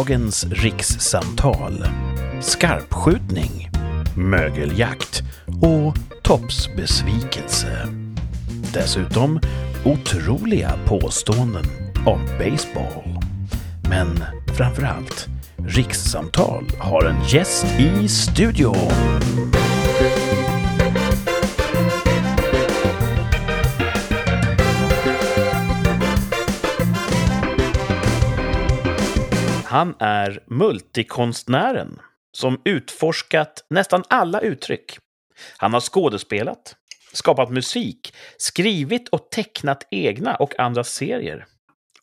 Dagens rikssamtal. Skarpskjutning. Mögeljakt. Och toppsbesvikelse. Dessutom otroliga påståenden om baseball. Men framför allt, rikssamtal har en gäst i studion. Han är multikonstnären som utforskat nästan alla uttryck. Han har skådespelat, skapat musik, skrivit och tecknat egna och andra serier.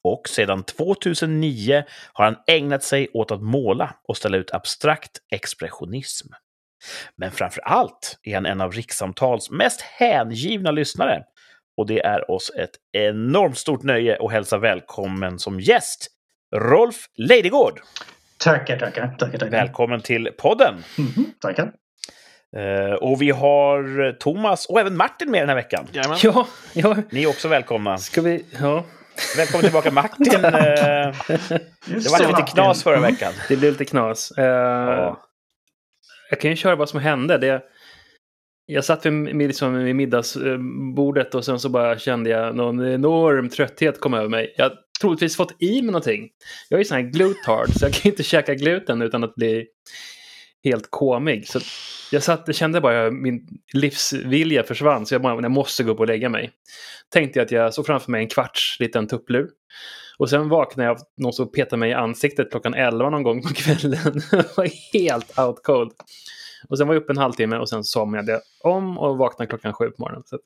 Och sedan 2009 har han ägnat sig åt att måla och ställa ut abstrakt expressionism. Men framför allt är han en av Rikssamtals mest hängivna lyssnare. Och det är oss ett enormt stort nöje att hälsa välkommen som gäst Rolf Leidegård. Tackar, tackar. tackar, tackar. Välkommen till podden. Mhm, tackar. Eh, och vi har Thomas och även Martin med den här veckan. Jajamän. Ja, ja. Ni är också välkomna. Ska vi... Ja. Välkommen tillbaka Martin. Eh, det var lite Martin. knas förra Mm. veckan. Det blev lite knas. Eh, Ja. Jag kan ju köra vad som hände. Det, jag satt vid, liksom, vid middagsbordet och sen så bara kände jag någon enorm trötthet komma över mig. Jag troligtvis fått i mig någonting. Jag är ju sån här glutard så jag kan ju inte käka gluten utan att bli helt komig. Så jag satt, kände bara att min livsvilja försvann så jag bara, jag måste gå upp och lägga mig. Tänkte jag att jag såg framför mig en kvarts liten tupplur. Och sen vaknade jag av någon som petade mig i ansiktet klockan 11 någon gång på kvällen. Jag var helt out cold. Och sen var jag uppe en halvtimme och sen somnade jag om och vaknade klockan sju på morgonen. Så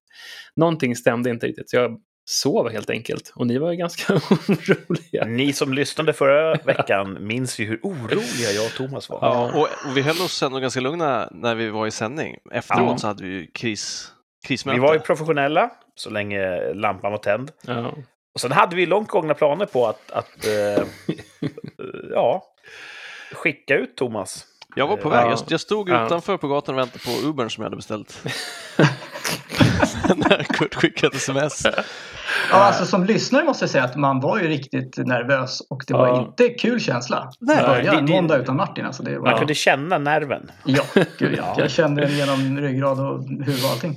någonting stämde inte riktigt. Så jag sov helt enkelt. Och ni var ju ganska oroliga. Ni som lyssnade förra veckan minns ju hur oroliga jag och Thomas var. Ja. Och, och vi höll oss ändå ganska lugna när vi var i sändning. Efteråt Ja. så hade vi ju kris, krismöte. Vi var ju professionella så länge lampan var tänd. Ja. Och sen hade vi långt gångna planer på att, att eh, ja, skicka ut Thomas. Jag var på väg, Ja. jag, jag stod utanför på gatan och väntade på Ubern som jag hade beställt. när Kurt skickade sms. Ja, alltså som lyssnare måste jag säga att man var ju riktigt nervös och det var Ja. inte kul känsla. Nej, början, det- det- måndag utan Martin. Alltså det var, Man kunde känna nerven. ja, gud, ja. Jag kände den genom ryggrad och huvud och allting.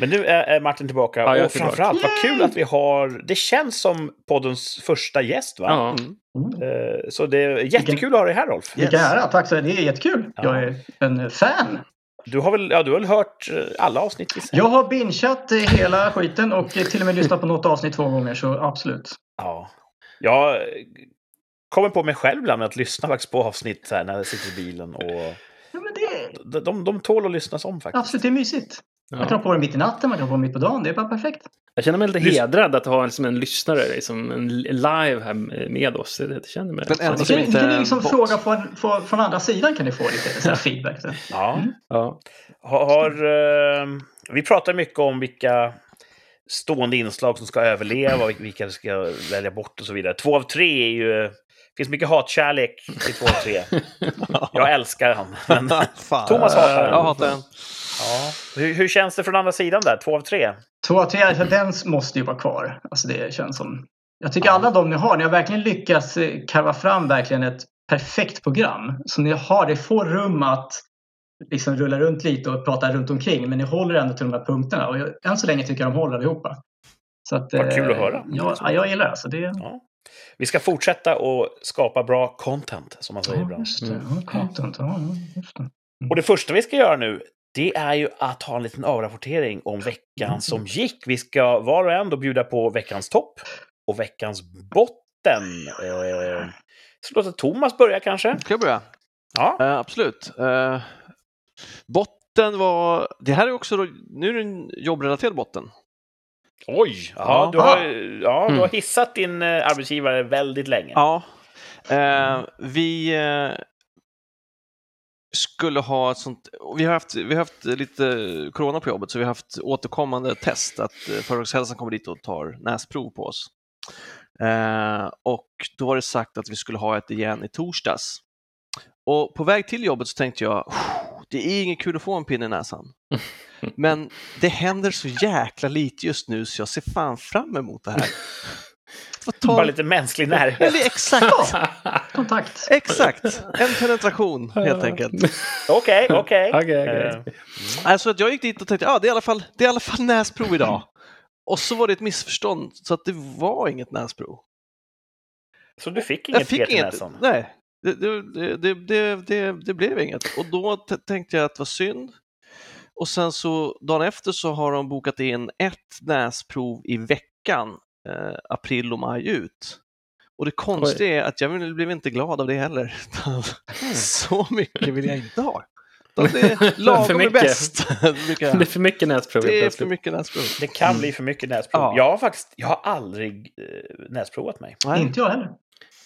Men nu är Martin tillbaka Ja, och framförallt vad kul att vi har... Det känns som poddens första gäst, va? Ja. Mm. Eh, Så det är jättekul att ha dig här, Rolf. Vilken ära, tack så mycket. Det är jättekul. Ja. Jag är en fan. Du har väl, ja, du har väl hört eh, alla avsnitt? gissar Jag har bingeat eh, hela skiten och till och med lyssnat på något avsnitt två gånger så absolut. Ja. Jag kommer på mig själv ibland att lyssna faktiskt på avsnitt här, när jag sitter i bilen. Och Ja, men det, de, de, de tål att lyssnas om faktiskt. absolut, det är mysigt. Man kan Ja. ha på det mitt i natten, man kan ha på det mitt på dagen. Det är bara perfekt. Jag känner mig lite Lys- hedrad att ha liksom en lyssnare liksom, en live här med oss. Det, det känner mig. Den enda som kan, inte kan ni liksom fråga från, från, från andra sidan kan ni få lite så här feedback. Så. Ja. Mm. Ja. Har, har, eh, vi pratar mycket om vilka stående inslag som ska överleva och vilka vi ska välja bort och så vidare. Två av tre är ju... Det finns mycket hatkärlek till två av tre. Jag älskar han. Men. Thomas hatar den. Jag hatar den. Ja. hur, hur känns det från andra sidan där? Två av tre? Två av tre, för den måste ju vara kvar. Alltså det känns som... Jag tycker alla de ni har, ni har verkligen lyckats eh, karva fram verkligen ett perfekt program. Som ni har, det får rum att liksom rulla runt lite och prata runt omkring. Men ni håller ändå till de här punkterna. Och jag, än så länge tycker jag de håller allihopa. Så att, Vad kul att eh, höra. Ja, ja, jag gillar det. Alltså det Ja. Vi ska fortsätta att skapa bra content, som man säger ja, ibland. just det. Ja, content. Ja, ja, just det. Och det första vi ska göra nu, det är ju att ha en liten avrapportering om veckan som gick. Vi ska var och en då bjuda på veckans topp och veckans botten. Eh, så låter Thomas börja kanske? Ska jag börja? Ja. Eh, absolut. Eh, botten var, det här är också, då, nu är det en jobbrelaterad botten. Oj! Ja, Ja. du har, ja, du har Mm. hissat din eh, arbetsgivare väldigt länge. Ja. Eh, vi skulle ha ett sånt, vi har, haft, vi har haft lite corona på jobbet så vi har haft återkommande test att eh, Företagshälsan kommer dit och tar näsprov på oss. Eh, och då var det sagt att vi skulle ha ett igen i torsdags. Och på väg till jobbet så tänkte jag, "Oh, det är inget kul att få en pinne i näsan. Men det händer så jäkla lite just nu så jag ser fan fram emot det här. Ta- Bara lite mänsklig närhet. Eller exakt, Kontakt. exakt. En penetration helt enkelt. Okej, okej. Okej, okej. Eh, Alltså att jag gick dit och tänkte, ja det är i alla fall, det är i alla fall näsprov idag. Och så var det ett missförstånd, så att det var inget näsprov. Så du fick inget Jag fick inget. näsan? Nej, det, det, det, det, det, det blev inget. Och då tänkte jag att det var synd. Och sen så dagen efter så har de bokat in ett näsprov i veckan, eh, april och maj ut. Och det konstiga är att jag blev inte glad av det heller. Så mycket vill jag inte ha. Det är lagom är mycket. bäst. Det är för mycket näsprov. Det är för mycket näsprov. Det kan bli för mycket näsprov. Ja. Jag har faktiskt, jag har aldrig eh, näsprovat mig. Nej. Inte jag heller.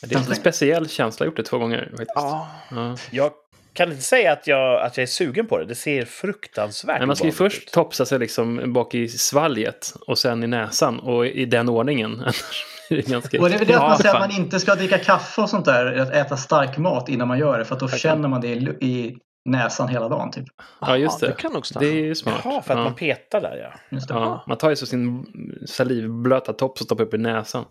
Det är en speciell känsla. Jag har gjort det två gånger faktiskt. Ja. Ja. Jag kan inte säga att jag, att jag är sugen på det. Det ser fruktansvärt Men man ska ju först ut. topsa sig liksom bak i svalget och sen i näsan och i den ordningen. Annars är det ganska... Och det är väl det att Ja, man säger att man inte ska dricka kaffe och sånt där, att äta stark mat innan man gör det, för att då känner man det i, näsan hela dagen. Typ. Ja, just det. det kan stämma. Det är ju smart. Jaha, för att ja. man petar där ja. Just det. Ja, man tar ju så sin salivblöta topp och stoppar upp i näsan.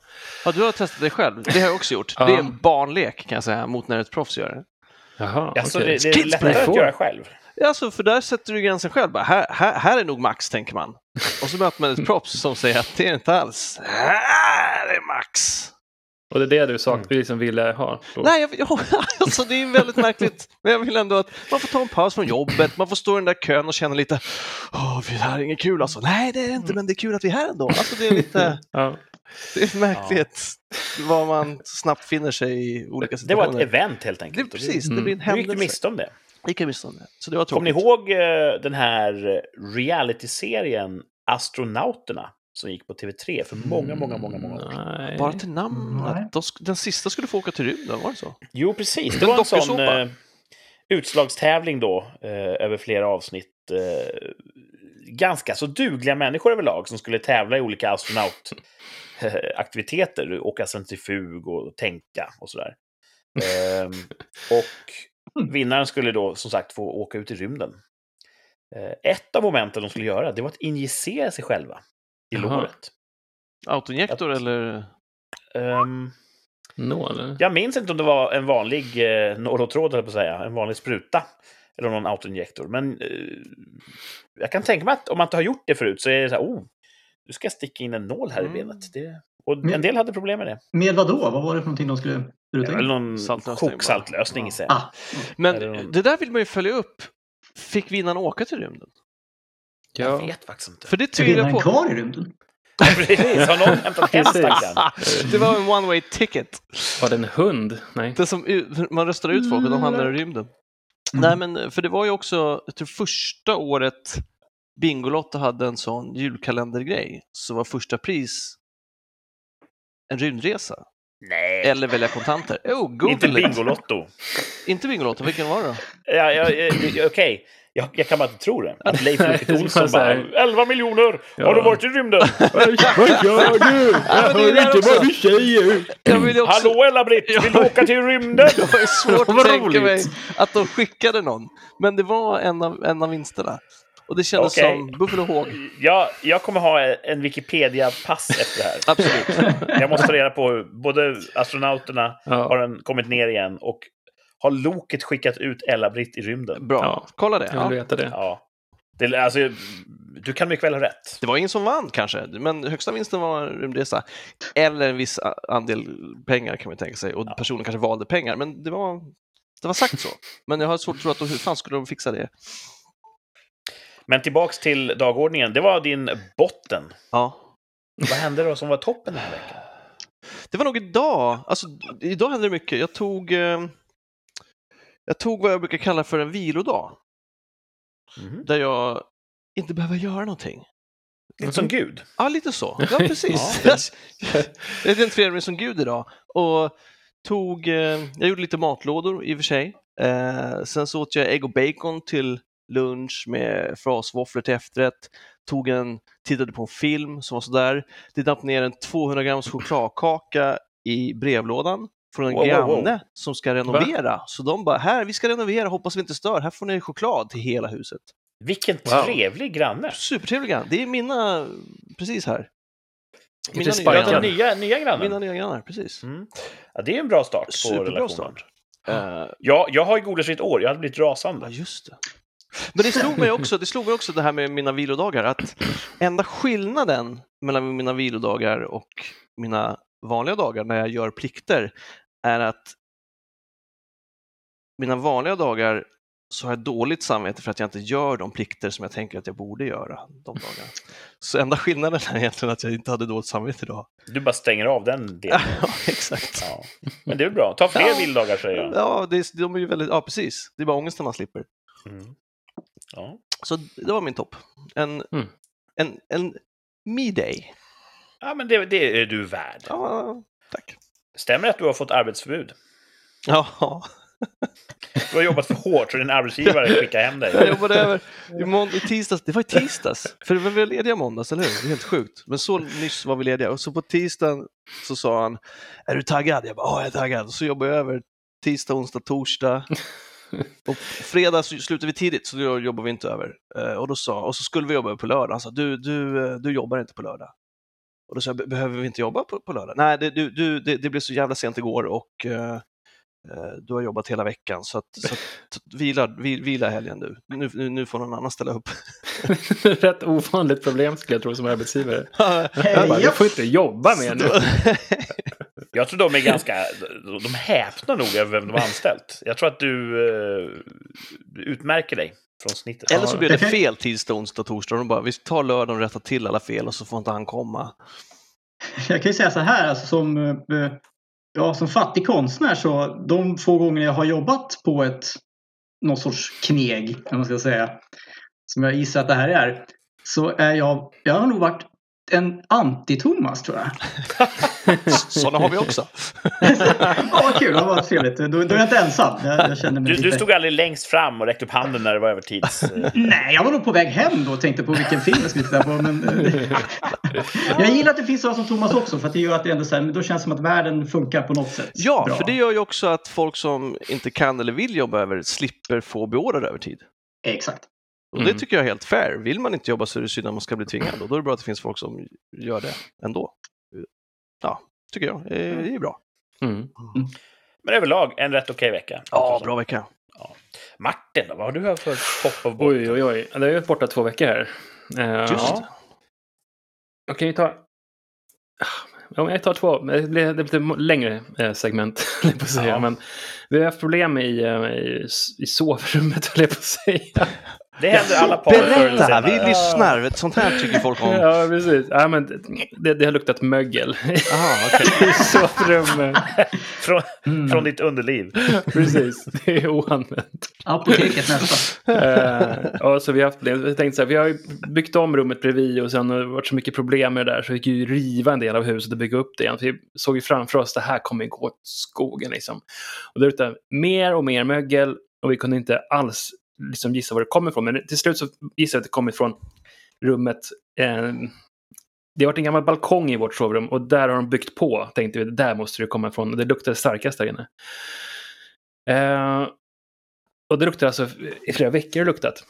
Ja, du har testat det själv. Det har jag också gjort. Ja. Det är en barnlek kan jag säga mot när ett proffs gör det. Jaha, Alltså, okej. det, det är lättare att göra själv. Ja, alltså, för där sätter du gränsen själv. Bara, här, här, här är nog max, tänker man. Och så möter man ett proffs som säger att det är inte alls. Här är max. Och det är det du sak, du liksom ville ha? då? Nej, jag, jag, alltså, det är väldigt märkligt. Men jag vill ändå att man får ta en paus från jobbet, man får stå i den där kön och känna lite, åh, det här är inget kul alltså. Nej, det är det inte, men det är kul att vi är här ändå. Alltså, det är lite, Ja. Det är märkligt vad man snabbt finner sig i olika Det var situationer. ett event helt Det, enkelt. precis, Mm. det blir en Du gick du händelse. miste om det. Gick jag miste om det. Så det var Kommer ni ihåg eh, den här realityserien Astronauterna som gick på TV3 för många, många, många, många år sedan? Nej. Bara till namn. Nej. att de sk- Den sista skulle få åka till rymden, var det så? Jo, precis. Det var en sån eh, utslagstävling då eh, över flera avsnitt. Eh, ganska så dugliga människor överlag som skulle tävla i olika astronautaktiviteter. Åka centrifug och tänka och sådär. Ehm, och vinnaren skulle då som sagt få åka ut i rymden. Eh, ett av momenten de skulle göra, det var att injicera sig själva i Jaha. låret. Autoinjektor Att- eller? Ehm, Nå, eller? jag minns inte om det var en vanlig eh, jag på att säga, en vanlig spruta. Eller någon autoinjektor. Men eh, jag kan tänka mig att om man inte har gjort det förut så är det så här, oh, du ska sticka in en nål här Mm. i benet. Det, och Men- en del hade problem med det. Med vad då? Vad var det för någonting de skulle Eller in? någon Saltlösning bara. koksaltlösning sig. Ah, Men någon- det där vill man ju följa upp. Fick vinnaren åka till rymden? Jag Ja. vet faktiskt inte. För det jag vinnaren på. kvar i rymden? Precis, har någon hämtat hem det var en one way ticket. Var det en hund? Nej. Det som, man röstar ut folk och de hamnar i rymden. Mm. Nej, men för det var ju också, jag tror första året Bingolotto hade en sån julkalendergrej, så var första pris en rymdresa. Nej, Eller välja kontanter. Google inte. Bingolotto. Inte Bingolotto, vilken var det då? Ja, ja, ja, Okej, jag, jag kan bara inte tro det. Att Leif Loket Olsson bara 11 miljoner! Ja. Har du varit i rymden? Vad gör du? Jag hör inte vad du säger. Jag vill ju också... Hallå Ella-Britt, vill du åka till rymden? Det var svårt att tänka mig att de skickade någon. Men det var en av, en av vinsterna. Och det kändes Okej. som Buffalo Håg. Jag, jag kommer ha en Wikipedia-pass efter det här. Absolut. Jag måste reda på både astronauterna Ja. har den kommit ner igen och har Loket skickat ut Ella-Britt i rymden? Bra. Ja. Kolla det. Jag Ja. vill veta det. Ja. Det, alltså, du kan mycket väl ha rätt. Det var ingen som vann kanske, men högsta vinsten var en rymdresa. Eller en viss andel pengar kan man tänka sig. Och personen kanske valde pengar, men det var, det var sagt så. Men jag har svårt att tro att de, hur fan skulle de fixa det? Men tillbaks till dagordningen. Det var din botten. Ja. Vad hände då som var toppen den här veckan? Det var nog idag. Alltså, idag hände det mycket. Jag tog, eh, jag tog vad jag brukar kalla för en vilodag. Mhm. Där jag inte behöver göra någonting. Som gud? Ja, lite så. Ja, precis. Ja. jag identifierar mig som gud idag. Och tog, eh, jag gjorde lite matlådor i och för sig. Eh, sen så åt jag ägg och bacon till lunch med frasvåfflor till efterrätt. Tog en, tittade på en film som var sådär. Det damp ner en 200 grams chokladkaka i brevlådan från en Wow, wow, wow. granne som ska renovera. Så de bara, här, vi ska renovera, hoppas vi inte stör. Här får ni choklad till hela huset. Vilken Wow. trevlig granne! Supertrevlig granne. Det är mina, precis här. Mina nya- nya, nya grannen. Mina nya grannar, precis. Mm. Ja, det är en bra start på Superbra relationen. start. Eh, Ja, jag har ju godisfritt år. Jag hade blivit Ja, rasande. just det. Men det slog mig också, det slog mig också det här med mina vilodagar, att enda skillnaden mellan mina vilodagar och mina vanliga dagar när jag gör plikter är att mina vanliga dagar så har jag dåligt samvete för att jag inte gör de plikter som jag tänker att jag borde göra de dagarna. Så enda skillnaden är egentligen att jag inte hade dåligt samvete idag. Du bara stänger av den delen. Ja, exakt. Ja. Men det är bra. Ta fler Ja. villdagar, säger jag. Ja, det är, de är ju väldigt, ja precis. Det är bara ångesten man slipper. Mm. Ja. Så det var min topp. En, Mm. en, en me-day. ja, men det, det är du värd. Ja, tack. Stämmer det att du har fått arbetsförbud? Ja, Du har jobbat för hårt så din arbetsgivare skickar hem jag dig. jobbade över i, månd- i tisdags. Det var i tisdags, för vi var lediga måndags, eller hur? Det är helt sjukt. Men så nyss var vi lediga och så på tisdagen så sa han, är du taggad? Jag bara, ja, jag är taggad. Och så jobbade jag över tisdag, onsdag, torsdag. Och fredag så slutade vi tidigt, så då jobbar vi inte över. Eh, Och, då sa, och så skulle vi jobba på lördag. Han sa, du, du, eh, du jobbar inte på lördag. Och då sa jag, "Be- behöver vi inte jobba på, på lördag? Nej, det, du, du, det, det blev så jävla sent igår och eh, eh, du har jobbat hela veckan, så, att, så att, vila, vi- vila helgen nu. Nu, nu. nu får någon annan ställa upp. Rätt ovanligt problem skulle jag tro som arbetsgivare. Jag bara, du japp. får inte jobba mer nu. Jag tror de är ganska... De häpnar nog över vem de har anställt. Jag tror att du, eh, du utmärker dig från snittet. Eller så blir det fel tisdag, onsdag, torsdag. De bara, vi tar lördagen och rättar till alla fel och så får inte han komma. Jag kan ju säga så här, alltså som, eh, ja, som fattig konstnär så de få gånger jag har jobbat på ett någon sorts kneg, om man ska säga, som jag gissar att det här är, så är jag, jag har nog varit en anti-Thomas tror jag. Sådana har vi också. Ja, vad kul, det var trevligt. Då, då är jag inte ensam. Jag, jag känner mig Du, du lite... stod aldrig längst fram och räckte upp handen när det var övertids... eh, Nej, jag var nog på väg hem då och tänkte på vilken film jag skulle titta på. Men... jag gillar att det finns sådana som Thomas också för att det gör att det ändå så här, då känns det som att världen funkar på något sätt. Ja, bra. för det gör ju också att folk som inte kan eller vill jobba över slipper få beordrad övertid. Exakt. Och Mm. det tycker jag är helt fair. Vill man inte jobba så är det synd att man ska bli tvingad och då är det bra att det finns folk som gör det ändå. Ja, tycker jag. Det är bra. Mm. Men överlag, en rätt okej vecka. Ja, bra vecka. Martin, då, vad har du här för pop of Oj, oj, oj. Det är ju borta två veckor här. Eh, Just ja. det. Jag kan ju ta... Ja, jag tar två. Det blir, det blir längre eh, segment, jag på att säga. Ja. Men vi har haft problem i, eh, i, i sovrummet, höll jag på att säga. Det händer alla par Berätta, vi lyssnar. Sånt här tycker folk om. Ja, precis. Ja, men det, det har luktat mögel Aha, okej. i sovrummet. Från, Mm. från ditt underliv. Precis, det är oanvänt. Apoteket nästa. Eh, ja, så vi har haft problem. Jag tänkte så här, vi har byggt om rummet bredvid och sen har det varit så mycket problem med det där så vi fick ju riva en del av huset och bygga upp det igen. Vi såg ju framför oss att det här kommer gå åt skogen liksom. Och det luktade mer och mer mögel och vi kunde inte alls liksom gissa var det kommer ifrån. Men till slut så gissade jag att det kommer ifrån rummet. Eh, det har varit en gammal balkong i vårt sovrum och där har de byggt på. Tänkte vi, där måste det komma ifrån. Och det luktade starkast där inne. Eh, och det luktade alltså i flera veckor det luktat.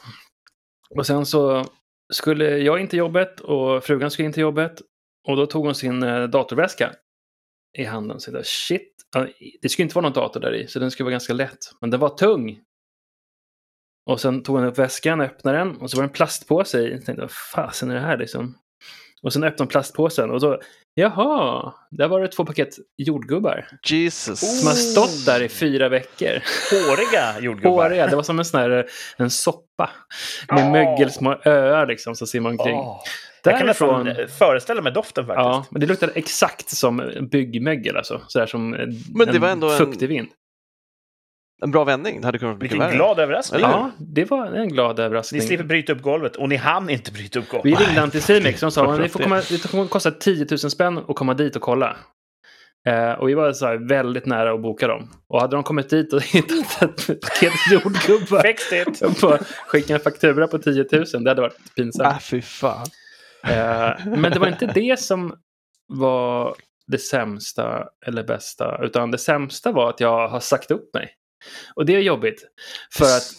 Och sen så skulle jag in till jobbet och frugan skulle in till jobbet. Och då tog hon sin eh, datorväska i handen. Så där, shit, det skulle inte vara någon dator där i, så den skulle vara ganska lätt. Men den var tung. Och sen tog hon upp väskan, öppnade den och så var det en plastpåse i. Jag tänkte, vad fasen är det här liksom? Och sen öppnade hon plastpåsen och så, jaha, där var det två paket jordgubbar. Jesus. Som har stått där i fyra veckor. Håriga jordgubbar. Håriga, det var som en sån här en soppa. Med Åh. mögelsmå öar liksom, så ser man omkring. Åh. Jag kan Därifrån, nästan föreställa mig doften faktiskt. ja, men det luktade exakt som byggmögel alltså. Sådär som en, Men det var ändå en- fuktig vind. En bra vändning. Det hade kunnat bli Vilken glad överraskning. Ja, det var en glad Ni överraskning. slipper bryta upp golvet och ni hann inte bryta upp golvet. Vi ringde Anticimex och de sa att det får det? komma, det kommer kosta 10 000 spänn att komma dit och kolla. Eh, och vi var så här väldigt nära att boka dem. Och hade de kommit dit och hittat ett paket jordgubbar och bara skicka en faktura på 10 000, det hade varit pinsamt. Ah, fy fan. Eh, men det var inte det som var det sämsta eller bästa, utan det sämsta var att jag har sagt upp mig. Och det är jobbigt. För att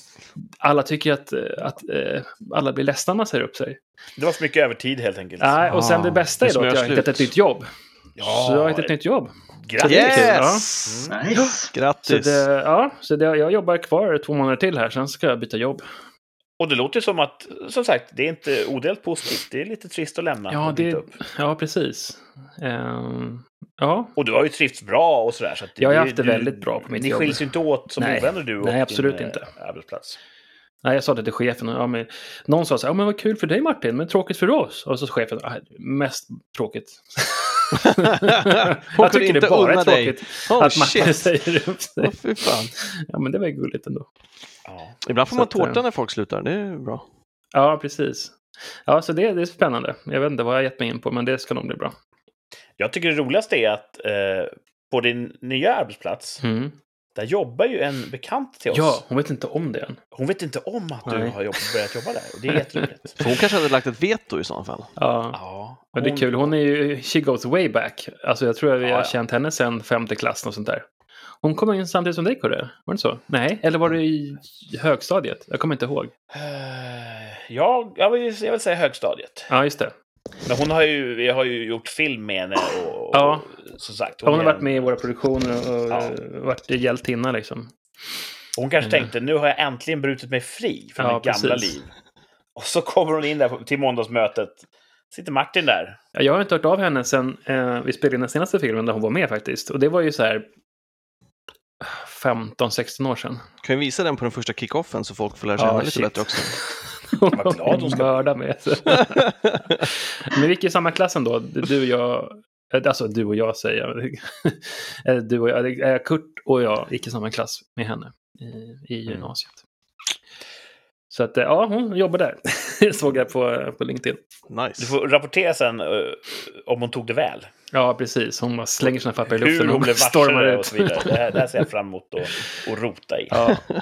alla tycker att, eh, att eh, alla blir ledsna när man säger upp sig. Det var för mycket övertid helt enkelt. Nej, och sen Ah, det bästa det är då att jag har hittat ett nytt jobb. Ja, Så jag har hittat ett nytt jobb. Grattis! ja. Nice. Så, Grattis! det, ja, så det, jag jobbar kvar två månader till här, sen ska jag byta jobb. Och det låter som att, som sagt, det är inte odelt positivt. Det är lite trist att lämna Ja, det, upp. ja precis. Ehm, ja, Och du har ju trivts bra och sådär. Så Jag har haft det du- väldigt bra på mitt Ni jobb. skiljs ju inte åt som Nej. ovänner du och Nej, absolut din inte. eh, arbetsplats. Nej, jag sa det till chefen. och, Ja, men, någon sa så här, ja, men vad kul för dig Martin, men tråkigt för oss. Och så chefen, "Ah, mest tråkigt. jag tycker det bara är dig. tråkigt Oh, att shit. säger upp sig. Fy fan. Ja, men det var ju gulligt ändå. Ja. Ibland får Så man att, eh, tårta när folk slutar, det är bra. Ja, precis. Ja, så det, det är spännande. Jag vet inte vad jag har gett mig in på, men det ska nog bli bra. Jag tycker det roligaste är att eh, på din nya arbetsplats, Mm. Där jobbar ju en bekant till oss. Ja, hon vet inte om det än. Hon vet inte om att du Nej. har jobb, börjat jobba där. Och det är jätteroligt. Hon kanske hade lagt ett veto i så fall. Ja. Ja, Men det är kul, hon är ju, she goes way back. Alltså jag tror att vi Ja, har ja. känt henne sedan femte klass och sånt där. Hon kom in samtidigt som dig, Kurre. Var det så? Nej, eller var det i högstadiet? Jag kommer inte ihåg. Eh, Ja, jag vill, jag vill säga högstadiet. Ja, just det. Men hon har ju, vi har ju gjort film med henne och, och Ja. som sagt. Hon har är varit en- med i våra produktioner och Ja. ja. varit hjältinna liksom. Hon kanske Mm. tänkte, nu har jag äntligen brutit mig fri från Ja, mitt gamla precis. liv. Och så kommer hon in där till måndagsmötet. Sitter Martin där. Ja, Jag har inte hört av henne sen eh, vi spelade in den senaste filmen där hon var med faktiskt. Och det var ju så här 15-16 år sedan. Kan vi visa den på den första kickoffen så folk får lära känna Ja, lite bättre också? Vad glad hon ska bli. mörda mig. Men vi gick i samma klass ändå. Du och jag. eh, Alltså du och jag säger jag. Eh, Du och jag. eh, Kurt och jag gick i samma klass med henne i, i Mm. gymnasiet. Så att eh, ja, hon jobbar där. Såg jag på, på LinkedIn. Nice. Du får rapportera sen eh, om hon tog det väl. Ja, precis. Hon bara slänger sina papper i Hur luften hon och blev stormar och så vidare. Det här, det här ser jag fram emot att att rota i. Ja, Ja.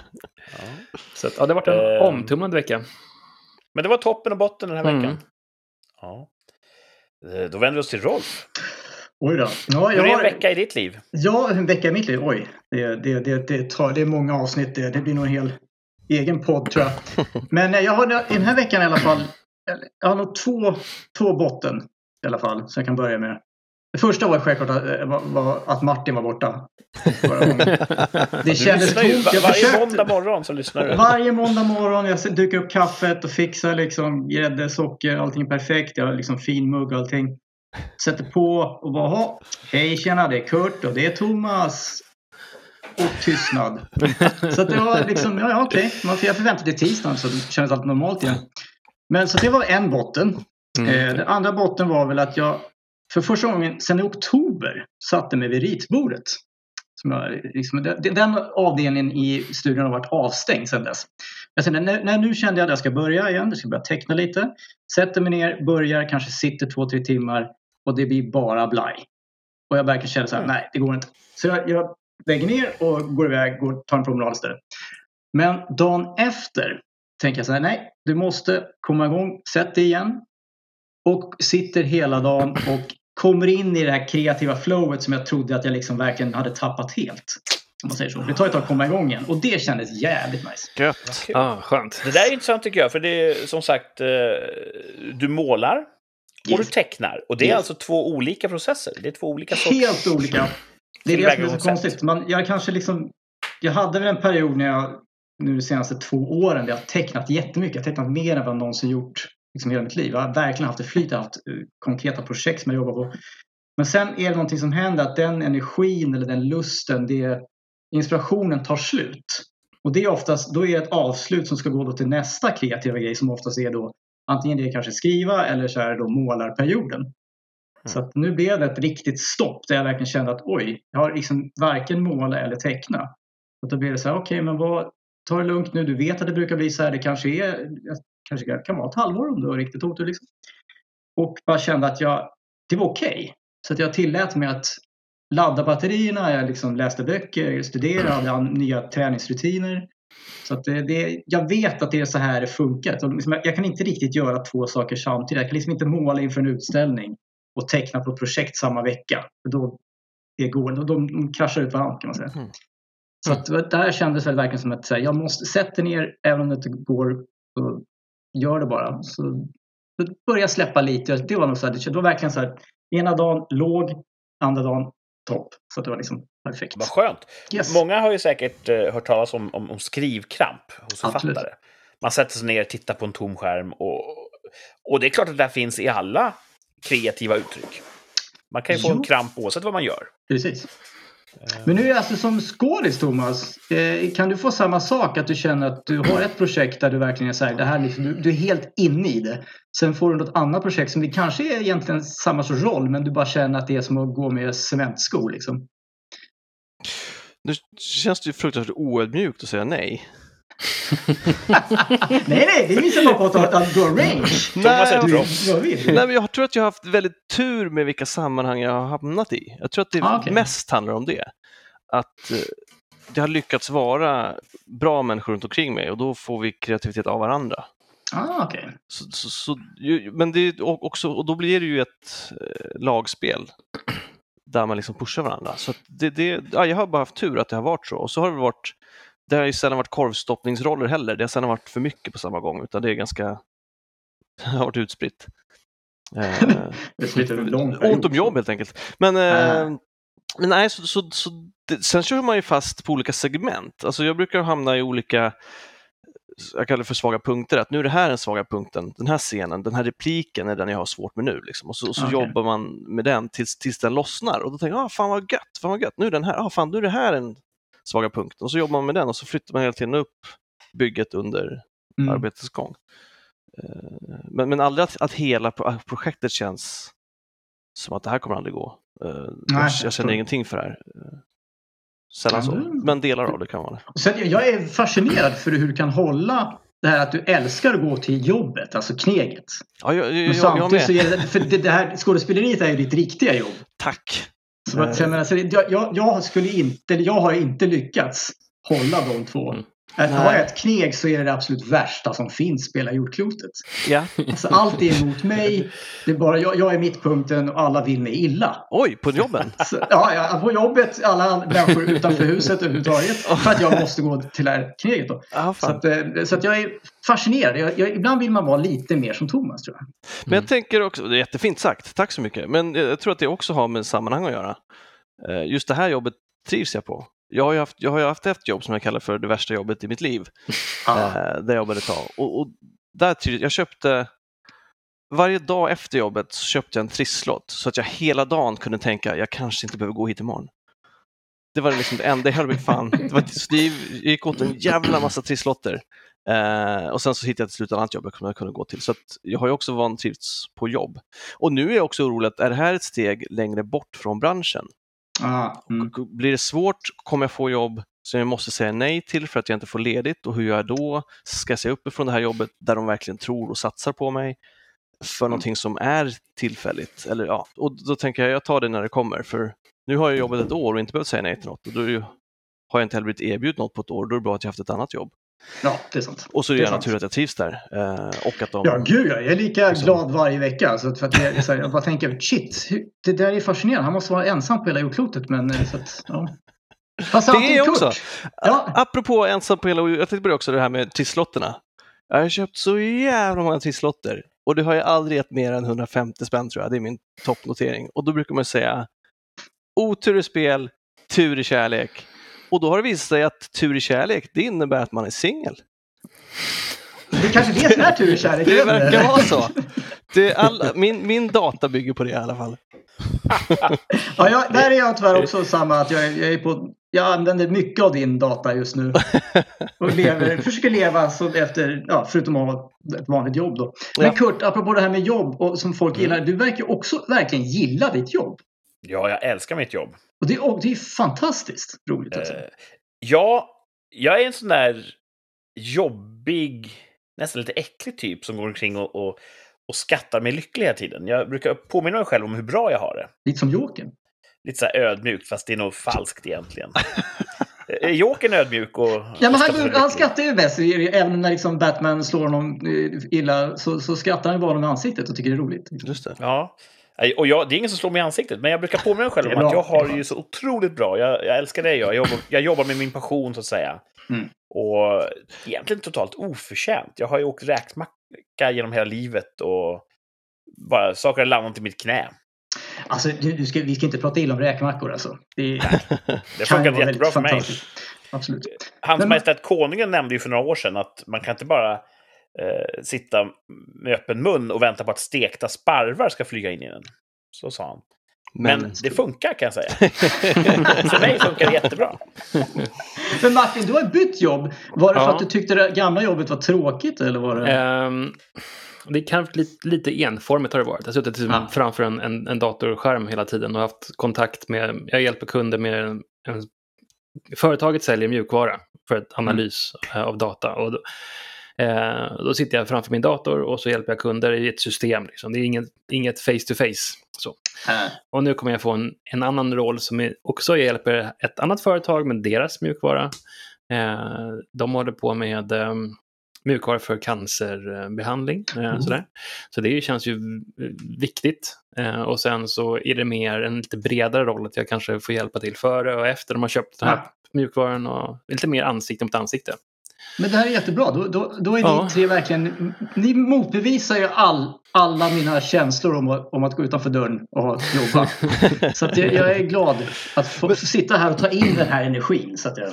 så att, ja, det har varit en Ehm. omtumlande vecka. Men det var toppen och botten den här Mm. veckan. Ja. Eh, Då vänder vi oss till Rolf. Oj då. Ja, Hur är en vecka i ditt liv? ja, en vecka i mitt liv. Oj. Det, det, det, det, tar, det är många avsnitt. Det, det blir nog en hel egen podd tror jag. Men eh, jag har i den här veckan i alla fall. Jag har nog två, två botten i alla fall. Så jag kan börja med. Det första var självklart att, eh, var, var att Martin var borta. Det kändes tomt. va- Jag varje försökte- måndag morgon så lyssnar du. Varje måndag morgon, jag dukar upp kaffet och fixar liksom grädde, socker, allting är perfekt. Jag har liksom fin mugg och allting. Sätter på och bara, "Ha, hej tjena, det är Kurt och det är Thomas. Och tystnad. Så att det var liksom, ja, ja okej. Man- Jag förväntade till tisdagen så det kändes allt normalt igen. Men så det var en botten. Mm. Eh, den andra botten var väl att jag för första gången sedan i oktober satte mig vid ritbordet. Som jag, liksom, den den avdelningen i studion har varit avstängd sedan dess. Jag kände, när, när nu kände jag att jag ska börja igen, jag ska börja teckna lite. Sätter mig ner, börjar, kanske sitter två, tre timmar och det blir bara blaj. Och jag verkligen känner så här, nej det går inte. Så jag, jag lägger ner och går iväg och tar en promenad istället. Men dagen efter tänker jag så här, nej du måste komma igång, sätt dig igen. Och sitter hela dagen och kommer in i det här kreativa flowet som jag trodde att jag liksom verkligen hade tappat helt. Om man säger så. Det tar ett tag att komma igång igen och det kändes jävligt nice. Gött. Kul. Ah, skönt. Det där är intressant tycker jag, för det är som sagt, eh, du målar och Yes. du tecknar. Och det är Yes. alltså två olika processer. Det är två olika sorts... Helt olika. Det är det som är så konstigt. Man, jag kanske liksom, jag hade väl en period när jag, nu de senaste två åren, där jag tecknat jättemycket. Jag tecknat mer än vad jag någonsin gjort liksom hela mitt liv. Jag har verkligen haft det flyt, jag har haft eh, konkreta projekt som jag jobbar på. Men sen är det någonting som händer, att den energin eller den lusten, det, inspirationen tar slut. Och det är oftast, då är det ett avslut som ska gå då till nästa kreativa grej som oftast är då antingen det är kanske skriva eller så är det då målarperioden. Så att nu blev det ett riktigt stopp där jag verkligen kände att oj, jag har liksom varken måla eller teckna. Och då blev det så här, okej men vad, ta det lugnt nu, du vet att det brukar bli så här, det kanske är, kanske kan vara ett halvår om du har riktigt otur liksom. Och bara kände att jag, det var okej. Så att jag tillät mig att ladda batterierna, jag liksom läste böcker, studerade, hade nya träningsrutiner. Så att det, det, jag vet att det är så här det funkar. Liksom, jag- jag kan inte riktigt göra två saker samtidigt. Jag kan liksom inte måla inför en utställning och teckna på projekt samma vecka. För då, det går, då, de kraschar ut varandra kan man säga. Mm. Så att det här kändes väl verkligen som att här, jag måste sätta ner, även om det inte går, så gör det bara. Så började släppa lite. Det var nog så här, det var verkligen så här, ena dagen låg, andra dagen topp. Så det var liksom perfekt. Vad skönt. Yes. Många har ju säkert eh, hört talas om, om, om skrivkramp hos Absolut. författare. Man sätter sig ner, tittar på en tom skärm och, och det är klart att det där finns i alla kreativa uttryck. Man kan ju få Jo. en kramp oavsett vad man gör. Precis. Men nu är alltså som skådis Thomas, eh, kan du få samma sak att du känner att du har ett projekt där du verkligen är så här, det här liksom, du, du är helt inne i det. Sen får du något annat projekt som det kanske är egentligen samma sorts roll men du bara känner att det är som att gå med cementskor liksom. Nu känns det ju fruktansvärt oödmjukt att säga nej. nej, nej, det visar bara på att, du- att du har range. Thomas är proffs. Nej, men jag tror att jag har haft väldigt tur med vilka sammanhang jag har hamnat i. Jag tror att det Ah, okej. mest handlar om det. Att eh, det har lyckats vara bra människor runt omkring mig och då får vi kreativitet av varandra. Ah, okej. Så, så, så, men det är också, och då blir det ju ett eh, lagspel där man liksom pushar varandra. Så att det, det, ja, jag har bara haft tur att det har varit så. Och så har det varit, det har ju sällan varit korvstoppningsroller heller. Det har sällan varit för mycket på samma gång, utan det är ganska, det har varit utspritt. Eh, en ont om jobb helt enkelt. Men, Ah. men nej, så, så, så det, sen kör man ju fast på olika segment. Alltså jag brukar hamna i olika, jag kallar det för svaga punkter, att nu är det här den svaga punkten, den här scenen, den här repliken är den jag har svårt med nu. Liksom. Och så, och så Okej. jobbar man med den tills, tills den lossnar och då tänker jag, ah, fan vad gött, fan vad gött, nu är den här, ah, fan nu är det här den svaga punkten. Och så jobbar man med den och så flyttar man hela tiden upp bygget under Mm. arbetets gång. Eh, Men, men aldrig att, att hela pro- projektet känns som att det här kommer aldrig gå. Eh, Nej, jag, känner ingenting för det här. Eh, Sällan så, men delar av det kan vara. Så att jag är fascinerad för hur du kan hålla det här att du älskar att gå till jobbet, alltså kneget. Ja, jag, jag, Men jag, jag samtidigt så med. är det, för det, det här skådespeleriet är ju ditt riktiga jobb. Tack! Så att, jag, menar, så jag, jag, skulle inte, jag har inte lyckats hålla de två. Mm. Att Nej. har jag ett kneg så är det det absolut värsta som finns, spela jordklotet. Ja. Alltså, allt är emot mig, det är bara jag, jag är mittpunkten och alla vill mig illa. Oj, på jobben! Så, ja, ja, på jobbet, alla människor utanför huset överhuvudtaget. För att jag måste gå till det här kneget. Då. Ah, Så, att, eh, så att jag är fascinerad. Jag, jag, ibland vill man vara lite mer som Thomas tror jag. Men jag tänker också, det är jättefint sagt, tack så mycket, men jag tror att det också har med sammanhang att göra. Eh, Just det här jobbet trivs jag på. Jag har ju haft, jag har haft ett jobb som jag kallar för det värsta jobbet i mitt liv. Ah. eh, där jag jobbade ett tag. Och, och där jag köpte, varje dag efter jobbet så köpte jag en trisslott så att jag hela dagen kunde tänka, jag kanske inte behöver gå hit imorgon. Det var liksom det enda, det höll mig fan. Det, var, så det gick åt en jävla massa trisslotter. Eh, och sen så hittade jag till slut ett annat jobb som jag kunde gå till. Så jag har ju också vantrivts på jobb. Och nu är jag också orolig att är det här ett steg längre bort från branschen? Ah, mm. Blir det svårt? Kommer jag få jobb som jag måste säga nej till för att jag inte får ledigt? Och hur gör jag då? Ska jag säga upp från det här jobbet där de verkligen tror och satsar på mig för någonting som är tillfälligt? Eller, ja. Och då tänker jag, jag tar det när det kommer. För nu har jag jobbat ett år och inte behövt säga nej till något. Och då har jag inte heller blivit erbjudit något på ett år. Då är det bra att jag haft ett annat jobb. Ja, det är sant. Och så är det Det är gärna tur att jag trivs där. Eh, och att de... Ja, gud ja. Jag är lika Liksom. glad varje vecka. Så att, för att jag, här, jag bara tänker, shit, det där är fascinerande. Han måste vara ensam på hela jordklotet. Men, eh, så att, ja. Fast Det är jag också. Ja. Apropå ensam på hela Jag tänkte på det också, det här med trisslotterna. Jag har köpt så jävla många trisslotter och det har jag aldrig gett mer än 150 spänn tror jag. Det är min toppnotering. Och då brukar man säga otur i spel, tur i kärlek. Och då har det visat sig att tur i kärlek, det innebär att man är singel. Det kanske det som är tur i kärlek. Det verkar vara så. Det är alla, min, min data bygger på det i alla fall. Ja, jag, där är jag tyvärr också samma. Att jag, jag, är på, jag använder mycket av din data just nu. Och lever, försöker leva så efter, ja, förutom att ha ett vanligt jobb. Då. Men Ja. Kurt, apropå det här med jobb och som folk gillar. Du verkar också verkligen gilla ditt jobb. Ja, jag älskar mitt jobb. Och det, och det är fantastiskt roligt. Alltså. Eh, ja, jag är en sån där jobbig, nästan lite äcklig typ som går omkring och, och, och skattar mig lycklig hela tiden. Jag brukar påminna mig själv om hur bra jag har det. Lite som Jokern. Lite så här ödmjukt, fast det är nog falskt egentligen. Är Jokern ödmjuk och... Ja, men han, han skrattar ju bäst. Även när liksom Batman slår honom eh, illa så, så skrattar han bara honom i ansiktet och tycker det är roligt. Just det. Ja. Och jag, det är ingen som slår mig i ansiktet, men jag brukar påminna mig själv om att jag har ju så otroligt bra. Jag, jag älskar det jag jobbar, jag jobbar med min passion, så att säga. Mm. Och egentligen totalt oförtjänt. Jag har ju åkt räkmacka genom hela livet och bara saker har landat i mitt knä. Alltså, du, du ska, vi ska inte prata illa om räkmackor alltså. Det Det funkar jättebra för mig. Absolut. Hans Majestät Konungen nämnde ju för några år sedan att man kan inte bara eh, sitta med öppen mun och vänta på att stekta sparvar ska flyga in i den. Så sa han. Men, det funkar kan jag säga. för mig funkar det jättebra. Men Martin, du har bytt jobb. Var det för Ja. att du tyckte det gamla jobbet var tråkigt eller var det? Ehm, det är kanske lite, lite enformigt har det varit. Jag har suttit liksom Ja. framför en, en, en datorskärm hela tiden och haft kontakt med, jag hjälper kunder med en, en, företaget säljer mjukvara för ett analys eh, av data. Och då, eh, då sitter jag framför min dator och så hjälper jag kunder i ett system. Liksom. Det är inget, inget face to face. Så. Äh, Och nu kommer jag få en, en annan roll som är också hjälper ett annat företag med deras mjukvara. Eh, de håller på med eh, mjukvara för cancerbehandling. Eh, Mm. sådär. Så det känns ju viktigt. Eh, och sen så är det mer en lite bredare roll att jag kanske får hjälpa till före och efter de har köpt den här Ja. mjukvaran och lite mer ansikte mot ansikte. Men det här är jättebra. Då, då, då är Ja. ni tre verkligen... Ni motbevisar ju all, alla mina känslor om att, om att gå utanför dörren och jobba. så att jag, jag är glad att få, få sitta här och ta in den här energin. Så att jag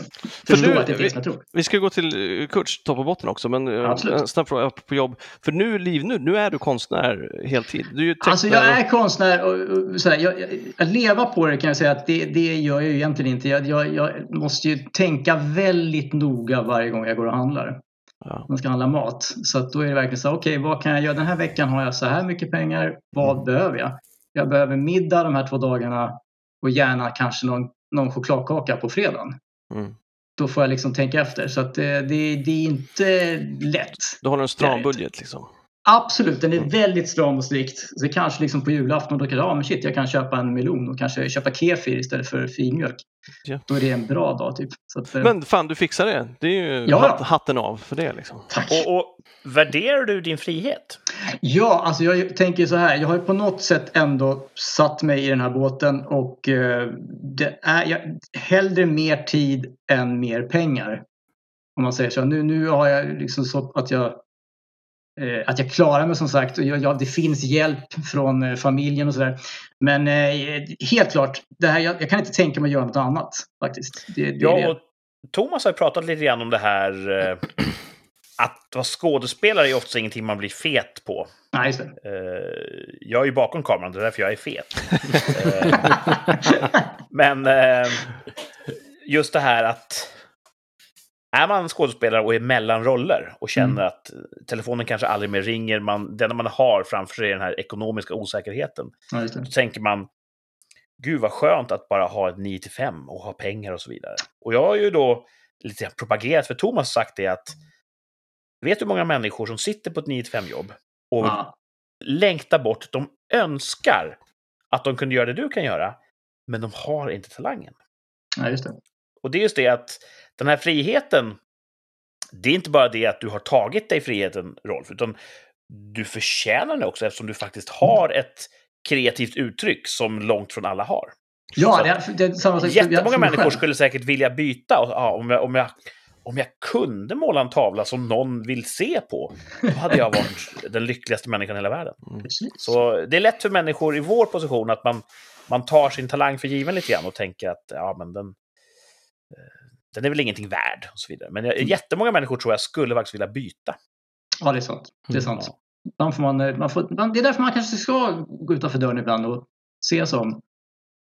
förstår nu- att det är det jag tror. Vi ska gå till eh, Kurts topp och botten också, men eh, Absolut. en snabb fråga på jobb. För nu, Liv, nu, nu är du konstnär heltid. Du är ju Alltså jag är konstnär och, och sådär, jag, jag, att leva på det kan jag säga att det, det gör jag ju egentligen inte. Jag, jag, jag måste ju tänka väldigt noga varje gång jag går och handlar. Ja. Man ska handla mat. Så att då är det verkligen så här, okej vad kan jag göra? Den här veckan har jag så här mycket pengar. Vad Mm. behöver jag? Jag behöver middag de här två dagarna och gärna kanske någon, någon chokladkaka på fredagen. Mm. Då får jag liksom tänka efter. Så det, det, det är inte lätt. Du har en stram budget liksom. Absolut, den är Mm. väldigt stram och strikt. Så det kanske liksom på julafton, då kan jag, ja men shit, jag kan köpa en melon och kanske köpa kefir istället för filmjölk. Ja. Då är det en bra dag typ. Så att, eh, Men fan, du fixar det. Det är ju Ja. hat, hatten av för det liksom. tack. Och, och värderar du din frihet? Ja, alltså jag tänker så här. Jag har ju på något sätt ändå satt mig i den här båten och eh, det är jag, hellre mer tid än mer pengar. Om man säger så. Nu, nu har jag liksom så att jag att jag klarar mig som sagt. Och jag, det finns hjälp från eh, familjen och sådär. Men eh, helt klart, det här, jag, jag kan inte tänka mig att göra något annat faktiskt. Det, det, Ja, det. och Thomas har pratat lite grann om det här eh, att vara skådespelare är ofta ingenting man blir fet på. Nej, just det. Eh, jag är ju bakom kameran, det är därför jag är fet. Eh, Men eh, just det här att är man skådespelare och är mellan roller och känner Mm. att telefonen kanske aldrig mer ringer, man, enda man har framför sig är den här ekonomiska osäkerheten, det. då tänker man Gud vad skönt att bara ha ett 9 till 5 och ha pengar och så vidare. Och jag har ju då lite propagerat för Thomas har sagt det att vet du hur många människor som sitter på ett 9 till 5 jobb och Ja, längtar bort, de önskar att de kunde göra det du kan göra, men de har inte talangen. ja, just det. Och det är just det att den här friheten, det är inte bara det att du har tagit dig friheten, Rolf, utan du förtjänar den också eftersom du faktiskt har ett kreativt uttryck som långt från alla har. Ja, det det är samma sak. Jättemånga människor själv. skulle säkert vilja byta. Och, ja, om, jag, om, jag, om jag kunde måla en tavla som någon vill se på, då hade jag varit den lyckligaste människan i hela världen. Precis. Så det är lätt för människor i vår position att man, man tar sin talang för given lite grann och tänker att ja, men den, den är väl ingenting värd och så vidare. Men jag- jättemånga människor tror jag skulle faktiskt vilja byta. Ja, det är sant. Det är sant. Ja. Man får man, man får, man, det är därför man kanske ska gå utanför dörren ibland och se sig om.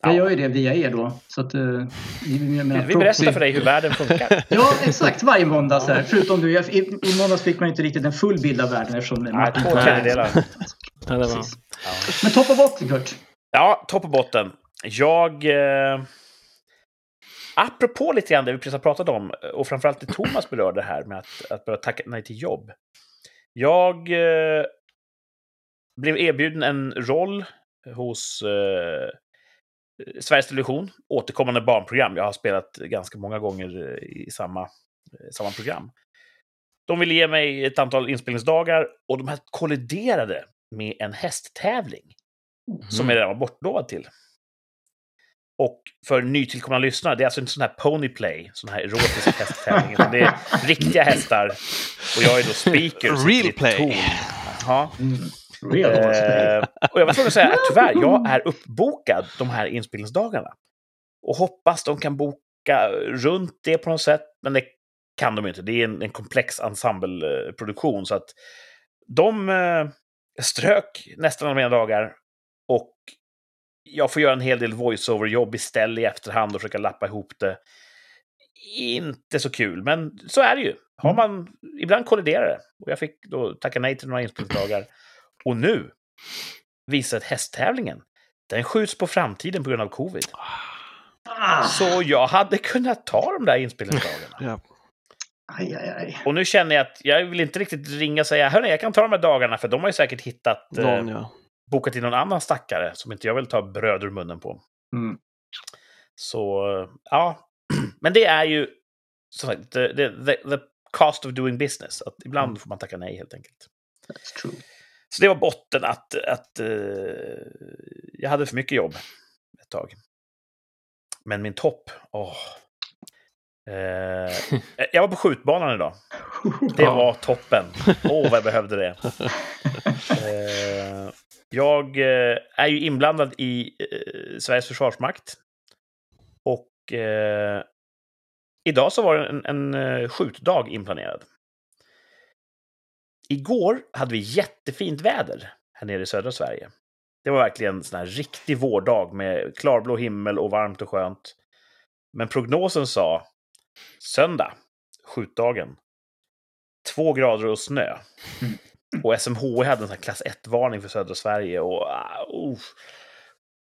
Jag Ja. gör ju det via er då. Så att, eh, jag menar, Vi berättar för dig hur världen funkar. Ja, exakt. Varje måndag. Så här. Förutom du, jag- i, i måndags fick man inte riktigt en full bild av världen eftersom Nej, Martin två tredjedelar. Ja, det var... Precis. Men topp och botten, Kurt. Ja, topp och botten. Jag... Eh, apropå lite grann det vi precis har pratat om, och framförallt det Thomas berörde här med att, att börja tacka nej till jobb. Jag eh, blev erbjuden en roll hos eh, Sveriges Television, återkommande barnprogram. Jag har spelat ganska många gånger eh, i samma, eh, samma program. De ville ge mig ett antal inspelningsdagar och de här kolliderade med en hästtävling som jag redan var bortlovad till. Och för nytillkomna lyssnare, det är alltså inte sån här ponyplay, sån här erotisk hästtävling, utan det är riktiga hästar. Och jag är då speaker. i Real play. Ja. Mm. Real. Eh, och jag var tvungen att säga att tyvärr, jag är uppbokad de här inspelningsdagarna. Och hoppas de kan boka runt det på något sätt, men det kan de inte. Det är en, en komplex ensembleproduktion, så att de eh, strök nästan alla mina dagar och jag får göra en hel del voiceover-jobb istället i efterhand och försöka lappa ihop det. Inte så kul, men så är det ju. Har man, ibland kolliderar det. Och jag fick då tacka nej till några inspelningsdagar. Och nu visar att hästtävlingen, den skjuts på framtiden på grund av covid. Ah, Så jag hade kunnat ta de där inspelningsdagarna. Ja. aj, aj, aj. Och nu känner jag att jag vill inte riktigt ringa och säga hörni, jag kan ta de här dagarna, för de har ju säkert hittat, eh, Någon, ja. Bokat in någon annan stackare som inte jag vill ta bröd ur munnen på. Mm. Så, ja. Men det är ju som sagt, the, the, the, cost of doing business. Att ibland får man tacka nej helt enkelt. That's true. Så det var botten att, att eh, jag hade för mycket jobb ett tag. Men min topp, åh. Eh, jag var på skjutbanan idag. Det var toppen. Åh, vad jag behövde det. Eh, jag eh, är ju inblandad i eh, Sveriges försvarsmakt. Och eh, idag så var det en, en eh, skjutdag inplanerad. Igår hade vi jättefint väder här nere i södra Sverige. Det var verkligen en sån här riktig vårdag med klarblå himmel och varmt och skönt. Men prognosen sa söndag, skjutdagen, två grader och snö. Mm. Och SMHI hade en sån klass 1-varning för södra Sverige. Och, uh.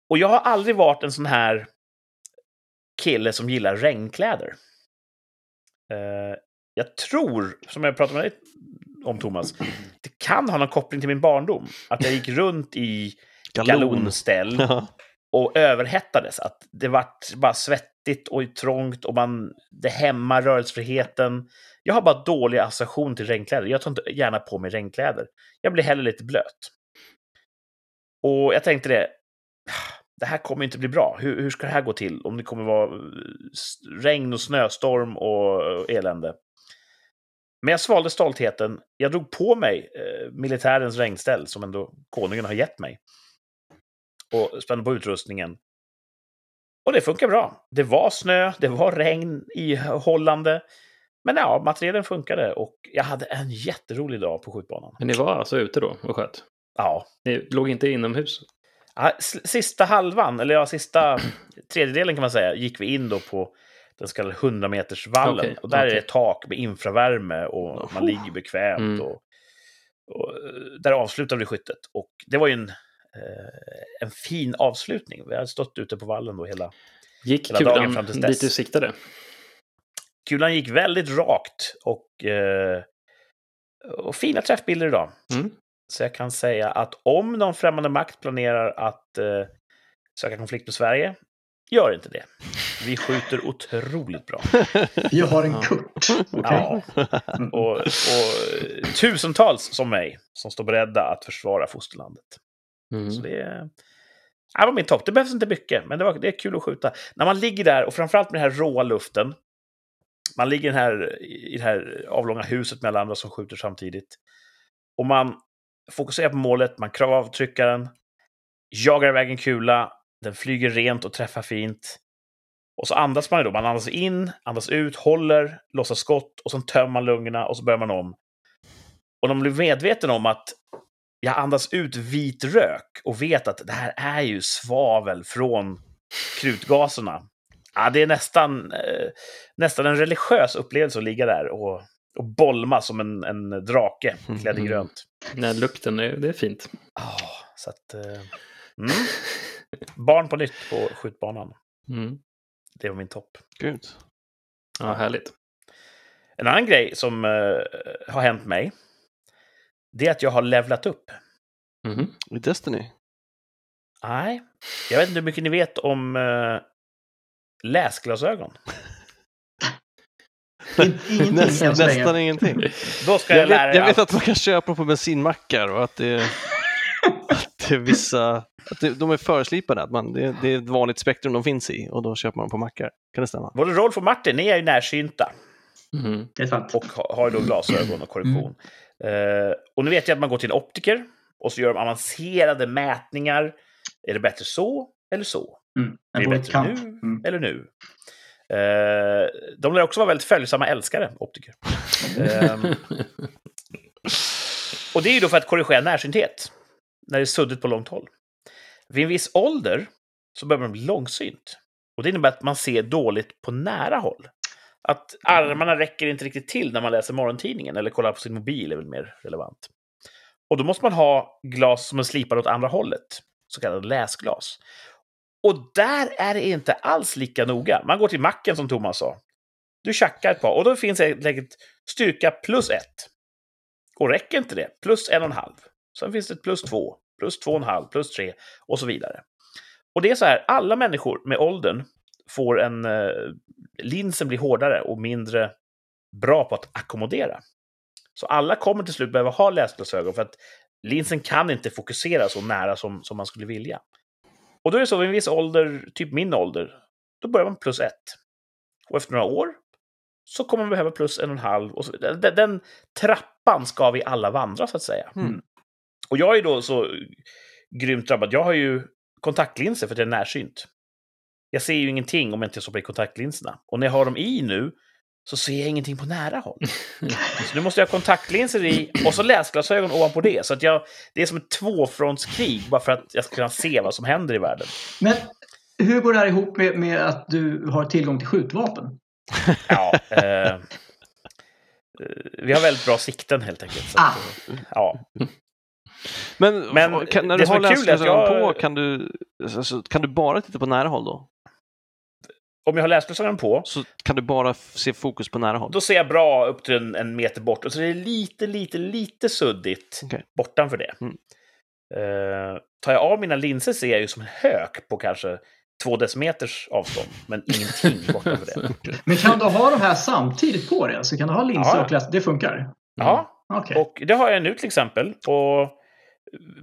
och jag har aldrig varit en sån här kille som gillar regnkläder. Eh, jag tror, som jag pratade med dig om Thomas, det kan ha någon koppling till min barndom. Att jag gick runt i galonställ Ja och överhettades. Att det vart bara svettigt och trångt och man, det hämmar rörelsefriheten. Jag har bara dålig association till regnkläder. Jag tar inte gärna på mig regnkläder. Jag blir hellre lite blöt. Och jag tänkte det, det här kommer inte bli bra. Hur, hur ska det här gå till om det kommer vara regn och snöstorm och elände? Men jag svalde stoltheten. Jag drog på mig eh, militärens regnställ som ändå konungen har gett mig. Och spände på utrustningen. Och det funkar bra. Det var snö, det var regn ihållande. Men ja, materialen funkade och jag hade en jätterolig dag på skjutbanan. Men ni var alltså ute då och sköt? Ja, Ni låg inte inomhus? Ja, Sista halvan, eller ja, sista tredjedelen kan man säga, gick vi in då på den så kallade 100 meters vallen. Okej, och där är okej. det tak med infravärme och man ligger bekvämt. Mm. Och, och eh, där avslutade vi skyttet. Och det var ju en, en fin avslutning. Vi hade stått ute på vallen då hela... Gick Hela dagen kulan fram tills dess. dit du siktade? Kulan gick väldigt rakt och, eh, och fina träffbilder idag. Mm. Så jag kan säga att om någon främmande makt planerar att eh, söka konflikt med Sverige, gör inte det. Vi skjuter otroligt bra. Jag har en. Kurt. Ja. Och, och tusentals som mig som står beredda att försvara fosterlandet. Mm. Så det, det var min topp. Det behövs inte mycket, men det, var, det är kul att skjuta. När man ligger där, och framförallt med den här råa luften. Man ligger i, här, i det här avlånga huset med alla andra som skjuter samtidigt. Och man fokuserar på målet, man kravar av tryckaren, jagar iväg en kula, den flyger rent och träffar fint. Och så andas man ju då. Man andas in, andas ut, håller, lossar skott och sen tömmer man lungorna och så börjar man om. Och de blir medveten om att jag andas ut vit rök och vet att det här är ju svavel från krutgaserna. Ja, det är nästan, eh, nästan en religiös upplevelse att ligga där och, och bolma som en, en drake klädd i Mm. grönt. Nej, lukten, är, det är fint. Ah, så att, eh, mm. Barn på nytt på skjutbanan. Mm. Det var min topp. Gud. Ja, härligt. En annan grej som eh, har hänt mig, det är att jag har levlat upp. Mhm. I Destiny? Nej, jag vet inte hur mycket ni vet om eh, läsglasögon. In- Ingenting Näst, nästan ingenting. Då ska jag, Jag lära vet, jag vet att man kan köpa på bensinmackar och att det, att det är vissa, att det, de är förslipade, att man, det, det är ett vanligt spektrum de finns i och då köper man på mackar. Kan det stämma? Både Rolf och Martin, ni är ju närsynta Mhm. Det är sant. och ha- har då glasögon och korrektion. Eh, och nu vet jag att man går till en optiker och så gör de avancerade mätningar. Är det bättre så eller så? Mm. Är det bättre kant. nu Mm. eller nu? Eh, de lär också vara väldigt följsamma älskare, optiker. Ehm, och det är ju då för att korrigera närsynthet, när det är suddigt på långt håll. Vid en viss ålder så börjar man bli långsynt. Och det innebär att man ser dåligt på nära håll. Att armarna räcker inte riktigt till när man läser morgontidningen eller kollar på sin mobil är väl mer relevant. Och då måste man ha glas som är slipade åt andra hållet, så kallade läsglas. Och där är det inte alls lika noga. Man går till macken som Thomas sa. Du tjackar ett par och då finns helt enkelt styrka plus ett. Och räcker inte det, plus en och en halv. Sen finns det ett plus två, plus två och en halv, plus tre och så vidare. Och det är så här, alla människor med åldern får en... Eh, linsen blir hårdare och mindre bra på att ackommodera. Så alla kommer till slut behöva ha läsglasögon för att linsen kan inte fokusera så nära som, som man skulle vilja. Och då är det så, vid en viss ålder, typ min ålder, då börjar man plus ett. Och efter några år så kommer man behöva plus en och en halv. Och så, den, den trappan ska vi alla vandra, så att säga. Mm. Och jag är då så grymt drabbad. Jag har ju kontaktlinser för att jag är närsynt. Jag ser ju ingenting om jag inte stoppar i kontaktlinserna. Och när jag har dem i nu så ser jag ingenting på nära håll. Så nu måste jag ha kontaktlinser i och så läsglasögon ovanpå det. Så att jag, det är som ett tvåfrontskrig bara för att jag ska kunna se vad som händer i världen. Men hur går det här ihop med, med att du har tillgång till skjutvapen? Ja, eh, eh, vi har väldigt bra sikten helt enkelt. Så Ah. att, eh, ja. Men, Men kan, när du har läsglasögon jag- på, kan du, alltså, kan du bara titta på nära håll då? Om jag har läsglasögon på, Så kan du bara se fokus på nära håll? då ser jag bra upp till en, en meter bort. Och så är det lite, lite, lite suddigt Okej. bortanför det. Mm. Eh, tar jag av mina linser ser jag ju som en hök på kanske två decimeters avstånd, men ingenting bortanför det. Men kan du ha de här samtidigt på dig? Alltså kan du ha linser Ja. och läs... Det funkar? Ja, Okej. och det har jag nu till exempel. Och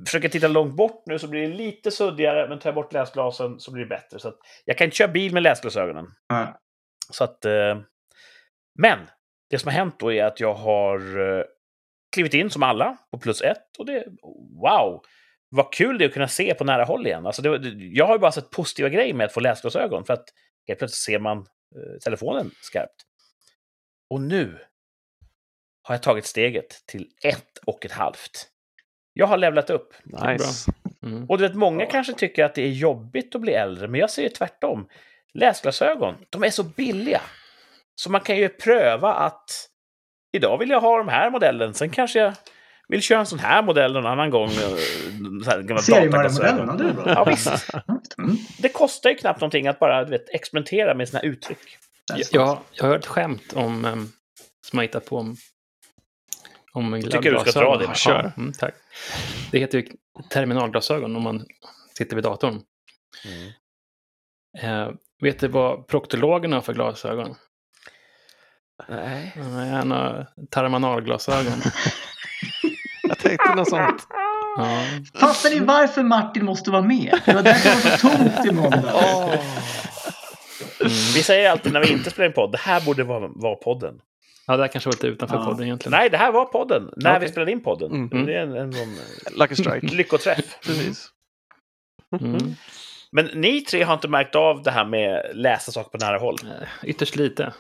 försöker titta långt bort nu så blir det lite suddigare, men tar jag bort läsglasen så blir det bättre. Så jag kan inte köra bil med läsglasögonen. Ja. Så att, eh, men det som har hänt då är att jag har eh, klivit in som alla på plus ett. Och det, wow, vad kul det är att kunna se på nära håll igen. Alltså det, det- jag har ju bara sett positiva grejer med att få läsglasögon. För att helt plötsligt ser man eh, telefonen skarpt. Och nu har jag tagit steget till ett och ett halvt. Jag har levlat upp. Nice. Mm. Och du vet, många kanske tycker att det är jobbigt att bli äldre, men jag säger tvärtom. Läsglasögon, de är så billiga. Så man kan ju pröva att idag vill jag ha den här modellen, sen kanske jag vill köra en sån här modell någon annan gång. eh, här, gamla Seriemördar-modellen, ja, det är bra. Ja, visst. Mm. Det kostar ju knappt någonting att bara du vet, experimentera med sina uttryck. Där Jag, har hört skämt om, um, som jag hittat på om, om Tycker du ska dra det? Ja, Kör. Mm, tack. Det heter ju terminalglasögon om man sitter vid datorn. Eh, vet du vad proktologen har för glasögon? Nej. Nej, Han har terminalglasögon. Jag tänkte något sånt. Ja. Fattar ni varför Martin måste vara med? Det var därför det var så tomt i måndag. Vi säger alltid när vi inte spelar in podd, det här borde vara, vara podden. Ja, det här kanske var lite utanför Ja. podden egentligen. Nej, det här var podden, när vi Okej. spelade in podden. Mm. Det är en, en sån Lucky strike. lyckoträff. Precis. Mm. Men ni tre har inte märkt av det här med läsa saker på nära håll? Eh, Ytterst lite. Eh,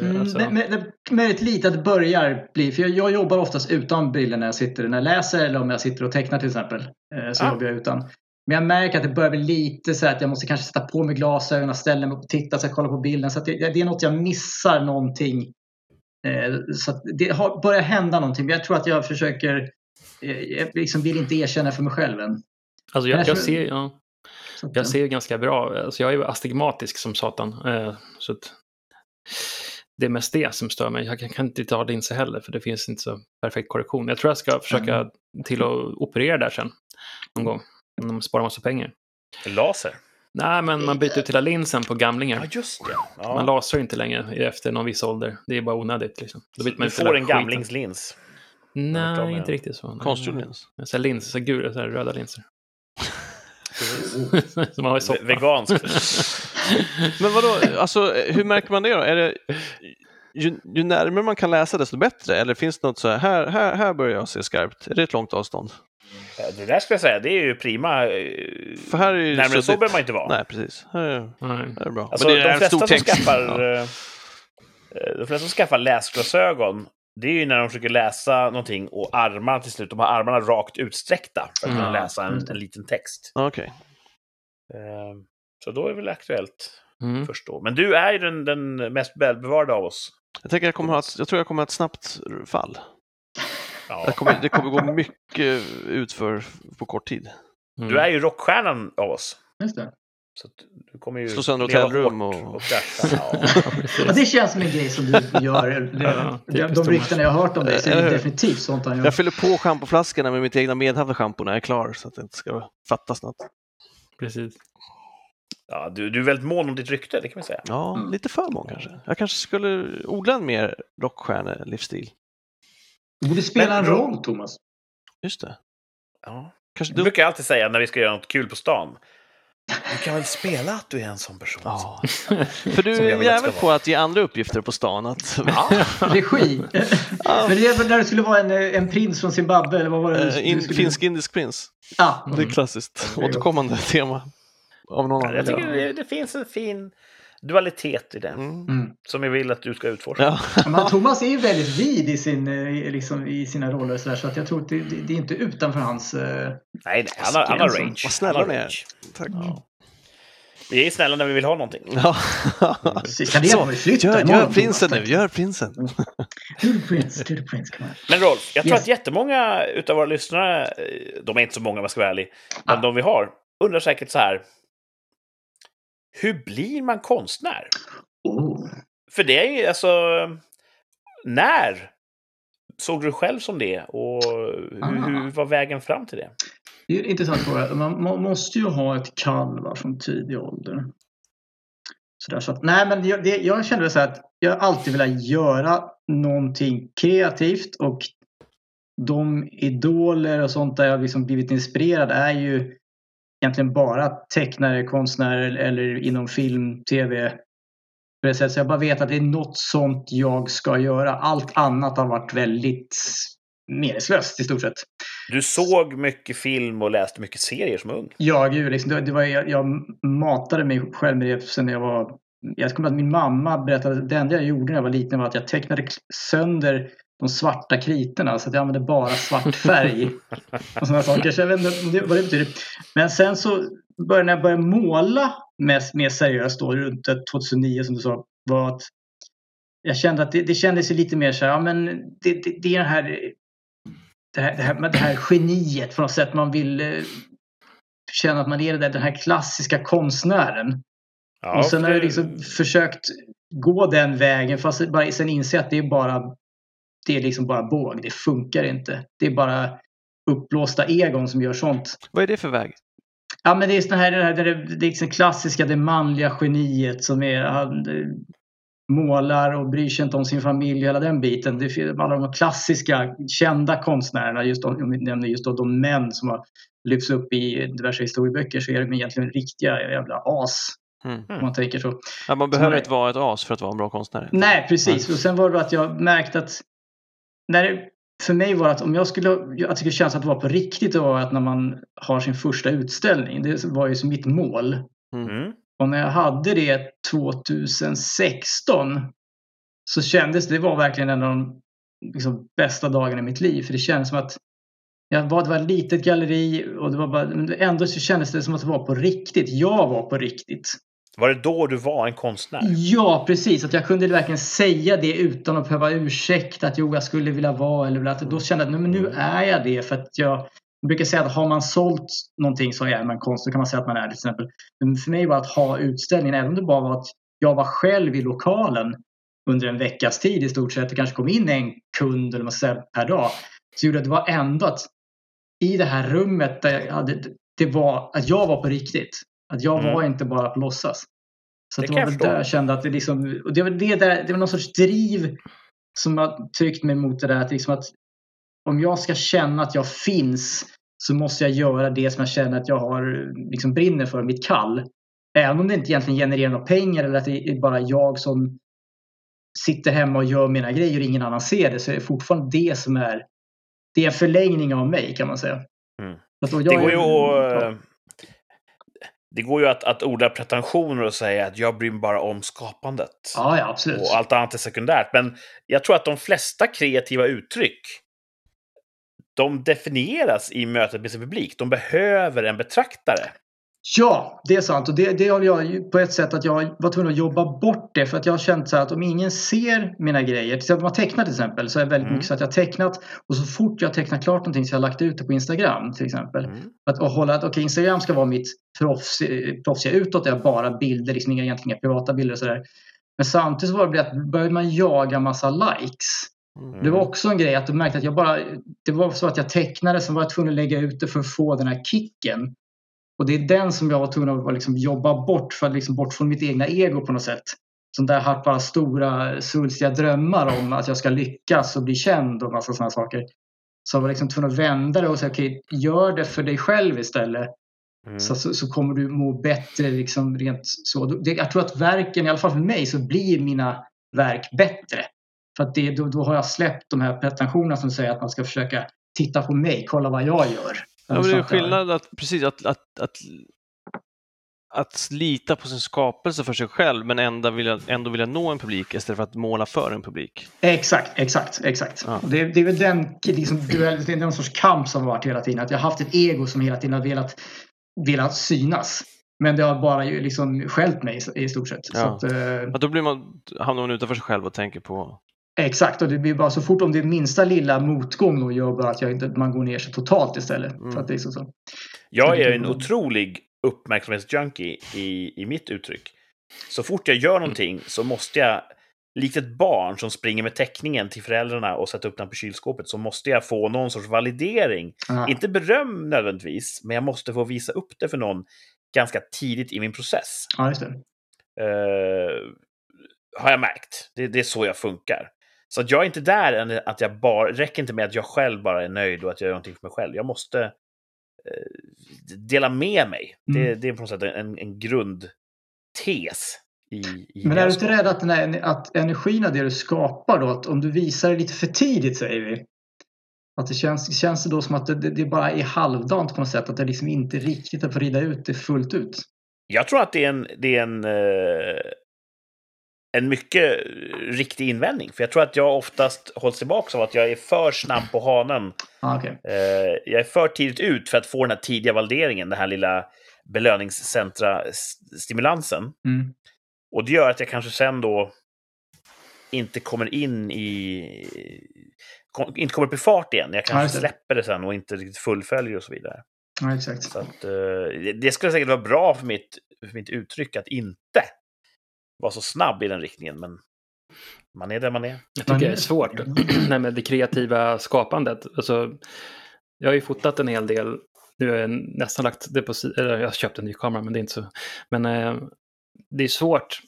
Mm, Alltså, men, men, men väldigt lite att det börjar bli, för jag, jag jobbar oftast utan brillor när jag sitter när jag läser eller om jag sitter och tecknar till exempel. Eh, så Ah. jobbar jag utan. Men jag märker att det börjar bli lite så att jag måste kanske sätta på mig glasögonen, ställa mig upp och titta så jag kollar på bilden. Så att det, det är något jag missar någonting. Eh, så att det har, börjar hända någonting. Men jag tror att jag försöker, eh, jag liksom vill inte erkänna för mig själv än. alltså jag jag, ser, ja, jag ser ju ganska bra. Alltså jag är ju astigmatisk som satan. Eh, så att det är mest det som stör mig. Jag kan, kan inte ta linser heller för det finns inte så perfekt korrektion. Jag tror jag ska försöka Mm. till att operera där sen. Någon gång. Om de sparar massa pengar. Laser? Nej, men man byter ut hela linsen på Ja, gamlingar. just det. Man Ja. lasrar inte längre efter någon viss ålder. Det är bara onödigt. Liksom. Då byter man Du får en gamlingslins. Nej, inte riktigt så. Konstgjord lins. Så här linser, så här gula, så här röda linser. Som man har i Ve- soppa. Vegansk. Men vadå, alltså, hur märker man det då? Är det, ju, ju närmare man kan läsa desto bättre? Eller finns det något så här, här, här, här börjar jag se skarpt? Är det ett långt avstånd? Det där ska jag säga, det är ju prima. eh, För här är ju Närmare så behöver man inte vara. Nej, precis. Här är, Nej. här är bra. Alltså, Men det är de flesta stor som text. skaffar... Ja. eh, eh, De flesta som skaffar läsglasögon, det är ju när de försöker läsa någonting och armarna till slut, de har armarna rakt utsträckta för att kunna Mm. läsa en, en liten text. Okej. Eh, Så då är det väl aktuellt Mm. först då. Men du är ju den, den mest välbevarade av oss. Jag, tänker jag, kommer ha ett, jag tror jag kommer ha ett snabbt fall. Ja. Det kommer, det kommer gå mycket ut för på kort tid. Mm. Du är ju rockstjärnan av oss. Just det. Så att du kommer ju Slå sönder hotellrum och- och krascha. Ja. Ja, det känns som en grej som du gör. Det, Ja, de, ryktena jag har hört om dig så är det definitivt sånt han gör. Jag fyller på schampoflaskorna med mitt egna medhavda schampo när jag är klar så att det inte ska fattas något. precis. Ja, du, du är väldigt mån om ditt rykte, det kan man säga. Ja, Mm. lite för många kanske. Jag kanske skulle odla en mer rockstjärne-livsstil. Du borde spela Men- en roll, Thomas. Just det. Ja. Kanske Det du... brukar jag alltid säga när vi ska göra något kul på stan. Du kan väl spela att du är en sån person? Ja. För du är jävel på att ge andra uppgifter på stan. Att... Regi. Men det är väl när det skulle vara en, en prins från Zimbabwe, eller vad var det? Du in, skulle- Finsk-indisk prins. Ah, Det är klassiskt. Mm. Återkommande tema. Av någon Ja, jag tycker det, det finns en fin dualitet i det. Mm. Mm. Som jag vill att du ska utforska. Ja. Men Thomas är ju väldigt vid i, sin, eh, liksom, i sina roller så, där, så att jag tror att det, det, det är inte utanför hans... eh, Nej, nej, han har, han har range. vad snälla ni är. Tack. Ja. Vi är snälla när vi vill ha någonting. Ja. Precis, det Så, flytta Gör, gör prinsen nu, gör prinsen. On. Men Rolf, jag tror Yes. att jättemånga utav våra lyssnare, eh, de är inte så många om jag ska vara ärlig, men Ah. de vi har, undrar säkert så här. Hur blir man konstnär? Oh. För det är ju alltså... När såg du själv som det? Och hur, Ah. hur var vägen fram till det? Det är en intressant fråga. Man, man måste ju ha ett kall va, från tidig ålder. Så där, så att, nej, men jag, det, jag kände så här att jag alltid velat göra någonting kreativt och de idoler och sånt där jag liksom blivit inspirerad är ju egentligen bara tecknare, konstnärer eller inom film, tv. På det sättet. Så jag bara vet att det är något sånt jag ska göra. Allt annat har varit väldigt meningslöst i stort sett. Du såg mycket film och läste mycket serier som ung. Ja, gud. Liksom, det, det var, jag, jag matade mig själv med det sen jag var... Jag kommer att min mamma berättade att det enda jag gjorde när jag var liten var att jag tecknade sönder de svarta kritorna så att jag använde bara svart färg. och sådana saker. Så jag vet inte vad det betyder. Men sen så började när jag började måla mer, mer seriöst då, runt 2009 som du sa, var att jag kände att det, det kändes lite mer så här, ja men det, det, det är den här det här, det, här, det här geniet på något sätt. Man vill eh, känna att man är där, den här klassiska konstnären. Ja, och sen har jag liksom försökt gå den vägen fast bara, sen inse att det är bara det är liksom bara båg. Det funkar inte. Det är bara uppblåsta egon som gör sånt. Vad är det för väg? Ja men det är sån här, det, här, det, det, det är liksom klassiska, det manliga geniet som är, han eh, målar och bryr sig inte om sin familj, hela den biten. Det finns alla de klassiska kända konstnärerna, just de, om vi nämner just då, de män som har lyfts upp i diverse historieböcker så är de egentligen riktiga jävla as. Mm. Om man tänker så. Ja, man behöver är- inte vara ett as för att vara en bra konstnär. Nej, precis. Och sen var det att jag märkte att när det, för mig var att om jag skulle, att det skulle kännas att det var på riktigt, det var att när man har sin första utställning. Det var ju som mitt mål. Mm. Och när jag hade det 2016 så kändes det var verkligen en av de liksom, bästa dagarna i mitt liv. För det kändes som att jag var, det var ett litet galleri och det var bara, men ändå så kändes det som att det var på riktigt. Jag var på riktigt. Var det då du var en konstnär? Ja, precis. Att jag kunde verkligen säga det utan att behöva ursäkta att jo, jag skulle vilja vara. Eller att då kände jag att nu är jag det. För att jag, jag brukar säga att har man sålt någonting så är man konst. Då kan man säga att man är det till exempel. Men för mig var att ha utställningen, även om det bara var att jag var själv i lokalen under en veckas tid i stort sett. Det kanske kom in en kund eller vad man ska säga, per dag. Så gjorde att det var ändå att i det här rummet där jag hade, det var att jag var på riktigt. Att jag Mm. var inte bara på låtsas. Så Det det var väl där jag kände att det liksom, och det var det där, det var någon sorts driv som har tryckt mig mot det där att liksom att om jag ska känna att jag finns så måste jag göra det som jag känner att jag har, liksom brinner för, mitt kall. Även om det inte egentligen genererar några pengar eller att det är bara jag som sitter hemma och gör mina grejer och ingen annan ser det så är det fortfarande det som är det är en förlängning av mig kan man säga. Mm. Det går ju att, det går ju att, att odla pretensioner och säga att jag bryr mig bara om skapandet. Ja, ja, absolut. Och allt annat är sekundärt. Men jag tror att de flesta kreativa uttryck de definieras i mötet med sin publik. De behöver en betraktare. Ja, det är sant. Och det, det har jag på ett sätt att jag var tvungen att jobba bort det. För att jag har känt så att om ingen ser mina grejer. Till exempel om jag tecknar till exempel. Så är det väldigt Mm. mycket så att jag har tecknat. Och så fort jag har tecknat klart någonting så har jag lagt ut det på Instagram till exempel. Mm. Att, och hålla att okej, Instagram ska vara mitt proffs, proffsiga utåt. Det är bara bilder, liksom inga, egentligen inga privata bilder och sådär. Men samtidigt så var det att började man jaga massa likes. Mm. Det var också en grej att du märkte att jag bara, det var så att jag tecknade så var jag tvungen att lägga ut det för att få den här kicken. Och det är den som jag var tvungen att liksom jobba bort, för att liksom bort från mitt egna ego på något sätt. Som där bara stora svulstiga drömmar om att jag ska lyckas och bli känd och massa sådana saker. Så jag var liksom tvungen att vända det och säga okej, gör det för dig själv istället. Mm. Så, så, så kommer du må bättre liksom rent så. Det, jag tror att verken, i alla fall för mig, så blir mina verk bättre. För att det, då, då har jag släppt de här pretensionerna som säger att man ska försöka titta på mig, kolla vad jag gör. Ja, men det är Så skillnad att, precis, att, att, att, att lita på sin skapelse för sig själv men ändå vilja, ändå vilja nå en publik istället för att måla för en publik. Exakt, exakt, exakt. Ja. Det, det är väl den liksom, duell, det är någon sorts kamp som har varit hela tiden. Att jag har haft ett ego som hela tiden har velat, velat synas. Men det har bara ju liksom skällt mig i, stort sett. Så Ja. att, eh, då blir man, hamnar man utanför sig själv och tänker på... Exakt, och det blir bara så fort om det är minsta lilla motgång då gör bara att jag, inte- man går ner sig totalt istället. Mm. För att det är så, så. Jag är en Mm. otrolig uppmärksamhetsjunkie i, i mitt uttryck. Så fort jag gör någonting så måste jag, likt ett barn som springer med teckningen till föräldrarna och sätter upp den på kylskåpet, så måste jag få någon sorts validering. Ja. Inte beröm nödvändigtvis, men jag måste få visa upp det för någon ganska tidigt i min process. ja, just det. Eh, har jag märkt. Det, det är så jag funkar. Så att jag är inte där än att jag bara, räcker inte med att jag själv bara är nöjd och att jag gör någonting för mig själv. Jag måste eh, dela med mig. Det, Mm. det är på något sätt en, en grundtes i, i Men är du inte rädd att, den här, att energin av det du skapar då, att om du visar det lite för tidigt säger vi, att det känns, känns det då som att det, det, det bara är halvdant på något sätt, att det liksom inte riktigt att få rida ut det fullt ut? Jag tror att det är en, det är en, eh, en mycket riktig invändning. För jag tror att jag oftast hålls tillbaka av att jag är för snabb på hanen Ah, okej. Eh, jag är för tidigt ut för att få den här tidiga valideringen, den här lilla belöningscentra-stimulansen. Mm. Och det gör att jag kanske sen då inte kommer in i... Kom, inte kommer upp i fart igen. Jag Ja, kanske det. släpper det sen och inte riktigt fullföljer och så vidare. Ja, exakt. Så att, eh, det- det skulle säkert vara bra för mitt, för mitt uttryck att inte vara så snabb i den riktningen, men man är där man är. Jag tycker det är svårt. Nej, med det kreativa skapandet. Alltså, jag har ju fotat en hel del. Nu har jag nästan lagt det på eller Jag har köpt en ny kamera, men det är inte så. Men eh, det är svårt.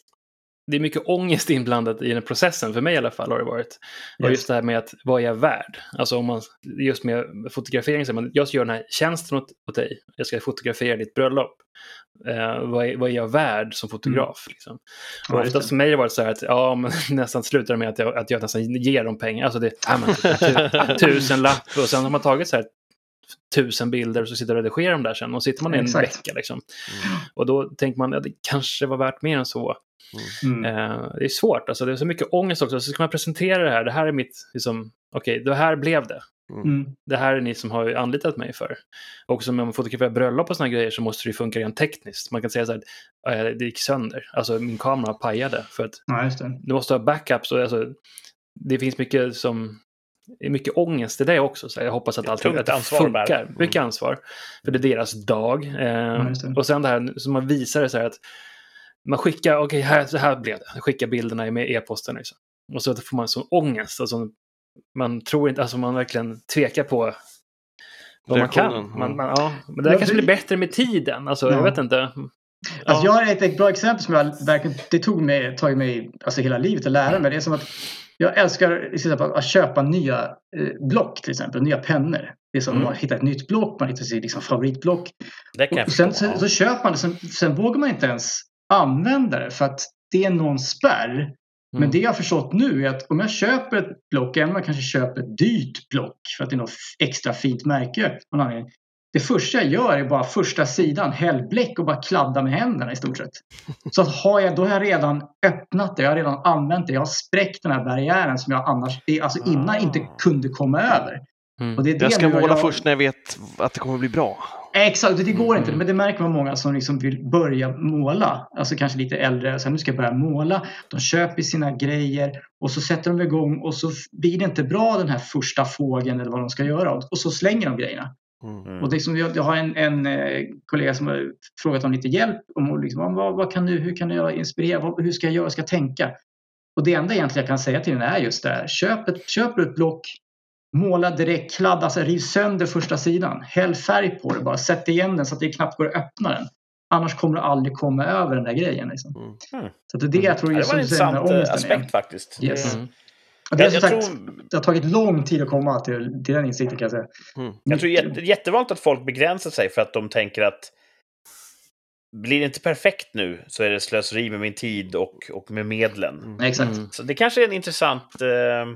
Det är mycket ångest inblandat i den processen, för mig i alla fall har det varit. Och Yes. just det här med att vad är jag värd? Alltså om man, just med fotografering, så man, jag ska göra den här tjänsten åt, åt dig. Jag ska fotografera ditt bröllop. Eh, vad, är, vad är jag värd som fotograf? Liksom? Ja, Och just oftast för mig har det varit så här att ja, men nästan slutar med att jag, att jag nästan ger dem pengar. Alltså det ja, men, tu, tusen lapp och sen har man tagit så här tusen bilder och så sitter och redigerar dem där sen. Och sitter man i en Exakt. vecka liksom. Och då tänker man att det kanske var värt mer än så. Mm. Eh, det är svårt, alltså det är så mycket ångest också. Så ska man presentera det här, det här är mitt, liksom, okej, det här blev det. Mm. Det här är ni som har anlitat mig för. Och som om man fotograferar bröllop och sådana grejer så måste det ju funka rent tekniskt. Man kan säga så här, det gick sönder, alltså min kamera pajade för att Ja, just det. du måste ha backups. Och alltså, det finns mycket som det är mycket ångest i det också. Så jag hoppas att allt att det funkar. Mycket ansvar. För det är deras dag. Eh, det. och sen det här som man visar det så här att man skickar, okej, här, så här blev det. Skickar bilderna med e-posten. Liksom. Och så får man sån ångest. Alltså, man tror inte, alltså man verkligen tvekar på vad man kan. Man, mm. man, ja, men det där kanske blir bättre med tiden. Alltså, Ja. Jag vet inte. Alltså, Ja. Jag har ett, ett bra exempel som jag verkligen, det tog mig, tagit mig alltså hela livet att lära mig. Det är som att jag älskar till exempel, att köpa nya eh, block till exempel, nya pennor. Det är som Mm. man hittar ett nytt block, man hittar sitt liksom favoritblock. Och sen så, så köper man det, sen, sen vågar man inte ens använda det för att det är någon spärr. Men Mm. det jag har förstått nu är att om jag köper ett block, även om jag kanske köper ett dyrt block för att det är något extra fint märke. någon anledning, Det första jag gör är bara första sidan, häll bläck och bara kladda med händerna i stort sett. Så att har jag, då har jag redan öppnat det, jag har redan använt det, jag har spräckt den här barriären som jag annars, alltså innan Ah. inte kunde komma över. Mm. Och det är det Jag ska måla jag- först när jag vet att det kommer bli bra. Exakt, det går inte. Mm. Men det märker man många som liksom vill börja måla. Alltså kanske lite äldre. Så här, nu ska jag börja måla. De köper sina grejer och så sätter de igång och så blir det inte bra den här första fågeln eller vad de ska göra. Och så slänger de grejerna. Mm. Mm. Och det är som, jag, har en, en eh, kollega som har frågat om lite hjälp. Om liksom, vad, vad kan du, hur kan jag inspirera? Vad, hur ska jag göra? Vad ska jag tänka? Och det enda egentligen jag kan säga till den är just det här. Köp, ett, köp ett block, måla direkt, kladda, alltså riv sönder första sidan. Häll färg på det bara, sätt igen den så att det knappt går att öppna den. Annars kommer du aldrig komma över den där grejen. Liksom. Mm. Mm. Så att det är det jag tror Ja, är det var en intressant eh, aspekt faktiskt. Yes. Mm. Det, är Jag, jag, sagt, tror, det har tagit lång tid att komma till, till den insikten kan jag säga. Mm. jag tror jätte, jättevanligt att folk begränsar sig för att de tänker att blir det inte perfekt nu så är det slöseri med min tid och, och med medlen. Mm. Exakt. Mm. Så det kanske är en intressant eh, eh,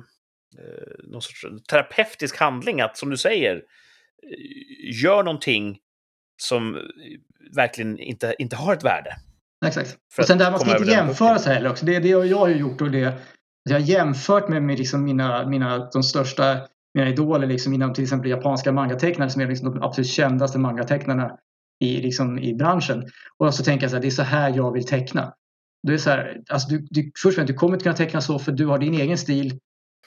någon sorts terapeutisk handling att, som du säger, eh, gör någonting som eh, verkligen inte, inte har ett värde. Exakt. För Och sen att där man ska inte jämföra sig heller också. Det är det jag har gjort och det jag har jämfört med, med liksom mina, mina, de största mina idoler liksom inom till exempel japanska mangatecknare som är liksom de absolut kändaste mangatecknarna i, liksom, i branschen. Och så tänker jag så här, det är så här jag vill teckna. Det är så här, alltså du, du, först och främst, du kommer inte kunna teckna så för du har din egen stil.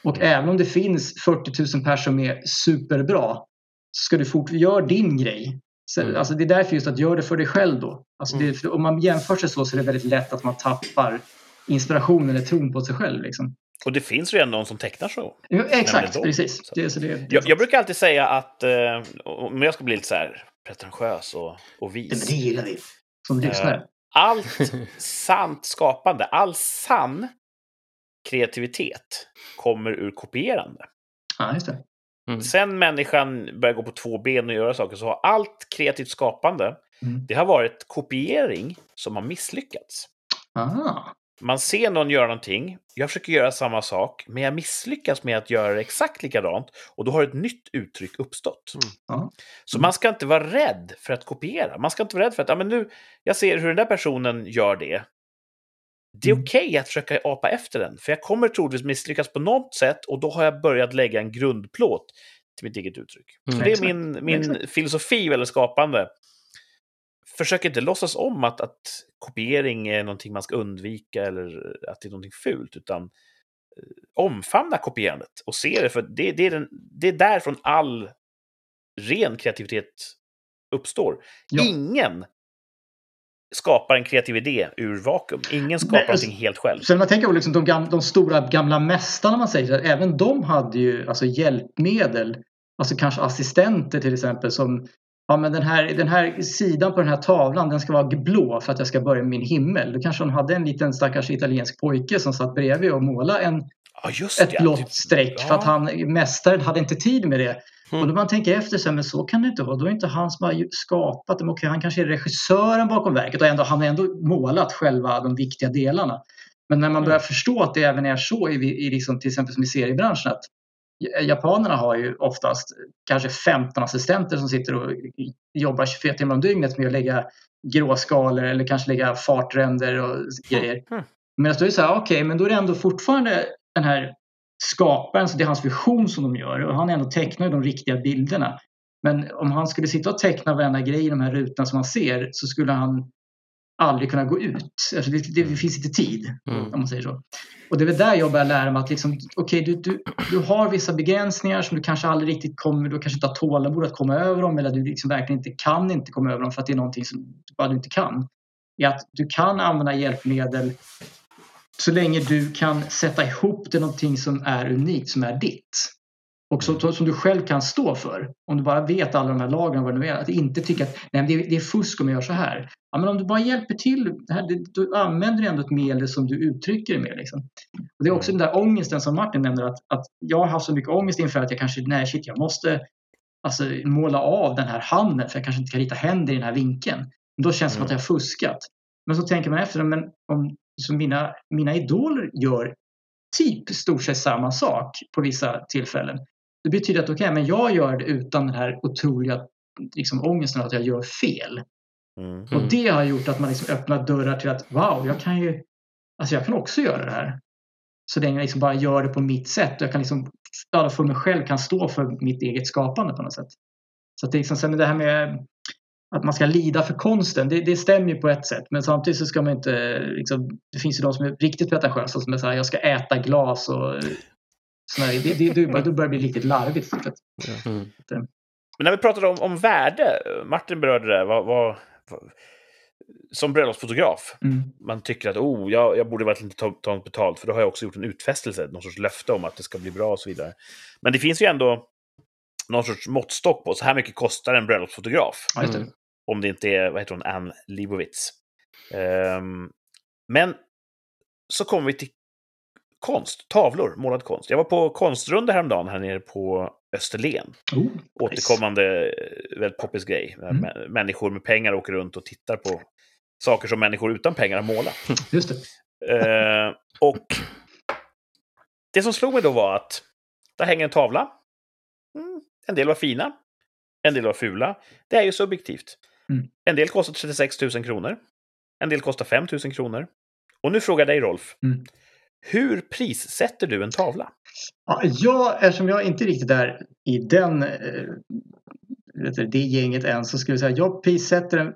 Och även om det finns 40 000 personer som är superbra så ska du fort göra din grej. Så, Mm. alltså det är därför just att göra det för dig själv då. Alltså det, för om man jämför sig så så är det väldigt lätt att man tappar inspirationen eller tron på sig själv. Liksom. Och det finns ju redan någon som tecknar så. Ja, exakt, då. precis. Så- Det, är så det, det är Jag, jag brukar alltid säga att, eh, om jag ska bli lite så här pretentiös och, och men vis. det gillar vi som lyssnare. Allt sant skapande, all sann kreativitet kommer ur kopierande. Ja, just det. Mm. Sen människan börjar gå på två ben och göra saker så har allt kreativt skapande, Mm. det har varit kopiering som har misslyckats. Aha. Man ser någon göra någonting, jag försöker göra samma sak, men jag misslyckas med att göra exakt likadant och då har ett nytt uttryck uppstått. Mm. Ja. Så man ska inte vara rädd för att kopiera. Man ska inte vara rädd för att, ja men nu, jag ser hur den där personen gör det. Det är Mm. okej att försöka apa efter den, för jag kommer troligtvis misslyckas på något sätt och då har jag börjat lägga en grundplåt till mitt eget uttryck. Så Mm. det är min, min filosofi eller skapande. Försök inte låtsas om att, att kopiering är någonting man ska undvika eller att det är någonting fult, utan eh, omfamna kopierandet och se det, för det, det, är, den, det är därifrån all ren kreativitet uppstår. Ja. Ingen skapar en kreativ idé ur vakuum. Ingen skapar Nej, alltså- någonting helt själv. Sen man tänker på liksom de, gam, de stora gamla mästarna man säger, så även de hade ju alltså hjälpmedel. Alltså kanske assistenter till exempel som Ja men den här, den här sidan på den här tavlan den ska vara blå för att jag ska börja med min himmel. Då kanske de hade en liten stackars italiensk pojke som satt bredvid och målade en, Ja, ett ja, blått typ- streck för att ja. han, mästaren hade inte tid med det. Mm. Och då man tänker efter så här, men så kan det inte vara. Då är det inte han som har skapat dem. Okej, han kanske är regissören bakom verket och ändå, han har ändå målat själva de viktiga delarna. Men när man börjar förstå att det även är så i, i liksom, till exempel som i seriebranschen att japanerna har ju oftast kanske 15 assistenter som sitter och jobbar 24 timmar om dygnet med att lägga gråskalor eller kanske lägga fartränder och grejer. Mm. Medan då är det så här, okej, men då är det ändå fortfarande den här skaparen, så det är hans vision som de gör och han är ändå tecknar de riktiga bilderna. Men om han skulle sitta och teckna varenda grej i de här rutorna som man ser så skulle han aldrig kunna gå ut. Alltså det, det, det finns inte tid, Mm. om man säger så. Och det är väl där jag börjar lära mig att liksom, okej, du, du, du har vissa begränsningar som du kanske aldrig riktigt kommer, du kanske inte har tålamod att komma över dem eller du liksom verkligen inte kan inte komma över dem för att det är någonting som bara du inte kan. Är att du kan använda hjälpmedel så länge du kan sätta ihop det någonting som är unikt, som är ditt. Och så, som du själv kan stå för. Om du bara vet alla de här lagen, vad det är. Att inte tycka att nej, det, är, det är fusk om jag gör så här. Ja, men om du bara hjälper till, här, det, då använder du ändå ett medel som du uttrycker det med. Liksom. Och det är också den där ångesten som Martin nämner. Att, att jag har haft så mycket ångest inför att jag kanske, nej shit, jag måste alltså, måla av den här handen för jag kanske inte kan rita händer i den här vinkeln. Men då känns det som att jag har fuskat. Men så tänker man efter, men om så mina, mina idoler gör typ stort sett samma sak på vissa tillfällen. Det betyder att okay, men jag gör det utan den här otroliga liksom, ångesten att jag gör fel. Mm. Och det har gjort att man liksom öppnar dörrar till att wow, jag kan ju alltså jag kan också göra det här. Så länge jag liksom bara gör det på mitt sätt. Jag kan liksom, för mig själv kan stå för mitt eget skapande på något sätt. Så att det, liksom, sen det här med att man ska lida för konsten, det, det stämmer ju på ett sätt. Men samtidigt så ska man inte, liksom, det finns ju de som är riktigt pretentiösa som är så här, jag ska äta glas och sådär. Det, det, det, det börjar bli riktigt larvigt. Mm. Men när vi pratade om, om värde, Martin berörde det, vad, vad, vad, som bröllopsfotograf, Mm. man tycker att oh, jag, jag borde verkligen inte ta, ta betalt, för då har jag också gjort en utfästelse, någon sorts löfte om att det ska bli bra och så vidare. Men det finns ju ändå någon sorts måttstock på, så här mycket kostar en bröllopsfotograf. Mm. Om det inte är, vad heter hon, Ann Leibovitz. Ehm, men så kommer vi till konst, tavlor, målad konst. Jag var på konstrunda häromdagen här nere på Österlen. Oh, nice. Återkommande eh, väldigt poppis grej. Mm. mä- Människor med pengar åker runt och tittar på saker som människor utan pengar har målat. Just det. Eh, och det som slog mig då var att där hänger en tavla. Mm, en del var fina, en del var fula. Det är ju subjektivt. Mm. En del kostar 36 000 kronor. En del kostar 5 000 kronor. Och nu frågar jag dig, Rolf. Mm. Hur prissätter du en tavla? Ja, jag, eftersom jag inte riktigt är i den, eh, det gänget än så skulle jag säga jag prissätter den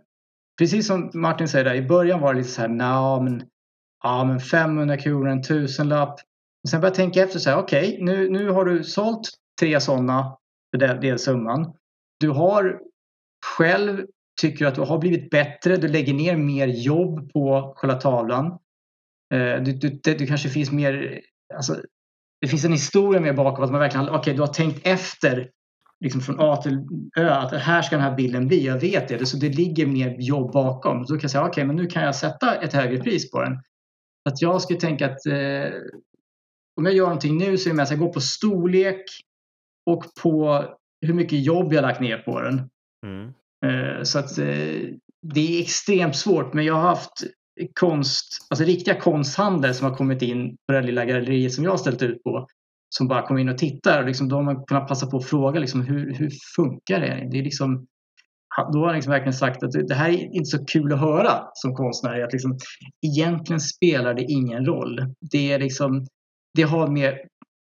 precis som Martin säger där i början var det lite så här "Nja, men, ja, men 500 kronor, en tusenlapp. Och sen började jag tänka efter så här okej nu, nu har du sålt tre sådana för den, den summan. Du har själv tycker att du har blivit bättre, du lägger ner mer jobb på själva tavlan. Eh, Du, du, det, det kanske finns mer, alltså, det finns en historia med bakom att man verkligen okej, du har tänkt efter liksom från A till Ö att här ska den här bilden bli. Jag vet det, så det ligger mer jobb bakom. Så då kan jag säga okej, men nu kan jag sätta ett högre pris på den. Så att jag skulle tänka att eh, om jag gör någonting nu så är det mest att jag går på storlek och på hur mycket jobb jag lagt ner på den. Mm. Eh, Så att eh, det är extremt svårt men jag har haft konst, alltså riktiga konsthandlare som har kommit in på det lilla galleriet som jag har ställt ut på. Som bara kommer in och tittar och liksom, då har man kunnat passa på att fråga liksom, hur, hur funkar det? det är liksom, då har han liksom verkligen sagt att det här är inte så kul att höra som konstnär. Att liksom, egentligen spelar det ingen roll. Det är liksom, det har med,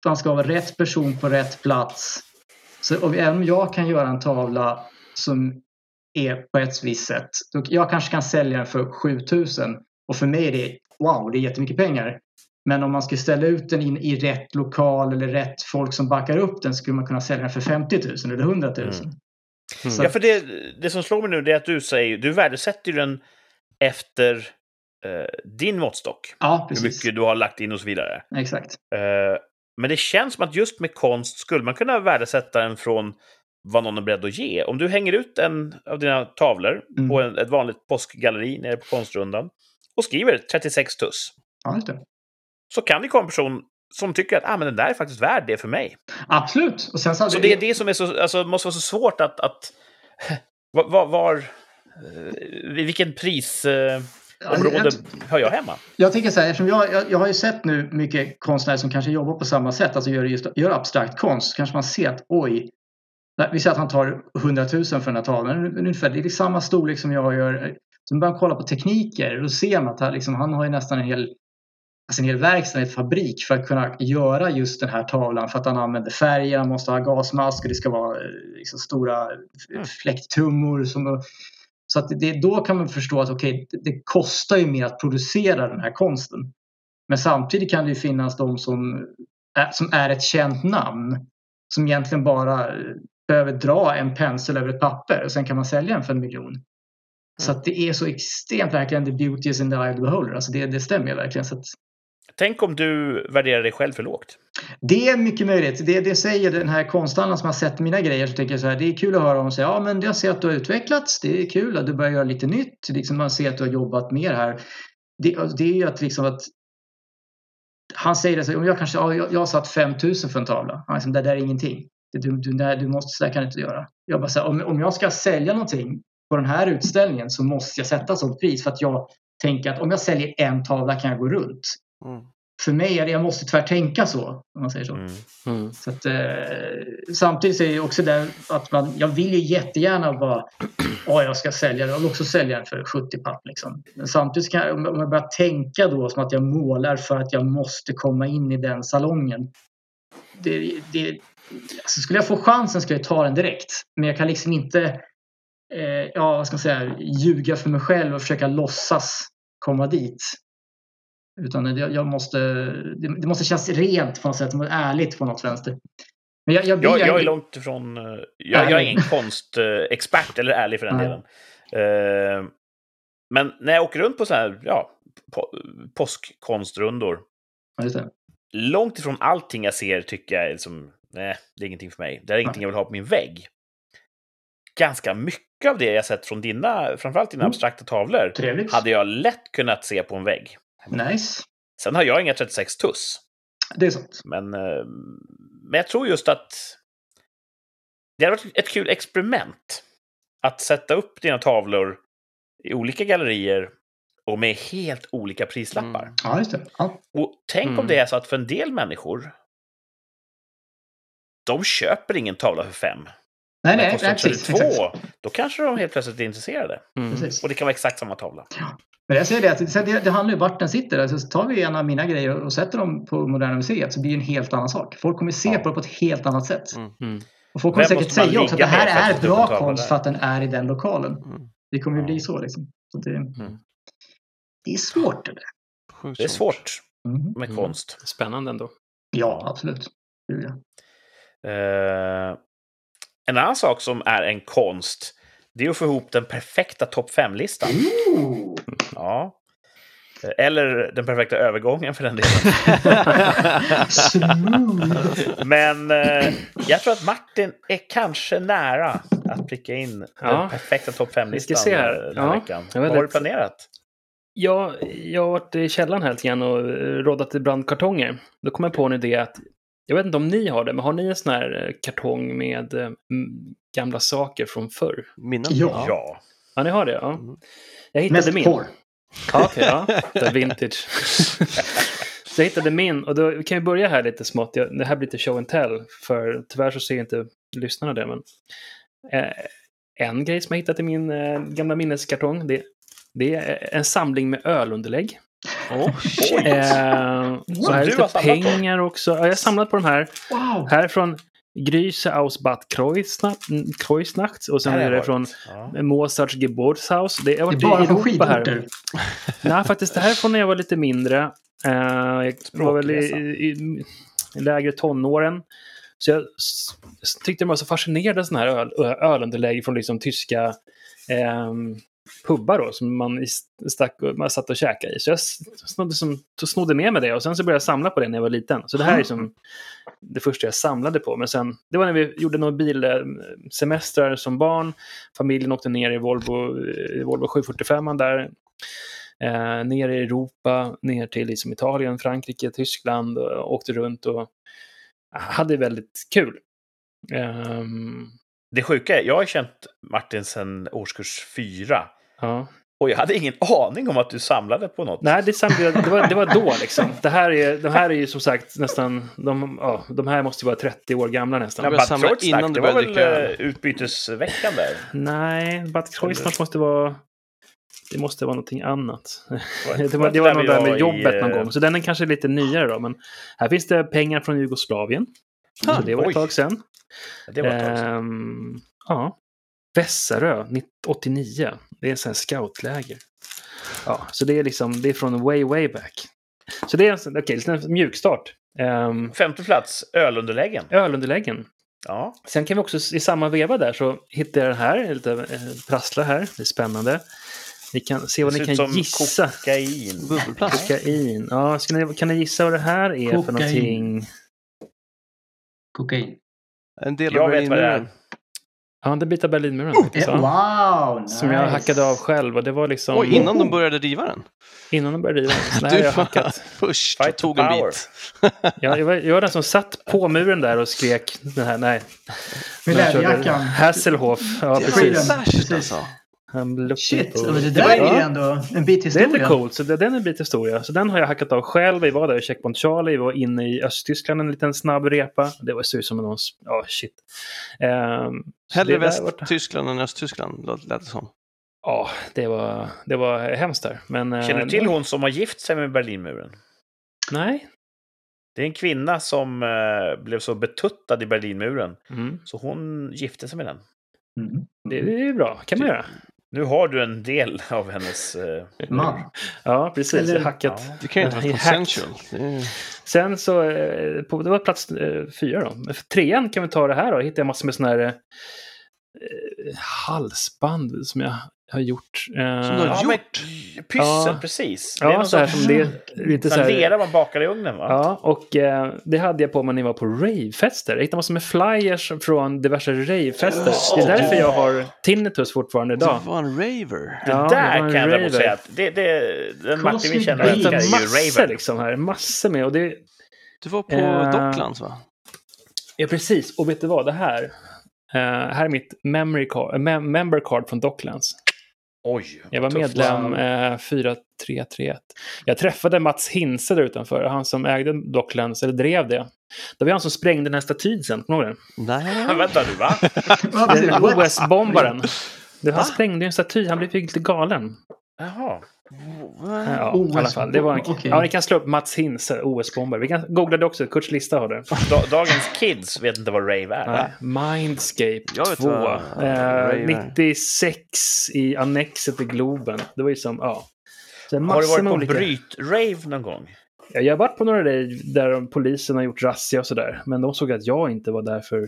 man ska vara rätt person på rätt plats. Så och även om jag kan göra en tavla som är på ett visst sätt. Jag kanske kan sälja den för 7000 och för mig är det wow, det är jättemycket pengar. Men om man skulle ställa ut den in i rätt lokal eller rätt folk som backar upp den skulle man kunna sälja den för 50 000 eller 100 000. Mm. Så Ja, för det, det som slår mig nu är att du säger, du värdesätter den efter eh, din måttstock. ja, Hur precis. mycket du har lagt in och så vidare. Exakt. Eh, men det känns som att just med konst skulle man kunna värdesätta den från vad någon är beredd att ge. Om du hänger ut en av dina tavlor Mm. på en, ett vanligt påskgalleri nere på Konstrundan och skriver 36 tuss, Ja, så kan det komma en person som tycker att ah, men den där är faktiskt värd det för mig. Absolut. Och sen så Så det är det som är så, alltså, måste vara så svårt att... att var, var, eh, i vilken prisområde eh, Alltså, område jag- hör jag hemma? Jag tänker så här, eftersom jag, jag, jag har ju sett nu mycket konstnärer som kanske jobbar på samma sätt, alltså gör, just, gör abstrakt konst, så kanske man ser att oj, nej, vi säger att han tar 100 000 för den här tavlan, ungefär, det är samma storlek som jag gör. Så man börjar kolla på tekniker, då ser man att han, liksom, han har ju nästan en hel, alltså en hel verkstad, en fabrik för att kunna göra just den här tavlan för att han använder färger, han måste ha gasmask och det ska vara liksom, stora Mm. fläkttrummor som så att det, då kan man förstå att okej, det, kostar ju mer att producera den här konsten. Men samtidigt kan det ju finnas de som som är ett känt namn som egentligen bara behöver dra en pensel över ett papper och sen kan man sälja den för en miljon. Så att det är så extremt verkligen the beauty is in the eye of the beholder. Alltså det, det stämmer verkligen. Så att Tänk om du värderar dig själv för lågt. det är mycket möjligt. Det, det säger den här konsthandlaren som har sett mina grejer. Så tänker jag så här, det är kul att höra om och säga ja men jag ser att du har utvecklats. Det är kul att du börjar göra lite nytt. Liksom man ser att du har jobbat mer här. Det, det är ju att liksom att han säger det så om jag kanske, ja, jag, jag har satt 5000 för en tavla. Han liksom, det där är ingenting. Du, du, nej, du måste, så där kan du inte göra. Jag bara så här, om, om jag ska sälja någonting på den här utställningen så måste jag sätta sånt pris för att jag tänker att om jag säljer en tavla kan jag gå runt. Mm. För mig är det, jag måste tyvärr tänka så, om man säger så. Mm. Mm. Så att, eh, samtidigt är det också det att man, jag vill ju jättegärna bara, ja jag ska sälja den, jag vill också sälja den för 70 papp. Liksom. Men samtidigt kan jag- om jag börjar tänka då som att jag målar för att jag måste komma in i den salongen. Det, det, alltså skulle jag få chansen skulle jag ta den direkt. Men jag kan liksom inte, eh, ja vad ska man säga, ljuga för mig själv och försöka låtsas komma dit. Utan jag, jag måste, det, det måste kännas rent på något sätt, ärligt på något vänster. Men jag, jag, Jag, jag, är långt ifrån... eh, Jag, är ingen konstexpert, eller ärlig för den delen. Eh, Men när jag åker runt på så här, ja, po- påskkonstrundor, långt ifrån allting jag ser tycker jag är liksom, nej, det är ingenting för mig. Det är ingenting jag vill ha på min vägg. Ganska mycket av det jag sett från dina, framförallt dina Mm. abstrakta tavlor, Trevligt. hade jag lätt kunnat se på en vägg. Nice. Sen har jag inga 36 tuss, Det är sant. men, eh, men jag tror just att det hade varit ett kul experiment att sätta upp dina tavlor i olika gallerier och med helt olika prislappar. Mm. Ja, just det. Ja. Och tänk om Mm. det är så att för en del människor, de köper ingen tavla för fem. Nej, Men nej, kostar nej precis. 32, exakt. då kanske de helt plötsligt är intresserade. Mm. Och det kan vara exakt samma tavla. Men jag säger det, att det, det handlar ju vart den sitter. Alltså, så tar vi en av mina grejer och sätter dem på Moderna Museet så blir det en helt annan sak. Folk kommer se Ja. på det på ett helt annat sätt. Mm. Och folk kommer Vem säkert säga också att det här är en bra konst där? för att den är i den lokalen. Mm. Det kommer ju Ja. bli så liksom. Så det, Mm. det är svårt det där. Det är svårt Mm. med Mm. konst. Spännande ändå. Ja, absolut. Ja. Eh, en annan sak som är en konst, det är att få ihop den perfekta topp 5-listan. Ooh. Ja. Eller den perfekta övergången för den delen. Men eh, jag tror att Martin är kanske nära att pricka in den Ja. perfekta topp 5-listan Vi ska se här. den här Ja, veckan. jag Vad har du planerat? Jag, jag har varit i källaren här lite grann och eh, råddat i brandkartonger. Då kom jag på en idé att, jag vet inte om ni har det, men har ni en sån här eh, kartong med eh, gamla saker från förr? Minnen? Ja. Ja. Ja, ni har det? Ja. Mm. Jag hittade Mest min. porr. Ja, okej, ja. Det är vintage. så jag hittade min och då kan vi börja här lite smått. Det här blir lite show and tell, för tyvärr så ser inte lyssnarna det. Men, eh, en grej som jag hittat i min eh, gamla minneskartong, det, det är en samling med ölunderlägg. Oh, Oj. Eh, så här är lite pengar också. Ja, jag har samlat på de här. Wow. Här är från Grüße aus Bad Kreuznach- Kreuznach och sen är det från. Ja. Mozarts Geburtshaus. Det, jag Det är bara från skidorter. Nej, faktiskt det här är från när jag var lite mindre. Eh, jag var väl i, i, i lägre tonåren. Så jag tyckte det var så fascinerande sådana här öl, ö- ölunderlägg från liksom tyska eh, pubbar då, som man, stack, man satt och käkade i. Så jag snodde, som, snodde med mig det och sen så började jag samla på det när jag var liten. Så det här är som det första jag samlade på. Men sen, det var när vi gjorde några bilsemestrar som barn. Familjen åkte ner i Volvo, i Volvo 745 där. Eh, ner i Europa, ner till liksom Italien, Frankrike, Tyskland och åkte runt och hade väldigt kul. Ehm, Det sjuka är, jag har känt Martin sedan årskurs fyra. Ja. Och jag hade ingen aning om att du samlade på något. Nej, det, samlade, jag- det, var, det var då liksom. Det här är, de här är ju som sagt nästan, de, ja, de här måste ju vara 30 år gamla nästan. Ja, samla Kreuznach, innan det var väl öl. eh, utbytesveckan där? Nej, Bad Kreuznach måste vara... Det måste vara någonting annat. Det var det var vi där med i, jobbet någon eh, gång. Så den är kanske lite nyare då. Men här finns det pengar från Jugoslavien. Så Ah, det var ett tag sedan. Det var ett tag sedan. Ehm, ja. Vässarö, 89. Det är en scoutläger. Ja, så det är liksom, det är från way, way back. Så det är en okay, en mjukstart. Um, Femte plats, ölunderläggen. ölunderläggen. Ja. Sen kan vi också i samma veva där så hittar jag den här, lite eh, prasslar här. Det är spännande. Ni kan se vad Det ni ser ut kan som gissa. kokain. Bubbelplast. Kokain. Ja, ska ni, kan ni gissa vad det här är för Kokain. någonting? Kokain. En del Jag av vet vad det är. Ja, en bit av Berlinmuren. Oh, faktiskt, ja. Wow, nice. Som jag hackade av själv och det var liksom Oj, innan de började riva den? innan de började riva den. Nej, Du jag hackat. först Fight tog en bit. Jag, jag, var, jag var den som satt på muren där och skrek den här, nej. Med läderjackan. Hasselhoff. Ja, Det var ju precis. Precis. alltså. Shit, for- men det där är ju ändå en bit Det är historia. lite coolt, så det, den är en bit historia. Så den har jag hackat av själv. Vi var där i Checkpoint Charlie, vi var inne i Östtyskland en liten snabb repa. Det var ut som någon... Ja, shit. Um, Hellre Västtyskland än Östtyskland lät det som. Ja, det var, det var hemskt där. Men, eh, Känner du till hon som har gift sig med Berlinmuren? Nej. Det är en kvinna som eh, blev så betuttad i Berlinmuren, Mm. så hon gifte sig med den. Mm. Det, det är ju bra, kan man göra. Nu har du en del av hennes... Eh, Man. Ja, precis. Eller- hackat. Ja. Det kan ju inte vara consensual. Är... Sen så, eh, på, det var plats eh, fyra då. Men för trean kan vi ta det här då. Hittade jag massor med sådana här eh, halsband som jag har gjort. Eh, Som du har ja, gjort? men pyssel, Ja. precis. Ja, någon så här som det lite så här. lera man bakar i ugnen, va? Ja, och eh, det hade jag på mig när jag var på ravefester. Jag hittade massor med flyers från diverse ravefester. Det är därför jag har tinnitus fortfarande idag. Du var en raver. Det Ja, det där kan jag däremot säga att det, det, den Martin vi känner älskar hittade är ju massor Raver. liksom här. Massor med. Och det, Du var på Eh, Docklands va? ja, precis. Och vet du vad? Det här. eh, här är mitt memory card, mem- member card från Docklands. Oj, Jag var medlem eh, 4331. Jag träffade Mats Hinse där utanför, han som ägde Docklands, eller drev det. Det var han som sprängde den här statyn sen, kommer du ihåg? Nej. Vänta du, va? OS-bombaren. Det- Han sprängde en staty, han blev lite galen. Jaha. Ja, OS i alla fall. Det var en... okej. Ja, ni kan slå upp Mats Hinse, OS-bombare. Vi kan googla det också, Kurts lista har. Da, dagens kids vet inte vad rave är. Nej, Mindscape Jag vet 2. vad Eh, Rave är. 96 i Annexet i Globen. Det var ju som, ja. Så Har du varit på olika... bryt-rave någon gång? Ja, jag har varit på några där, där polisen har gjort razzia och sådär. Men de såg att jag inte var där för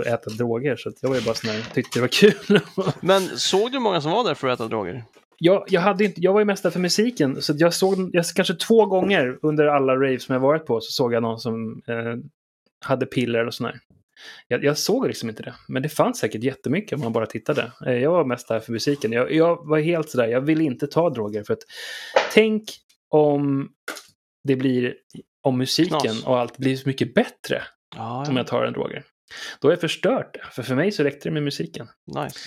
att äta droger. Så att jag var ju bara sån här, tyckte det var kul. Men såg du många som var där för att äta droger? Jag, jag, hade inte, jag var ju mest där för musiken. Så jag såg jag, kanske två gånger under alla raves som jag varit på så såg jag någon som eh, hade piller och sådär. Jag, jag såg liksom inte det. Men det fanns säkert jättemycket om man bara tittade. Eh, jag var mest där för musiken. Jag, jag var helt sådär, jag vill inte ta droger. För att tänk om det blir om musiken Knas. och allt blir så mycket bättre Ja, om jag tar en droger. Då är jag förstört det. För för mig så räckte det med musiken. Nice.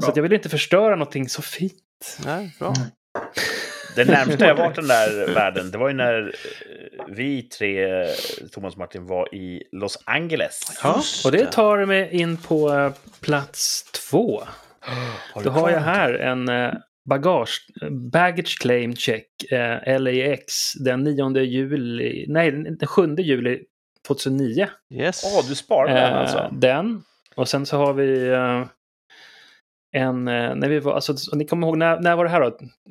Så att jag vill inte förstöra någonting så fint. Nej, bra. Det närmsta jag varit den där världen, det var ju när eh, vi tre, Thomas och Martin, var i Los Angeles. Ja, och det tar mig in på eh, plats två. Har Då du har jag här en eh, bagage, baggage claim check, LAX, den 9 juli, nej, den 7 juli 2009. Yes. Åh, du sparade den alltså? Den. Och sen så har vi en, eh, när vi var, alltså, ni kommer ihåg, när, när var det här då?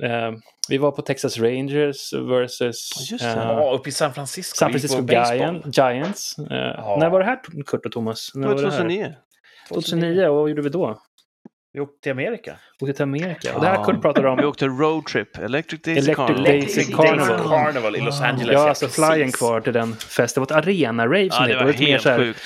Eh, vi var på Texas Rangers versus Just det. Ja, uppe i San Francisco. San Vi Francisco. Giant, Giants. Eh, När var det här, Kurt och Thomas? Det När var var det här? 2009. 2009, och vad gjorde vi då? Vi åkte till Amerika. Åkte till Amerika. Och det här Ja. Kurt pratade Vi om. åkte roadtrip, Electric Daisy Electric Carnival. Daisy Carnival. Carnival i Los. Angeles. Ja, alltså flyen kvar till den festen. Det var ett arena-rave som Ja, det var lite mer helt sjukt.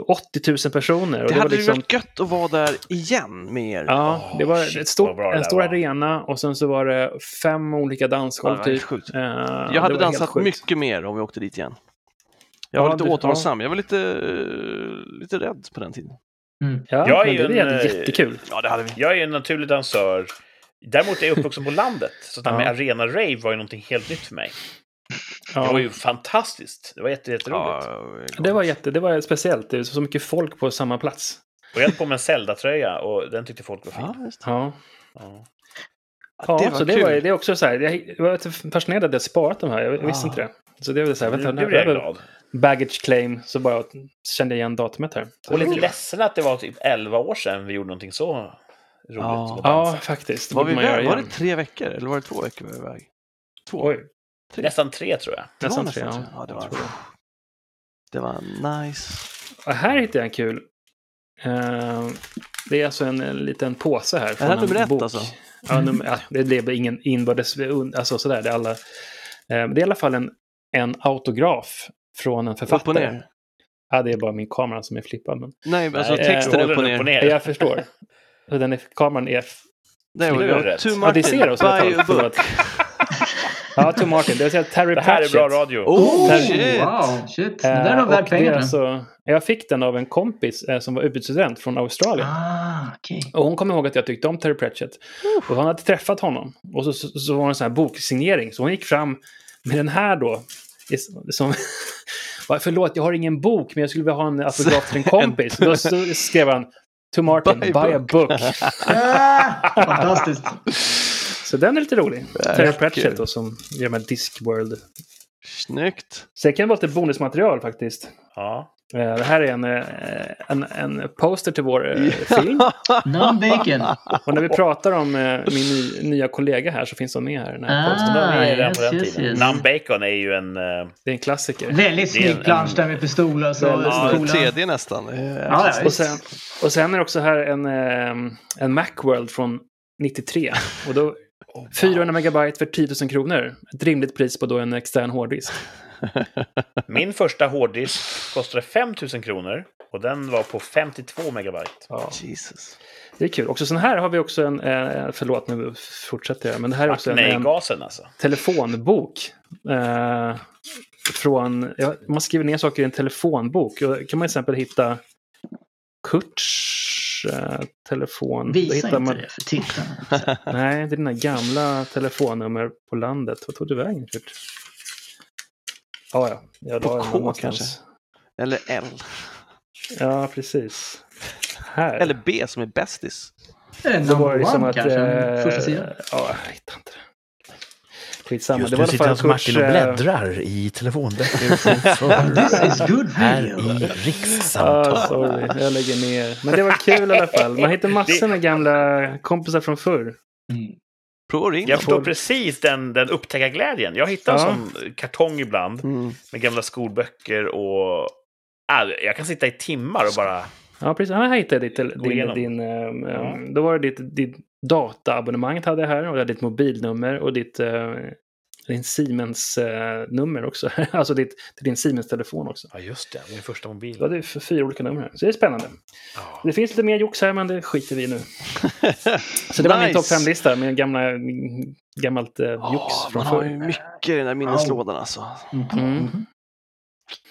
80 000 personer. Och Det det, var hade ju liksom, varit gött att vara där igen med er. Ja, det var shit, ett stort, vad bra det en stor var. arena och sen så var det fem olika Ja, det dansgolv var typ. sjukt. Eh, Jag det hade dansat mycket mer om vi åkte dit igen. Jag Ja, var lite du- återhållsam. Jag var lite, lite rädd på den tiden. Mm. Ja, Jag är det är en, eh, jättekul. Ja, det hade vi. Jag är ju en naturlig dansör. Däremot är jag uppvuxen på landet. Så det här Ja. med arena-rave var ju någonting helt nytt för mig. Det var Ja, ju fantastiskt. Det var jätte- jätteroligt. Ja, det var jätte, det var speciellt. Det är så mycket folk på samma plats. Och jag på mig en Zelda-tröja och den tyckte folk var fin. Ja, just det. Ja, Ja. ja det var så det kul. var, det är också så här. Jag var fascinerad att jag sparat de här. Jag visste inte det. Så det var så här, vänta, Nu blev jag jag glad. baggage claim så bara kände jag igen datumet här. Och lite ledsen att det var typ 11 år sedan vi gjorde någonting så roligt. Ja. Ja, faktiskt. Det Var, vi man göra iväg? var det tre veckor eller var det två veckor vi var iväg? Två? Oj, Nästan tre tror jag. Det var nästan tre. nästan Ja. Ja, det var, det. det var nice. Och här hittade jag en kul. Eh, det är alltså en, en liten påse här. det här en nummer ett, bok. alltså? Ja, nummer, ja, det blev ingen inbördes... Alltså sådär, det är alla... Eh, det är i alla fall en, en autograf från en Upp och författare. ner. Ja, det är bara min kamera som är flippad. Men... Nej, alltså Nej, texten är upp och ner. ner. Jag förstår. Så Den är, kameran är... There we är go. det rätt. To Ja, det ser oss book. Ja, to Martin. Det vill säga Terry Det här är Pratchett. bra radio. Oh, Där- shit! Wow, shit. Eh, Det där är värt det är pengarna. alltså, Jag fick den av en kompis eh, som var utbytesstudent från Australien. Ah, okej. Och hon kom ihåg att jag tyckte om Terry Pratchett. Och hon hade träffat honom. Och så, så, så var det en sån här boksignering. Så hon gick fram med den här då. Som, "Va, Förlåt, jag har ingen bok, men jag skulle vilja ha en autograf till en kompis. Då så skrev han To Martin, Buy buy, a a book. Ah, fantastiskt. Så den är lite rolig. Terry. Pratchett då, som gör med Discworld. Snyggt! Så det kan vara lite bonusmaterial faktiskt. Ja. Eh, Det här är en, eh, en, en poster till vår eh, film. Non-bacon. Och när vi pratar om min ny, nya kollega här så finns de med här. i Den här Ah, yes, på den yes, yes. Nam Bacon är ju en... Det är en klassiker. Väldigt snygg en- plansch där med pistol och så. Ja, coola. 3D nästan. Ja, ja, Och sen, och sen är det också här en, en Macworld från 93. Och då 400 megabyte för 10 000 kronor. Ett rimligt pris på då en extern hårddisk. Min första hårddisk kostade 5 000 kronor och den var på 52 megabyte. Ja, Jesus. det är kul. Också sen här har vi också en, eh, förlåt nu fortsätter jag, men det här är också en, Nej, en gasen alltså. telefonbok. Eh, från, ja, man skriver ner saker i en telefonbok. Och kan man till exempel hitta Eh, telefon. Visa hittar inte man, det för tittarna. Nej, det är dina gamla telefonnummer på landet. Vad tog du vägen, Kurt? Ja, ja. Jag På la den någonstans. kanske? Eller L. Ja, precis. Här. Eller B som är bästis. Var number one att... kanske? eh, Första sidan? Ja, jag hittar inte det. Skitsamma. Just det nu var i sitter alltså fall Martin och eh, bläddrar i telefonböcker för This is good här i rikssamtal. sorry. Jag lägger ner. Men det var kul i alla fall. Man hittar massor med gamla kompisar från förr. Mm. Prova att ringa. Jag förstår precis den, den upptäckarglädjen. Jag hittar en Ja. sån kartong ibland Mm. med gamla skolböcker och... Ah, jag kan sitta i timmar och bara... Ja, precis. Ja, här hittade jag ditt, din, din, ehm, Ja. ehm, Då var det ditt, ditt dataabonnemang hade jag här och jag hade ditt mobilnummer och ditt eh, din Siemens-nummer också. alltså ditt, till din Siemens-telefon också. Ja, just det. Min första mobil. Du hade för fyra olika nummer här. Så det är spännande. Ja. Det finns lite mer jox här, men det skiter vi i nu. Så det var min topp fem-lista med gamla, gammalt eh, jox Ja, från man har ju förr. mycket i den där minneslådan alltså. Mm.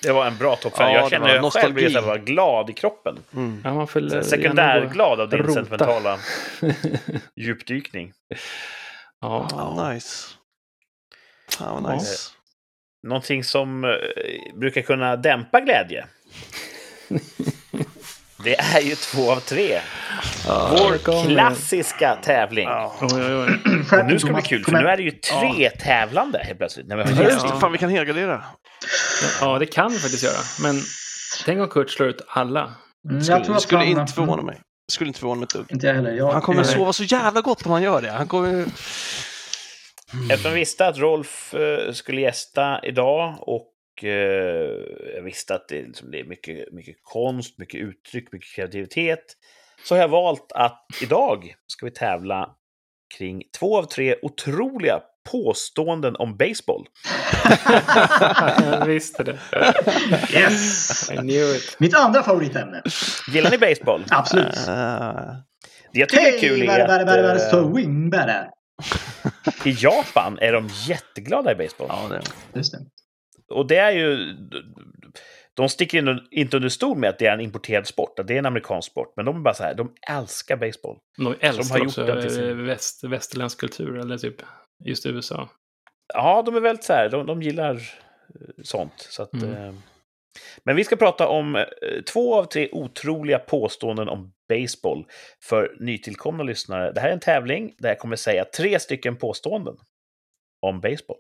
Det var en bra topp fem. Ja, jag känner var jag själv att jag var glad i kroppen. Mm. Ja, Sekundärglad av din rota. sentimentala djupdykning. ja. Ja, nice. Ja. nice. Någonting som eh, brukar kunna dämpa glädje. Det är ju två av tre. Vår kommer- klassiska tävling. Oj, oj, oj. Och nu ska det bli kul, för nu är det ju tre tävlande helt plötsligt. När vi har Ja, just det. Fan, vi kan helgardera. Ja, det kan vi faktiskt göra. Men tänk om Kurt slår ut alla. Mm, jag Skulle, det att skulle han- inte förvåna mig. Det skulle inte förvåna mig ett dugg. Inte jag heller. Jag, Han kommer eh, sova så jävla gott om han gör det. Han kommer... Eftersom jag visste att Rolf eh, skulle gästa idag och eh, jag visste att det, liksom, det är mycket, mycket konst, mycket uttryck, mycket kreativitet. Så har jag valt att idag ska vi tävla kring två av tre otroliga påståenden om baseball. Jag visste det. Yes! I knew it. Mitt andra favoritämne. Gillar ni baseball? Absolut. Ah. Det jag tycker är kul är bada, bada, bada, bada, att swing, eh, i Japan är de jätteglada i baseball. Ja, det. Just det. Och det är ju... De sticker in- inte under stol med att det är en importerad sport, att det är en amerikansk sport. Men de är bara så här, de älskar baseball. De älskar har gjort också den till sin- eh, väst, västerländsk kultur, eller typ just USA. Ja, de är väldigt så här, de, de gillar eh, sånt. Så att, Mm. eh, men vi ska prata om eh, två av tre otroliga påståenden om baseball för nytillkomna lyssnare. Det här är en tävling där jag kommer säga tre stycken påståenden om baseball.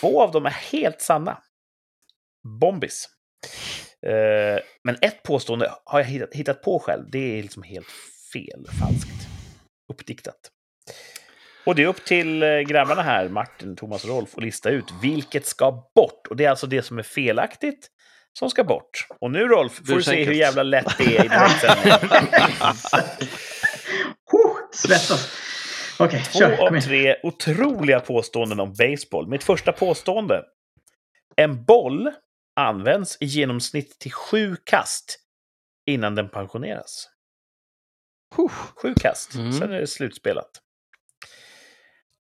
Två av dem är helt sanna. Bombis. Eh, men ett påstående har jag hittat, hittat på själv. Det är liksom helt fel, falskt. Uppdiktat. Och det är upp till eh, grabbarna här, Martin, Thomas och Rolf, att lista ut vilket ska bort. Och det är alltså det som är felaktigt som ska bort. Och nu Rolf, får du se hur jävla lätt det är i direktsändning. Oh, svettas. Okej, Två kör. Av tre otroliga påståenden om baseball. Mitt första påstående. En boll används i genomsnitt till sju kast innan den pensioneras. Sju kast, Mm. sen är det slutspelat.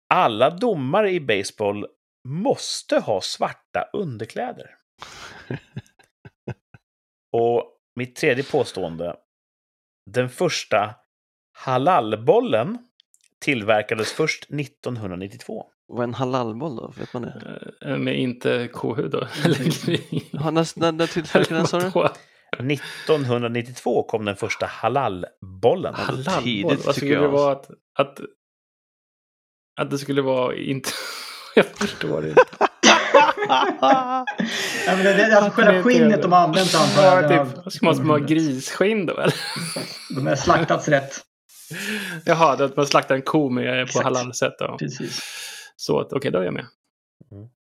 Alla domare i baseball måste ha svarta underkläder. Och mitt tredje påstående. Den första halalbollen tillverkades först 1992. Vad är en halalboll då? Vet man det? Eh, Med inte kohud då? Ja, när, när, när tillverkade den sa du? Vadå? 1992 kom den första halalbollen. Halalboll? tidigt, Vad tycker skulle jag. det vara att, att, att det skulle vara inte... jag förstår inte. Ja, men det, det, alltså, själva skinnet de har använt antar Ja, jag. typ, ska man ha grisskinn då eller? De har slaktats rätt. Jaha, att man slaktar en ko med på då. Precis. Så att, okej, då är jag med.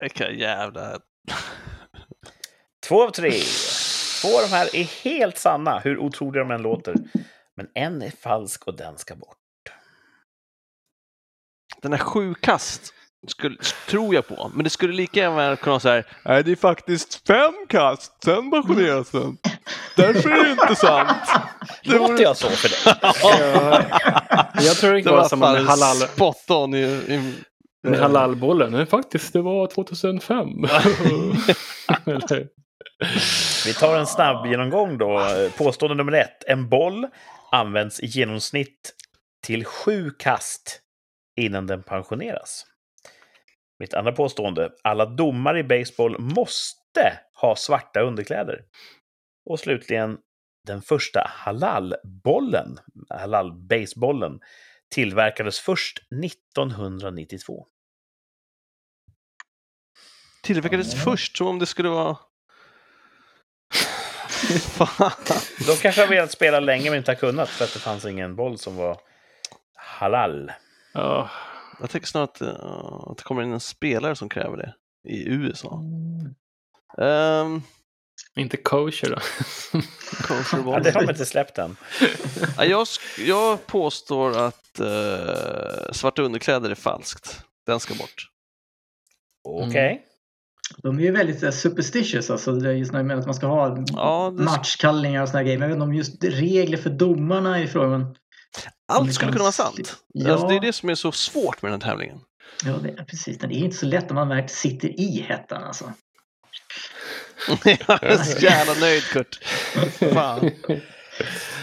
Vilka jävla... Två av tre. Två av de här är helt sanna, hur otroliga de än låter. Men en är falsk och den ska bort. Den här sju kast skulle, tror jag på, men det skulle lika gärna kunna vara så här. Nej, det är faktiskt fem kast, sen pensioneras den. Därför är det inte sant. Det Låter vore- jag så för dig? jag tror det Det var samma med, halal, spot on i, i, med halalbollen. Nej, faktiskt, det var 2005. Eller? Vi tar en snabb genomgång då. Påstående nummer ett. En boll används i genomsnitt till sju kast innan den pensioneras. Mitt andra påstående. Alla domare i baseball måste ha svarta underkläder. Och slutligen, den första halalbollen, halal-basebollen, tillverkades först 1992. tillverkades Ja. först som om det skulle vara... Fan. De kanske har velat spela länge men inte har kunnat för att det fanns ingen boll som var halal. Ja, Jag tänker snart att, uh, att det kommer in en spelare som kräver det i USA. Um, inte kosher då. Ja, det har de inte släppt än. Ja, jag, jag påstår att uh, svarta underkläder är falskt. Den ska bort. Okej. De är ju väldigt eh, superstitious, alltså det är just med att man ska ha Ja, det- matchkallningar och här grejer. Men jag vet inte om just regler för domarna i frågan. Allt skulle kunna vara sant. Ja. Alltså, det är det som är så svårt med den här tävlingen. Ja, det är precis. Det är inte så lätt om man verkligen sitter i hettan alltså. jag är så jävla nöjd Kurt. Fan.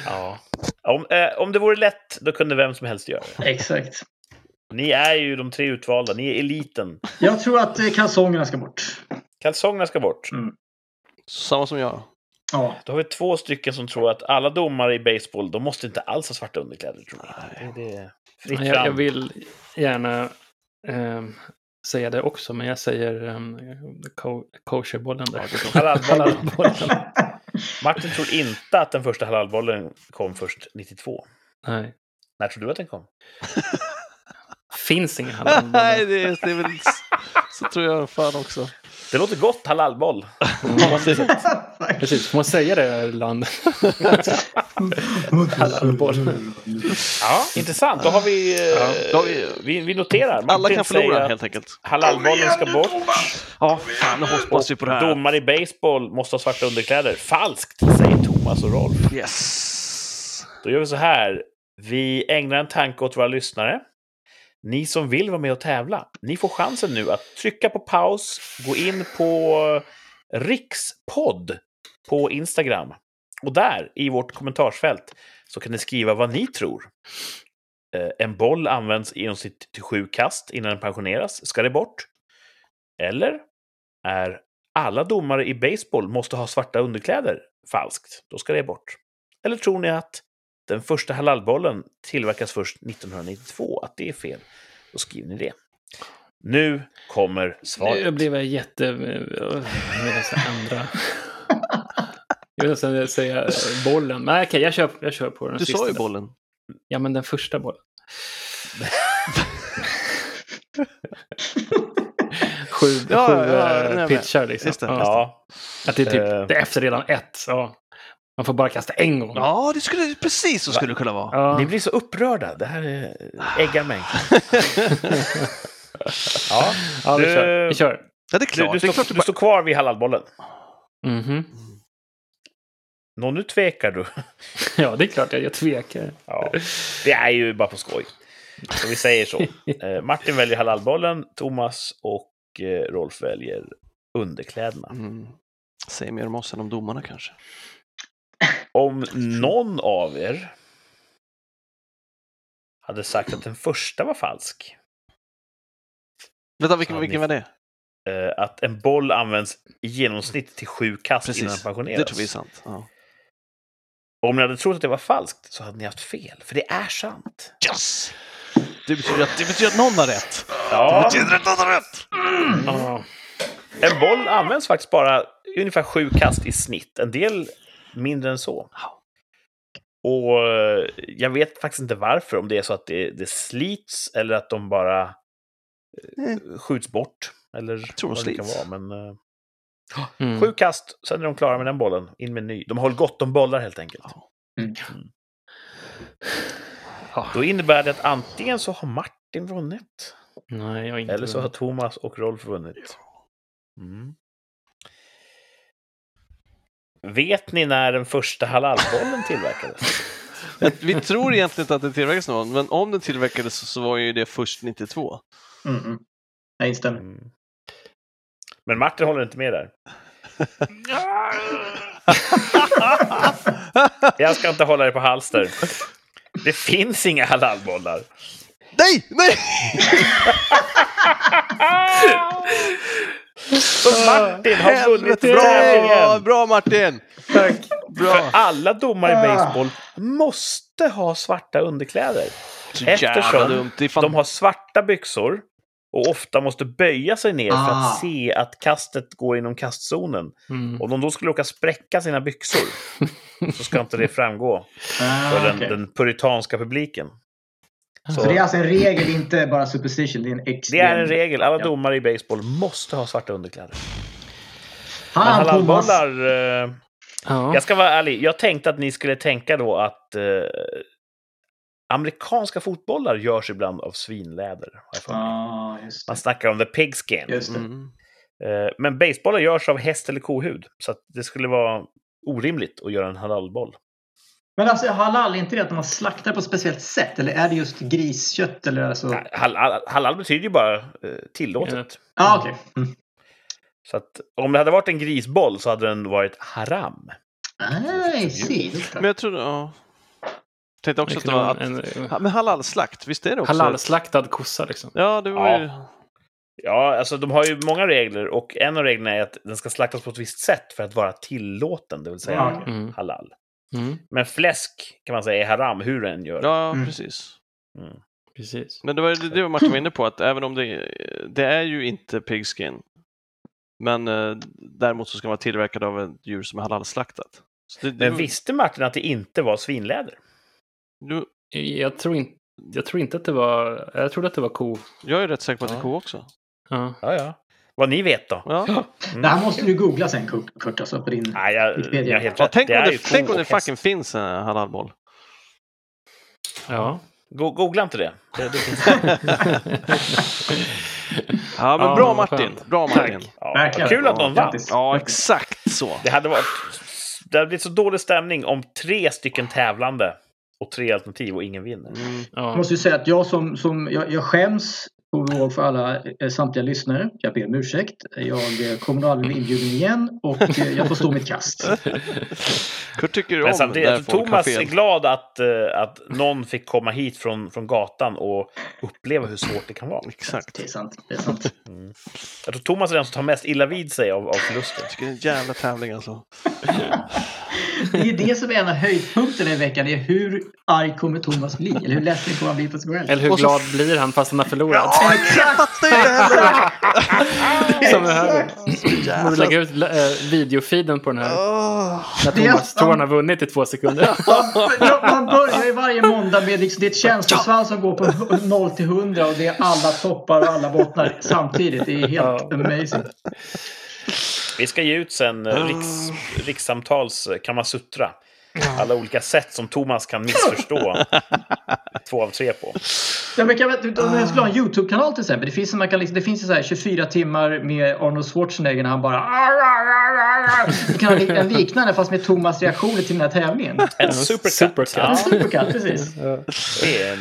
Ja. Om, eh, om det vore lätt, då kunde vem som helst göra det. Exakt. Ni är ju de tre utvalda, ni är eliten. Jag tror att eh, kalsongerna ska bort. Kalsongerna ska bort. Samma som jag. Ja, Då har vi två stycken som tror att alla domare i baseball, de måste inte alls ha svarta underkläder. Tror jag. Det, är fritt Jag, jag vill gärna ehm, säga det också, men jag säger um, ko kosherbollen där. Halalbollen. Halalbollen. Martin tror inte att den första halalbollen kom först 92. Nej. När tror du att den kom? Finns ingen Nej, halalbollar. det är, det är väl så tror jag fan också. Det låter gott, halalboll. Precis, får man säga det land? Ja, intressant. Då har vi... eh, Ja, då har vi- vi, vi noterar. Alla Martin kan säger förlora helt enkelt. Halalbollen ska bort. Ja, fan nu hoppas vi på det här. Domare i baseball måste ha svarta underkläder. Falskt, säger Thomas och Rolf. Yes. Då gör vi så här. Vi ägnar en tanke åt våra lyssnare. Ni som vill vara med och tävla, ni får chansen nu att trycka på paus, gå in på Rikspodd på Instagram. Och där, i vårt kommentarsfält, så kan ni skriva vad ni tror. Eh, en boll används i genomsnitt till sju kast innan den pensioneras. Ska det bort? Eller är alla domare i baseball måste ha svarta underkläder falskt? Då ska det bort. Eller tror ni att den första halalbollen tillverkas först 1992? Att det är fel? Då skriver ni det. Nu kommer svaret. Nu blev jag jätte... Eh, eh, med dessa andra. Jag vill nästan säga bollen. Nej, okej, jag kör, jag kör på den Du sista. sa ju där. bollen. Ja, men den första bollen. sju Ja, sju ja, ja, eh, är med. pitchar liksom. Just det. Ja. Ja, Att det är typ, Eh. det är efter redan ett. Ja. Man får bara kasta en gång. Ja, det skulle precis så skulle det kunna vara. Ja. ni blir så upprörda. Det här äggar mig. ja, Ja, vi Du- kör. Vi kör. Ja, det är du, klart. du, det är står, du det står kvar vid halalbollen. Mhm. Nå, nu tvekar du. Ja, det är klart jag, jag tvekar. Ja, det är ju bara på skoj. Så vi säger så. Eh, Martin väljer halalbollen, Thomas och eh, Rolf väljer underkläderna. Mm. Säg mer om oss än om domarna kanske. Om någon av er hade sagt att den första var falsk, Vänta, vilken, vilken var det? eh, att en boll används i genomsnitt till sju kast innan den Precis, pensioneras. det tror vi är sant. Ja. Om ni hade trott att det var falskt så hade ni haft fel, för det är sant. Yes! Det betyder, att, det betyder att någon har rätt. Ja, Det betyder att någon har rätt! Ja. en boll används faktiskt bara ungefär sju kast i snitt. En del mindre än så. Och eh, jag vet faktiskt inte varför, om det är så att det, det slits eller att de bara eh, skjuts bort. Eller tror de vad det kan slits. vara. Men, eh, Mm. Sju kast, sen är de klara med den bollen. In med ny. De har gott om bollar helt enkelt. Mm. Ja. Då innebär det att antingen så har Martin vunnit. Nej, jag inte Eller så har. Thomas och Rolf vunnit. Mm. Vet ni när den första halalbollen tillverkades? Vi tror egentligen inte att det tillverkades någon, men om den tillverkades så- så var ju det först 92. Mm, mm. Jag instämmer. Mm. Men Martin håller inte med där. Jag ska inte hålla dig på halster. Det finns inga halalbollar. Nej! Nej! Så Martin har vunnit bra! Bra Martin! Tack. För alla domare i baseball måste ha svarta underkläder. Eftersom de har svarta byxor och ofta måste böja sig ner för Ah. att se att kastet går inom kastzonen. Mm. Om de då skulle råka spräcka sina byxor så ska inte det framgå Ah, för den, okej. den puritanska publiken. Så det är alltså en regel, inte bara superstition. Det är en Det är en regel. Alla Ja. domare i baseball måste ha svarta underkläder. Men Han, Thomas. halalbollar... Eh, Ja. jag ska vara ärlig. Jag tänkte att ni skulle tänka då att eh, amerikanska fotbollar görs ibland av svinläder. Ja, just Man snackar om the pigskin. Just det. Mm. Eh, men basebollar görs av häst eller kohud. Så att det skulle vara orimligt att göra en halalboll. Men alltså halal, är inte det att man slaktar på ett speciellt sätt? Eller är det just griskött? Eller alltså... Halal, halal betyder ju bara eh, tillåtet. ah, okej. Mm. Så att om det hade varit en grisboll så hade den varit haram. Ah, I see. Men jag tror... Ja. Tänkte också Det att det var... Att... en men halalslakt, visst är det också? halalslaktad kossa liksom. Ja, det var Ja. ju... Ja, alltså de har ju många regler och en av reglerna är att den ska slaktas på ett visst sätt för att vara tillåten, det vill säga. Mm. halal. Mm. Men fläsk kan man säga är haram hur den gör. Ja, Mm. precis. Mm. Precis. Men det var det var Martin var inne på, att även om det, det är ju inte pigskin, men eh, däremot så ska man vara tillverkad av ett djur som är halalslaktat. Så det, det, Men visste Martin att det inte var svinläder? Du, Jag tror, inte, jag tror inte att det var... Jag trodde att det var ko. jag är rätt säker på att det är ko också. Ja. Ja, ja. Vad ni vet då? Ja. Mm. Det här måste du googla sen Kurt, Kurt alltså, på din... Nej, jag, Wikipedia. jag helt Ja, tänk, om det, ju ko tänk om det fucking finns en halalboll. ja. Go- Googla inte det. det, det finns... Ja, men Ja, bra Martin. Bra Martin. ja. Kul att någon vann. Ja, exakt så. Det hade varit... Det hade blivit så dålig stämning om tre stycken tävlande och tre alternativ och ingen vinner. Mm. ja. Jag måste ju säga att jag som, som jag, jag skäms ihåg för alla eh, samtliga lyssnare. Jag ber om ursäkt. Jag eh, kommer nog aldrig bli inbjuden igen och eh, jag får stå mitt kast. Kurt tycker om samtidigt, Thomas är glad att, att någon fick komma hit från, från gatan och uppleva hur svårt det kan vara. Exakt. Det är sant. Det är sant. Mm. Jag tror Thomas är den som tar mest illa vid sig av, av förlusten. Jag tycker det är en jävla tävling alltså. Det är ju det som är en av höjdpunkterna i veckan. Det är hur arg kommer Thomas bli? Eller hur ledsen kommer han bli på sig själv? Eller hur så- glad blir han fast han har förlorat? Ja, jag fattar ju det heller! Som det här. Jävla- Borde lägga ut äh, videofeeden på den här. Åh. När Thomas tror han har vunnit i två sekunder. Man börjar ju varje måndag med liksom, det är ett känslosvall som går på 0 till 100 och det är alla toppar och alla bottnar samtidigt. Det är helt amazing. Vi ska ge ut sen eh, riks, rikssamtals eh, Kamasutra. alla olika sätt som Thomas kan missförstå två av tre på. Ja, men kan, om jag skulle ha en YouTube-kanal till exempel. Det finns, man kan liksom, det finns så här 24 timmar med Arnold Schwarzenegger när han bara... Det kan ha en liknande fast med Thomas reaktioner till den här tävlingen. En supercut. supercut. Ja, Supercut, precis. Det, är,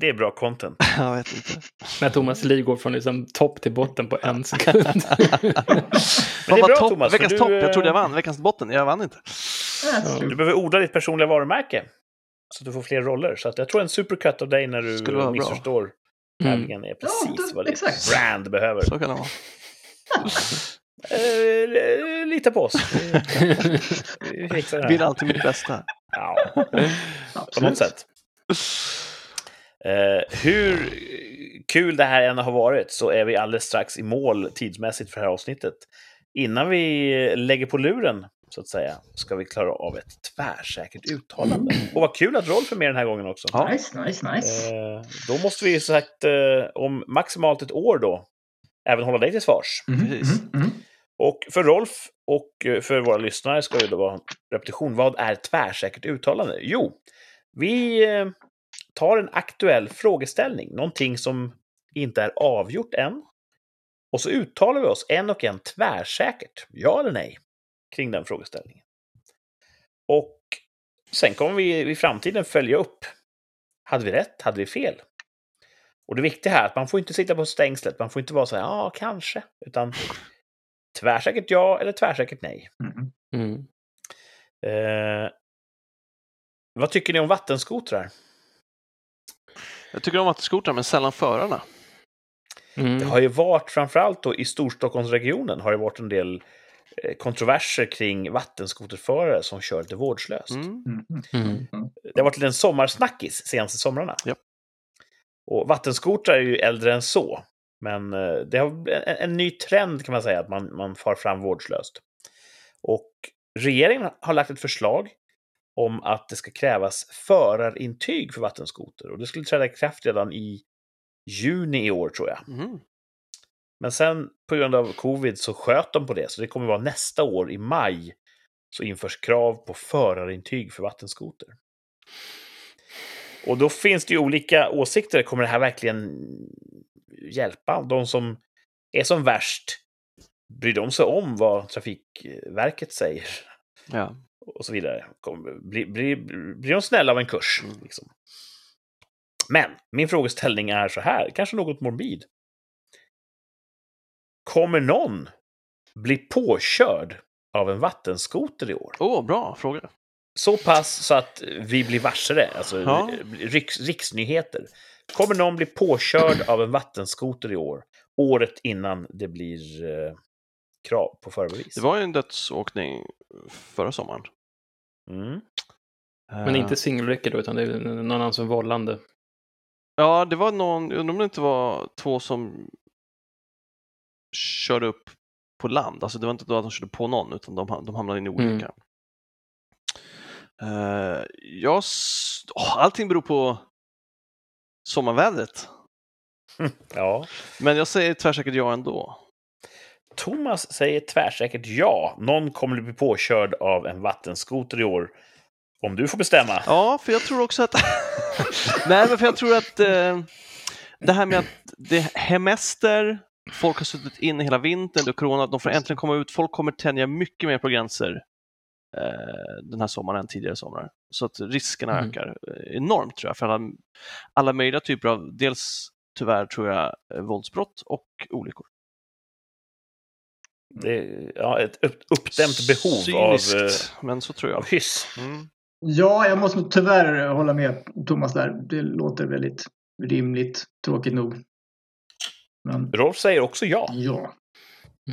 det är bra content. Jag vet inte. När Thomas Lee går från liksom topp till botten på en sekund. Men det Vad är bra topp? Thomas. Veckans du, topp, jag trodde jag eh, vann. Veckans botten, jag vann inte. That's Du behöver odla ditt personliga varumärke. Så att du får fler roller. Så att jag tror en supercut av dig när du bra. missförstår Mm. tävlingen är precis det- vad ditt exakt. brand behöver. Så kan det vara. Eh, lita på oss. Vi- fixar det Vill här. alltid mitt bästa. Ja, på något sätt. Eh, hur kul det här än har varit så är vi alldeles strax i mål tidsmässigt för det här avsnittet. Innan vi lägger på luren, så att säga, ska vi klara av ett tvärsäkert uttalande. Och vad kul att Rolf är med den här gången också. Ja. Nice, nice, nice. Eh, då måste vi som sagt eh, om maximalt ett år då även hålla dig till svars. Mhm, precis. mhm, mhm. Och för Rolf och eh, för våra lyssnare ska det då vara repetition. Vad är tvärsäkert uttalande? Jo, vi eh, tar en aktuell frågeställning, någonting som inte är avgjort än. Och så uttalar vi oss en och en tvärsäkert, ja eller nej, kring den frågeställningen. Och sen kommer vi i framtiden följa upp. Hade vi rätt? Hade vi fel? Och det viktiga här är att man får inte sitta på stängslet. Man får inte vara så här, ja, kanske. Utan tvärsäkert ja eller tvärsäkert nej. Mhm. Mm. Eh, vad tycker ni om vattenskotrar? Jag tycker om vattenskotrar, men sällan förarna. Mm. Det har ju varit, framförallt då i Storstockholmsregionen, har det varit en del eh, kontroverser kring vattenskoterförare som kör lite vårdslöst. Mm. Mhm. Mm. Det har varit en sommarsnackis senaste somrarna. Japp. Och vattenskotrar är ju äldre än så. Men eh, det har en, en ny trend kan man säga, att man, man far fram vårdslöst. Och regeringen har lagt ett förslag om att det ska krävas förarintyg för vattenskoter. Och det skulle träda i kraft redan i juni i år tror jag. Mm. Men sen på grund av covid så sköt de på det, så det kommer vara nästa år i maj så införs krav på förarintyg för vattenskoter. Och då finns det ju olika åsikter. Kommer det här verkligen hjälpa? De som är som värst, bryr de sig om vad Trafikverket säger? Ja. Och så vidare. Blir, blir, blir de snälla av en kurs? Mm. Liksom. Men min frågeställning är så här, kanske något morbid. Kommer någon bli påkörd av en vattenskoter i år? Åh, bra fråga. Så pass så att vi blir varse alltså Ja. riks, riksnyheter. Kommer någon bli påkörd av en vattenskoter i år? Året innan det blir eh, krav på förarbevis. Det var ju en dödsåkning förra sommaren. Mm. Men Eh, inte singelräcke då, utan det är någon annan som vållande. Ja, det var någon, jag undrar om det inte var två som körde upp på land. Alltså det var inte då att de körde på någon, utan de, de hamnade in i Mm. olycka. Eh, jag, s- åh, allting beror på sommarvädret. Ja. Men jag säger tvärsäkert ja ändå. Thomas säger tvärsäkert ja. Någon kommer att bli påkörd av en vattenskoter i år. Om du får bestämma. Ja, för jag tror också att... Nej, men för jag tror att eh, det här med att det är hemester, folk har suttit inne hela vintern, det är corona, de får äntligen komma ut, folk kommer tänja mycket mer på gränser eh, den här sommaren än tidigare somrar. Så att riskerna Mm. ökar eh, enormt tror jag, för alla, alla möjliga typer av, dels tyvärr tror jag, eh, våldsbrott och olyckor. Det är ja, ett upp, uppdämt behov av, Cyniskt, eh, men så tror av jag. hyss. Mm. Ja, jag måste tyvärr hålla med Thomas där. Det låter väldigt rimligt, tråkigt nog. Men Rolf säger också ja. ja.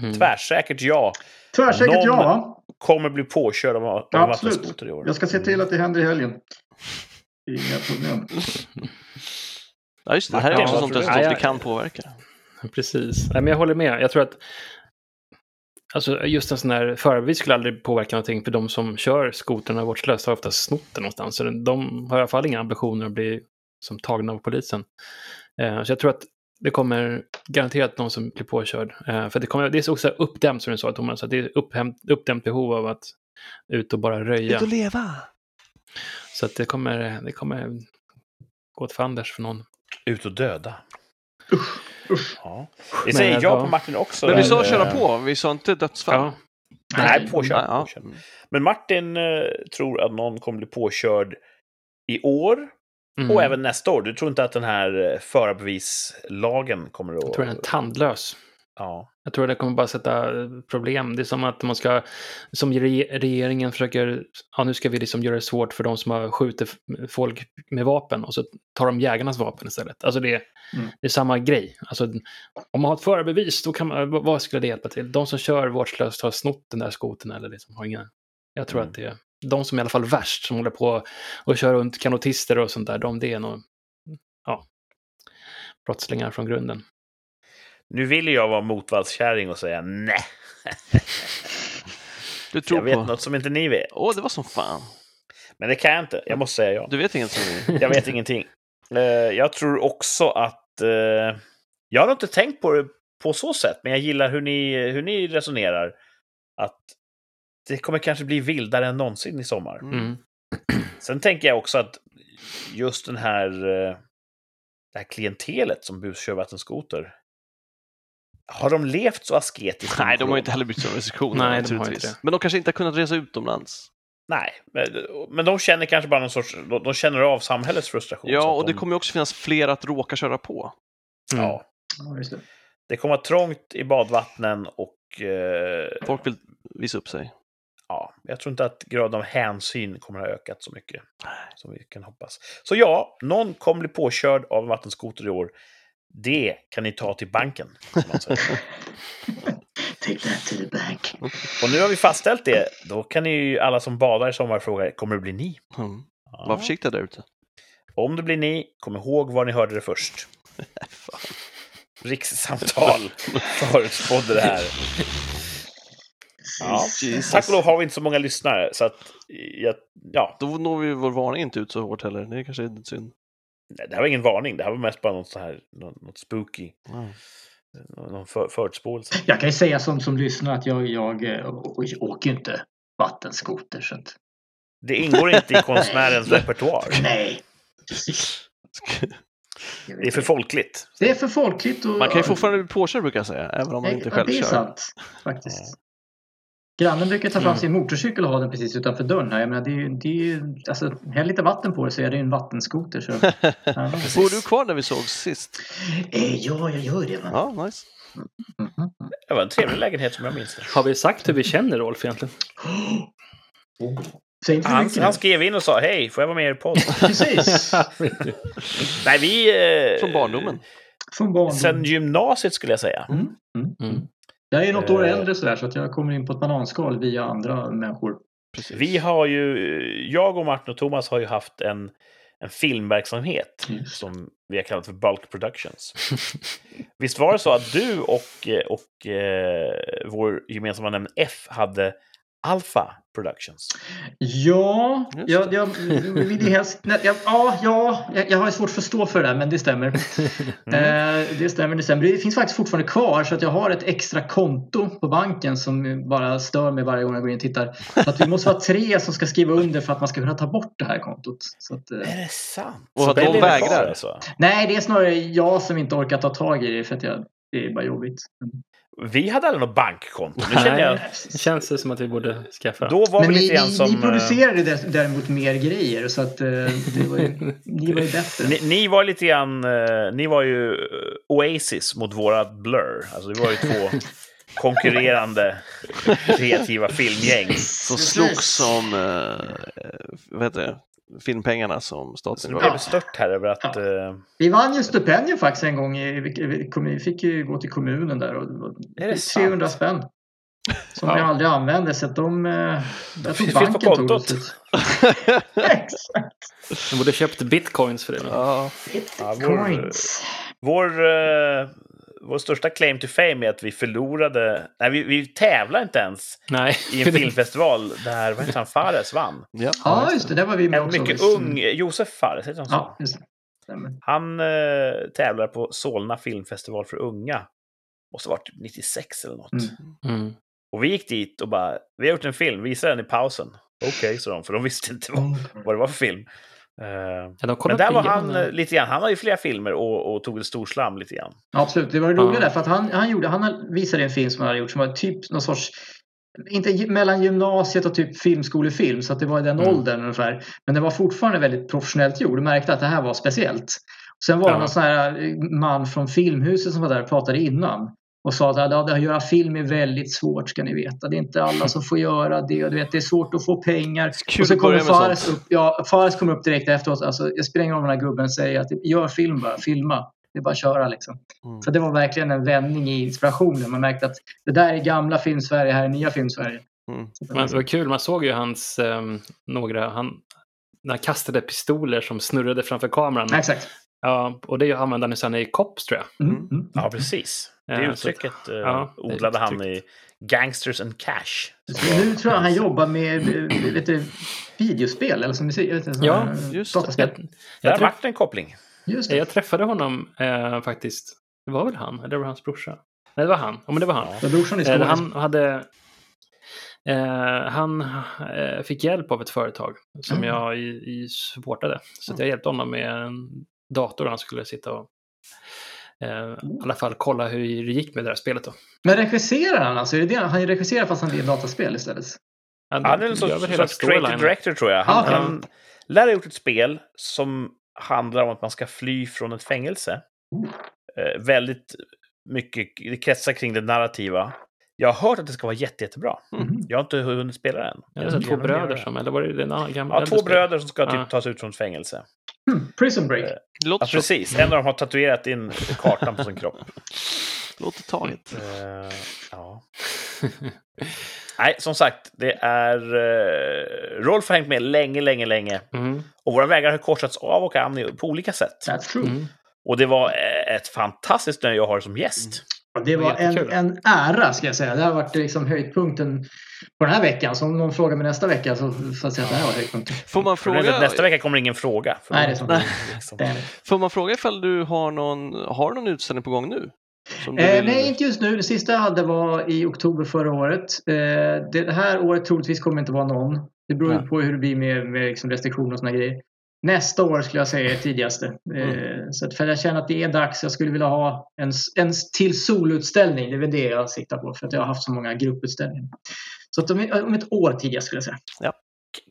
Mm. Tvärsäkert ja. Tvärsäkert Någon- ja? Kommer bli påkörd av, av vattenskoter i år. Jag ska se till att det händer i helgen. Inga problem. Ja, just det, det här är också sånt resultat vi kan påverka. Precis. Nej, men jag håller med. Jag tror att alltså, just en sån här förarbevis skulle aldrig påverka någonting för de som kör skotrarna vårdslöst har oftast snott den någonstans. Så de har i alla fall inga ambitioner att bli som tagna av polisen. Eh, så jag tror att det kommer garanterat någon som blir påkörd. Eh, för det, kommer, det är så också uppdämt som du sa Thomas, att det är upphämt, uppdämt behov av att ut och bara röja. Ut och leva! Så att det kommer, det kommer gå åt fanders för någon. Ut och döda. Usch. Ja. Det Men säger jag ja. på Martin också. Men vi sa köra på, vi sa inte dödsfall. Ja, Nej, påkörd. Ja. påkörd. Men Martin eh, tror att någon kommer bli påkörd i år mm. och även nästa år. Du tror inte att den här eh, förarbevislagen kommer att... Jag tror den är tandlös. Ja. Jag tror det kommer bara sätta eh, problem. Det är som att man ska, som re- regeringen försöker, ja nu ska vi liksom göra det svårt för de som har skjutit folk med vapen och så tar de jägarnas vapen istället. Alltså det, Mm. det är samma grej. Alltså, om man har ett förarbevis, då kan man, vad- skulle det hjälpa till? De som kör vårdslöst har snott den där skoten eller liksom har ingen... Jag tror Mm. att det är de som är i alla fall värst, som håller på och kör runt kanotister och sånt där, de det är nog, ja, brottslingar från grunden. Nu vill jag vara motvallskärring och säga nej. Du tror Jag vet på... något som inte ni vet. Åh, det var som fan. Men det kan jag inte. Jag måste säga ja. Du vet inget som vi... Jag vet ingenting. Eh, jag tror också att... eh, jag har inte tänkt på det på så sätt, men jag gillar hur ni, hur ni resonerar. Att det kommer kanske bli vildare än någonsin i sommar. Mm. Sen tänker jag också att just den här, eh, det här klientelet som buskör vattenskoter. Har de levt så asketiskt? Nej, de har inte heller brytt sig om restriktionerna Nej, de har inte det. Men de kanske inte har kunnat resa utomlands. Nej, men, de känner kanske bara någon sorts... De, känner av samhällets frustration. Ja, och det de, kommer ju också finnas fler att råka köra på. Mm. Ja, Ja, just det. det kommer vara trångt i badvattnen och... Eh, Folk vill visa upp sig. ja, jag tror inte att graden av hänsyn kommer att ha ökat så mycket som vi kan hoppas. Så ja, någon kommer bli påkörd av en vattenskoter i år. Det kan ni ta till banken. Take that to the bank. Och nu har vi fastställt det. Då kan ni ju alla som badar i sommar fråga, kommer det bli ni? Mm. Ja. Var försiktiga där ute. Om det blir ni, kom ihåg var ni hörde det först. Rikssamtal förutspådde det här. Ja. Jesus. Tack och lov har vi inte så många lyssnare, så att... Ja, ja, Då når vi vår varning inte ut så hårt heller. Det är kanske är synd. Nej, det här var ingen varning. Det här var mest bara något, så här, något, något spooky. Ja. Någon för, förutspåelse. Jag kan ju säga som, som lyssnar att jag, jag, å- åker ju inte vattenskoter. Så att, Det ingår inte i konstnärens repertoar. nej, precis. Jag Det är för folkligt. det är för folkligt. Och, Man kan ju fortfarande bli påkörd brukar jag säga, även om man inte själv Det är kör. sant, faktiskt. Grannen brukar ta fram Mm. sin motorcykel och ha den precis utanför dörren. Här. Jag menar, det är, ju- det är, ju- alltså, häll lite vatten på det så är det ju en vattenskoter. Så. Ja. Bor du kvar där vi såg sist? Eh, ja, jag gör det. Man. Ja, nice. Mhm. Det var en trevlig lägenhet som jag minns det. Har vi sagt hur vi känner Rolf egentligen? För Han, han skrev in och sa hej, får jag vara med i er podd? Precis. Nej, vi... Eh, Från barndomen. Från barn. Sen gymnasiet skulle jag säga. Mm. Mm. Mm. Jag är något år Eh. äldre sådär så att jag kommer in på ett bananskal via andra människor. Precis. Vi har ju, jag och Martin och Thomas har ju haft en, en filmverksamhet Just. som vi har kallat för Bulk Productions. Visst var det så att du och, och eh, vår gemensamma nämnd F hade Alpha Productions? Ja, jag, jag vill ju helst... Nej, jag, ja, ja jag, jag har svårt för att stå för det där, men det stämmer. Mm. Eh, det stämmer, det stämmer. Det finns faktiskt fortfarande kvar så att jag har ett extra konto på banken som bara stör mig varje gång jag går in och tittar. Så att vi måste vara tre som ska skriva under för att man ska kunna ta bort det här kontot. Så att, eh, Är det sant? Och Så att de vägrar. Alltså. nej, det är snarare jag som inte orkar ta tag i det för att jag, det är bara jobbigt. Vi hade aldrig något bankkonto. Nu känner jag, det känns det som att vi borde skaffa. då var Men vi ni, lite ni, som... ni eh, producerade däremot mer grejer så att eh, det var ju, ni var ju bättre. Ni, ni var lite grann, eh, ni var ju Oasis mot våra Blur. Alltså det var ju två konkurrerande kreativa filmgäng. Som slogs om, vad heter det, filmpengarna som Så staten blev Ja. jag bestört här över att... Ja. eh, Vi vann ju stipendium faktiskt en gång. I, vi- fick ju gå till kommunen där och Är det 300 sant? spänn. Som Ja. vi aldrig använde så att de... eh, Jag finns tror på banken tog kontot. det. Exakt. De borde köpt bitcoins för det. Ja, Ja, vår- Coins. Vår, eh, vår största claim to fame är att vi förlorade... Nej, vi, vi tävlar inte ens Nej. i en filmfestival där, vad heter han, Fares vann. ja. Ja, just det. Där var vi med En också. mycket ung, Josef Fares, heter han så? Ja, just det. Han eh, tävlar på Solna filmfestival för unga. Måste ha varit typ 96 eller något. Mm. Mm. Och vi gick dit och bara, vi har gjort en film, visa den i pausen. Okej, sa de, för de visste inte vad, vad det var för film. Ja, men där var han den. eh, lite grann, han har ju flera filmer och, och tog ett storslam lite grann. Absolut, det var det roliga Ja. där för att han, han, gjorde, han visade en film som han hade gjort som var typ någon sorts inte mellan gymnasiet och typ filmskolefilm så att det var i den Mm. åldern ungefär. Men det var fortfarande väldigt professionellt gjord. Du märkte att det här var speciellt. Sen var det Ja. någon sån här eh, man från Filmhuset som var där och pratade innan. Och sa att ja, det att göra film är väldigt svårt ska ni veta. Det är inte alla som får göra det. Och du vet, det är svårt att få pengar. Kul och så kommer Fares upp, ja, Fares kommer upp direkt efteråt. Alltså, jag spelar ingen roll om den här gubben säger att gör film bara, filma. Det är bara att köra liksom. Mm. Så det var verkligen en vändning i inspirationen. Man märkte att det där är gamla filmsverige, här är nya filmsverige. Mm. Så det Men var det var kul, man såg ju hans ehm, några, han, när han kastade pistoler som snurrade framför kameran. Exakt. Ja, och det använde han ju sen i Cops tror jag. Mm. Mm. Ja, precis. Det Ja, att- uttrycket eh, ja, det odlade han i Gangsters and Cash. Nu tror jag han jobbar med eh, vet du, videospel eller som jag vet Ja, just dataspel. Jag, Där jag, träff, vart det en koppling. Just det. jag träffade honom eh, faktiskt. Det var väl han, eller det var hans brorsa? Nej, det var han. Ja, men det var han. Ja. Ja. Brorsan är Eh, skådis. han hade... Eh, han eh, fick hjälp av ett företag som Mm. jag i, i supportade. Så att jag hjälpte honom med en dator han skulle sitta och eh, i alla fall kolla hur det gick med det där spelet. Då. Men regisserar han alltså? Är det det? Han regisserar fast han blir dataspel istället? Han, Han är en sorts, creative director tror jag. Han, Ah, okej. han lär ha gjort ett spel som handlar om att man ska fly från ett fängelse. Oh. Eh, väldigt mycket, det kretsar kring det narrativa. Jag har hört att det ska vara jätte, jättebra. Mm. Jag har inte hunnit spela det än. Ja, det är Jag två bröder som, eller var det en annan det. gammal Ja, två spel? bröder som ska typ Ja. tas ut från fängelse. Hmm. Prison Break. Eh, Det Ja, precis. En av dem har tatuerat in kartan på sin kropp. Låter taget. Eh, ja. Nej, som sagt, det är... Uh, Rolf har hängt med länge, länge, länge. Mm, Och våra vägar har korsats av och an på olika sätt. That's true. mm. Och det var eh, ett fantastiskt nöje att ha dig som gäst. Ja, det var en, en ära ska jag säga. Det har varit liksom höjdpunkten på den här veckan. Så om någon frågar mig nästa vecka så får jag säga att det här var höjdpunkten. Får man fråga, nästa vecka kommer ingen fråga. Nej, det är sant. liksom. Får man fråga ifall du har någon, har någon utställning på gång nu? Eh, nej, inte just nu. Det sista jag hade var i oktober förra året. Eh, det här året troligtvis kommer inte vara någon. Det beror ju på hur det blir med, med liksom restriktioner och såna grejer. Nästa år skulle jag säga är tidigaste. Eh, Mm. så att för jag känner att det är dags. Jag skulle vilja ha en, en till solutställning. Det är väl det jag siktar på för att jag har haft så många grupputställningar. Så att om, om ett år tidigast skulle jag säga.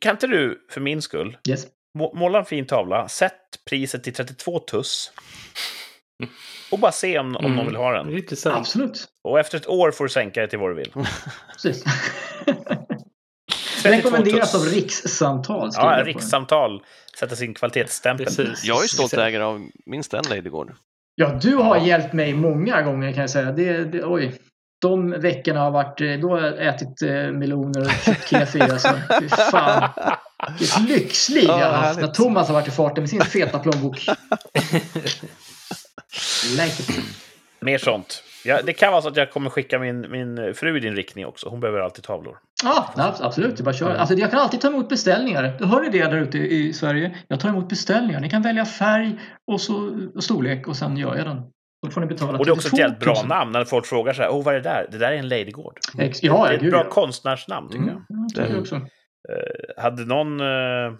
Kan inte du, för min skull, Yes. må- måla en fin tavla, sätt priset till 32 tuss och bara se om, om Mm. någon vill ha Det är den. Absolut. Och efter ett år får du sänka det till vad du vill. Precis. 32 Rekommenderas av rikssamtal. Ja, rikssamtal. Sätta sin kvalitetsstämpel. Precis. Jag är stolt ägare av minst en Ladygård. Ja, du har Ja. hjälpt mig många gånger kan jag säga. Det, det, oj. De veckorna har varit, eh, då har jag ätit eh, meloner och köpt kefir. Alltså. Fy fan. Vilket lyxliv jag Ja, har haft när Thomas har varit i farten med sin feta plånbok. like. Mer sånt. Ja, det kan vara så att jag kommer skicka min, min fru i din riktning också. Hon behöver alltid tavlor. Ja, abs- absolut. Det bara köra. Alltså, jag kan alltid ta emot beställningar. Du hör ni det där ute i Sverige? Jag tar emot beställningar. Ni kan välja färg och, så, och storlek och sen gör jag den. Då får ni betala Och det är också ett 32 jävligt bra 000. namn när folk frågar så här, oh, vad är det där? Det där är en Ladygård. Ex- Ja, det är ett gud bra ja. konstnärsnamn, tycker Mm, jag. ja, tycker jag också. Eh, hade någon eh, eh,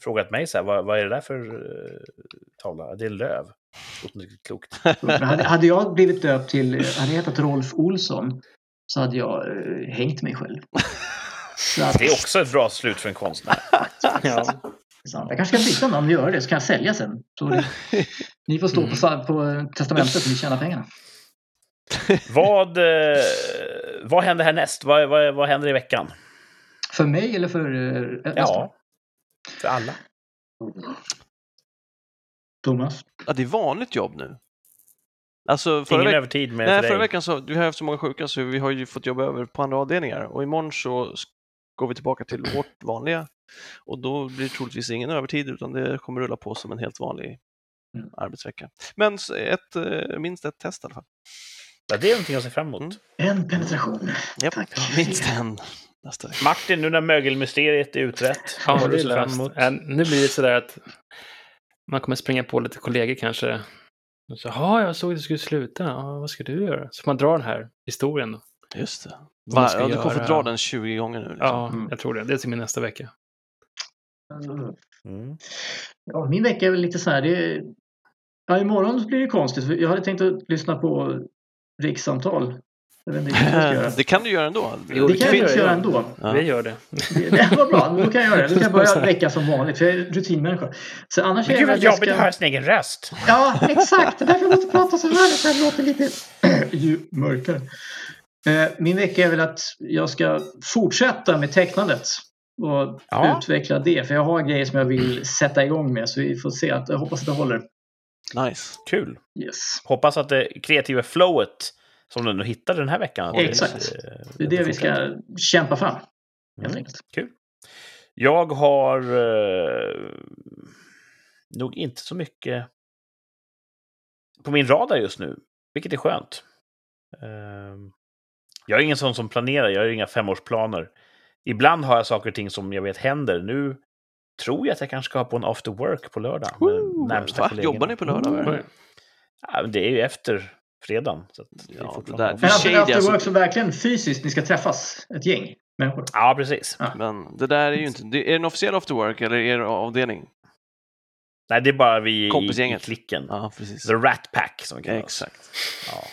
frågat mig så här, vad, vad är det där för eh, tavla? Det är löv. Riktigt klokt. Hade, jag blivit döpt till, hade jag hetat Rolf Olsson så hade jag eh, hängt mig själv. Så att, Det är också ett bra slut för en konstnär. Ja. jag kanske ska byta namn och göra det så kan jag sälja sen. Så det, ni får stå på, på testamentet och ni tjänar pengarna. vad, eh, vad händer härnäst? Vad, vad, vad händer i veckan? För mig eller för eh, Ja, för alla. Thomas? Ja, det är vanligt jobb nu. Alltså förra, Ingen veck- övertid med Nej, för förra veckan så, vi har haft så många sjuka så vi har ju fått jobba över på andra avdelningar och imorgon så går vi tillbaka till vårt vanliga och då blir det troligtvis ingen övertid utan det kommer rulla på som en helt vanlig Mm. arbetsvecka. Men ett, eh, minst ett test i alla fall. Ja, det är någonting att se fram emot. Mm. En penetration. Japp, Tack. minst en nästa. Martin, nu när mögelmysteriet är utrett, Ja, vad har det du är sett fram emot? Äh, nu blir det sådär att man kommer springa på lite kollegor kanske. Och så, Jaha, jag såg att du skulle sluta. Ja, vad ska du göra? Så man drar den här historien. Då. Just det. Va, ja, du kommer få dra den 20 gånger nu. Liksom. Ja, Mm. jag tror det. Det är till min nästa vecka. Mm. Ja, min vecka är väl lite så här. Det är... ja, imorgon blir det konstigt. Jag hade tänkt att lyssna på rikssamtal. Vad. Det kan du göra ändå. Jo, Det kan jag göra ändå. Ja. Vi gör det. Det, det var bra, då kan jag göra det. Då kan jag börja vecka som vanligt, för jag är rutinmänniska. Så annars Men är gud det vad jobbigt ska- att höra sin egen röst. Ja, exakt. Det är därför jag måste prata så här. Jag låter lite mörkare. Eh, Min vecka är väl att jag ska fortsätta med tecknandet och Ja. utveckla det. För jag har grejer som jag vill sätta igång med så vi får se. Att, jag hoppas att det håller. Nice. Kul. Yes. Hoppas att det kreativa flowet som du nu hittade den här veckan. Exakt. eh, Det är det vi ska kämpa fram. Helt Mm. enkelt. Kul. Jag har eh, nog inte så mycket på min radar just nu, vilket är skönt. Eh, jag är ingen sån som planerar, jag har inga femårsplaner. Ibland har jag saker och ting som jag vet händer. Nu tror jag att jag kanske ska ha på en after work på lördag närmsta Va? kollegorna. Jobbar ni på lördag? Oj. Ja, det är ju efter fredagen. Så att det är Ja, det där- after Men alltså, shady, after alltså- work så verkligen fysiskt, ni ska träffas ett gäng människor. Ja, precis. Men det där är ju inte... Det, är det en officiell after work eller är det avdelning? Nej, det är bara vi i, i Kompisgänget. klicken. Ja, precis. The Rat Pack som vi kallar oss. Exakt. Ja.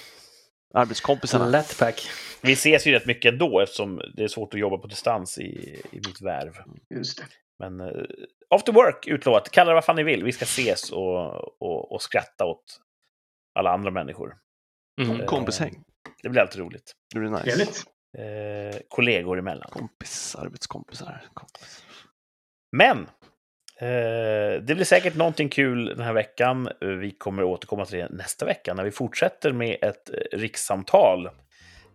Arbetskompisarna. Lättpack. Vi ses ju rätt mycket ändå eftersom det är svårt att jobba på distans i, i mitt värv. Just det. Men uh, after work utlovat. Kalla det vad fan ni vill. Vi ska ses och, och, och skratta åt alla andra människor. Mm. Kompishäng. Det blir alltid roligt. Det blir nice. Trevligt. Eh, kollegor emellan. Kompis, arbetskompisar. Kompis. Men eh, det blir säkert någonting kul den här veckan. Eh, Vi kommer återkomma till det nästa vecka när vi fortsätter med ett eh, rikssamtal.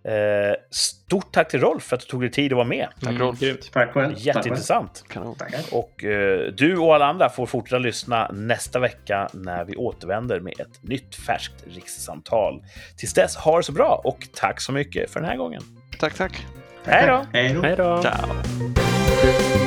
Eh, stort tack till Rolf för att du tog dig tid att vara med. Mm, Rolf. grymt. Tack själv. Tack själv. Jätteintressant. Tackar. Och eh, du och alla andra får fortsätta lyssna nästa vecka när vi återvänder med ett nytt färskt rikssamtal. Tills dess, ha det så bra och tack så mycket för den här gången. Tack, tack. Hej då! Hej då. Hej då! Ciao.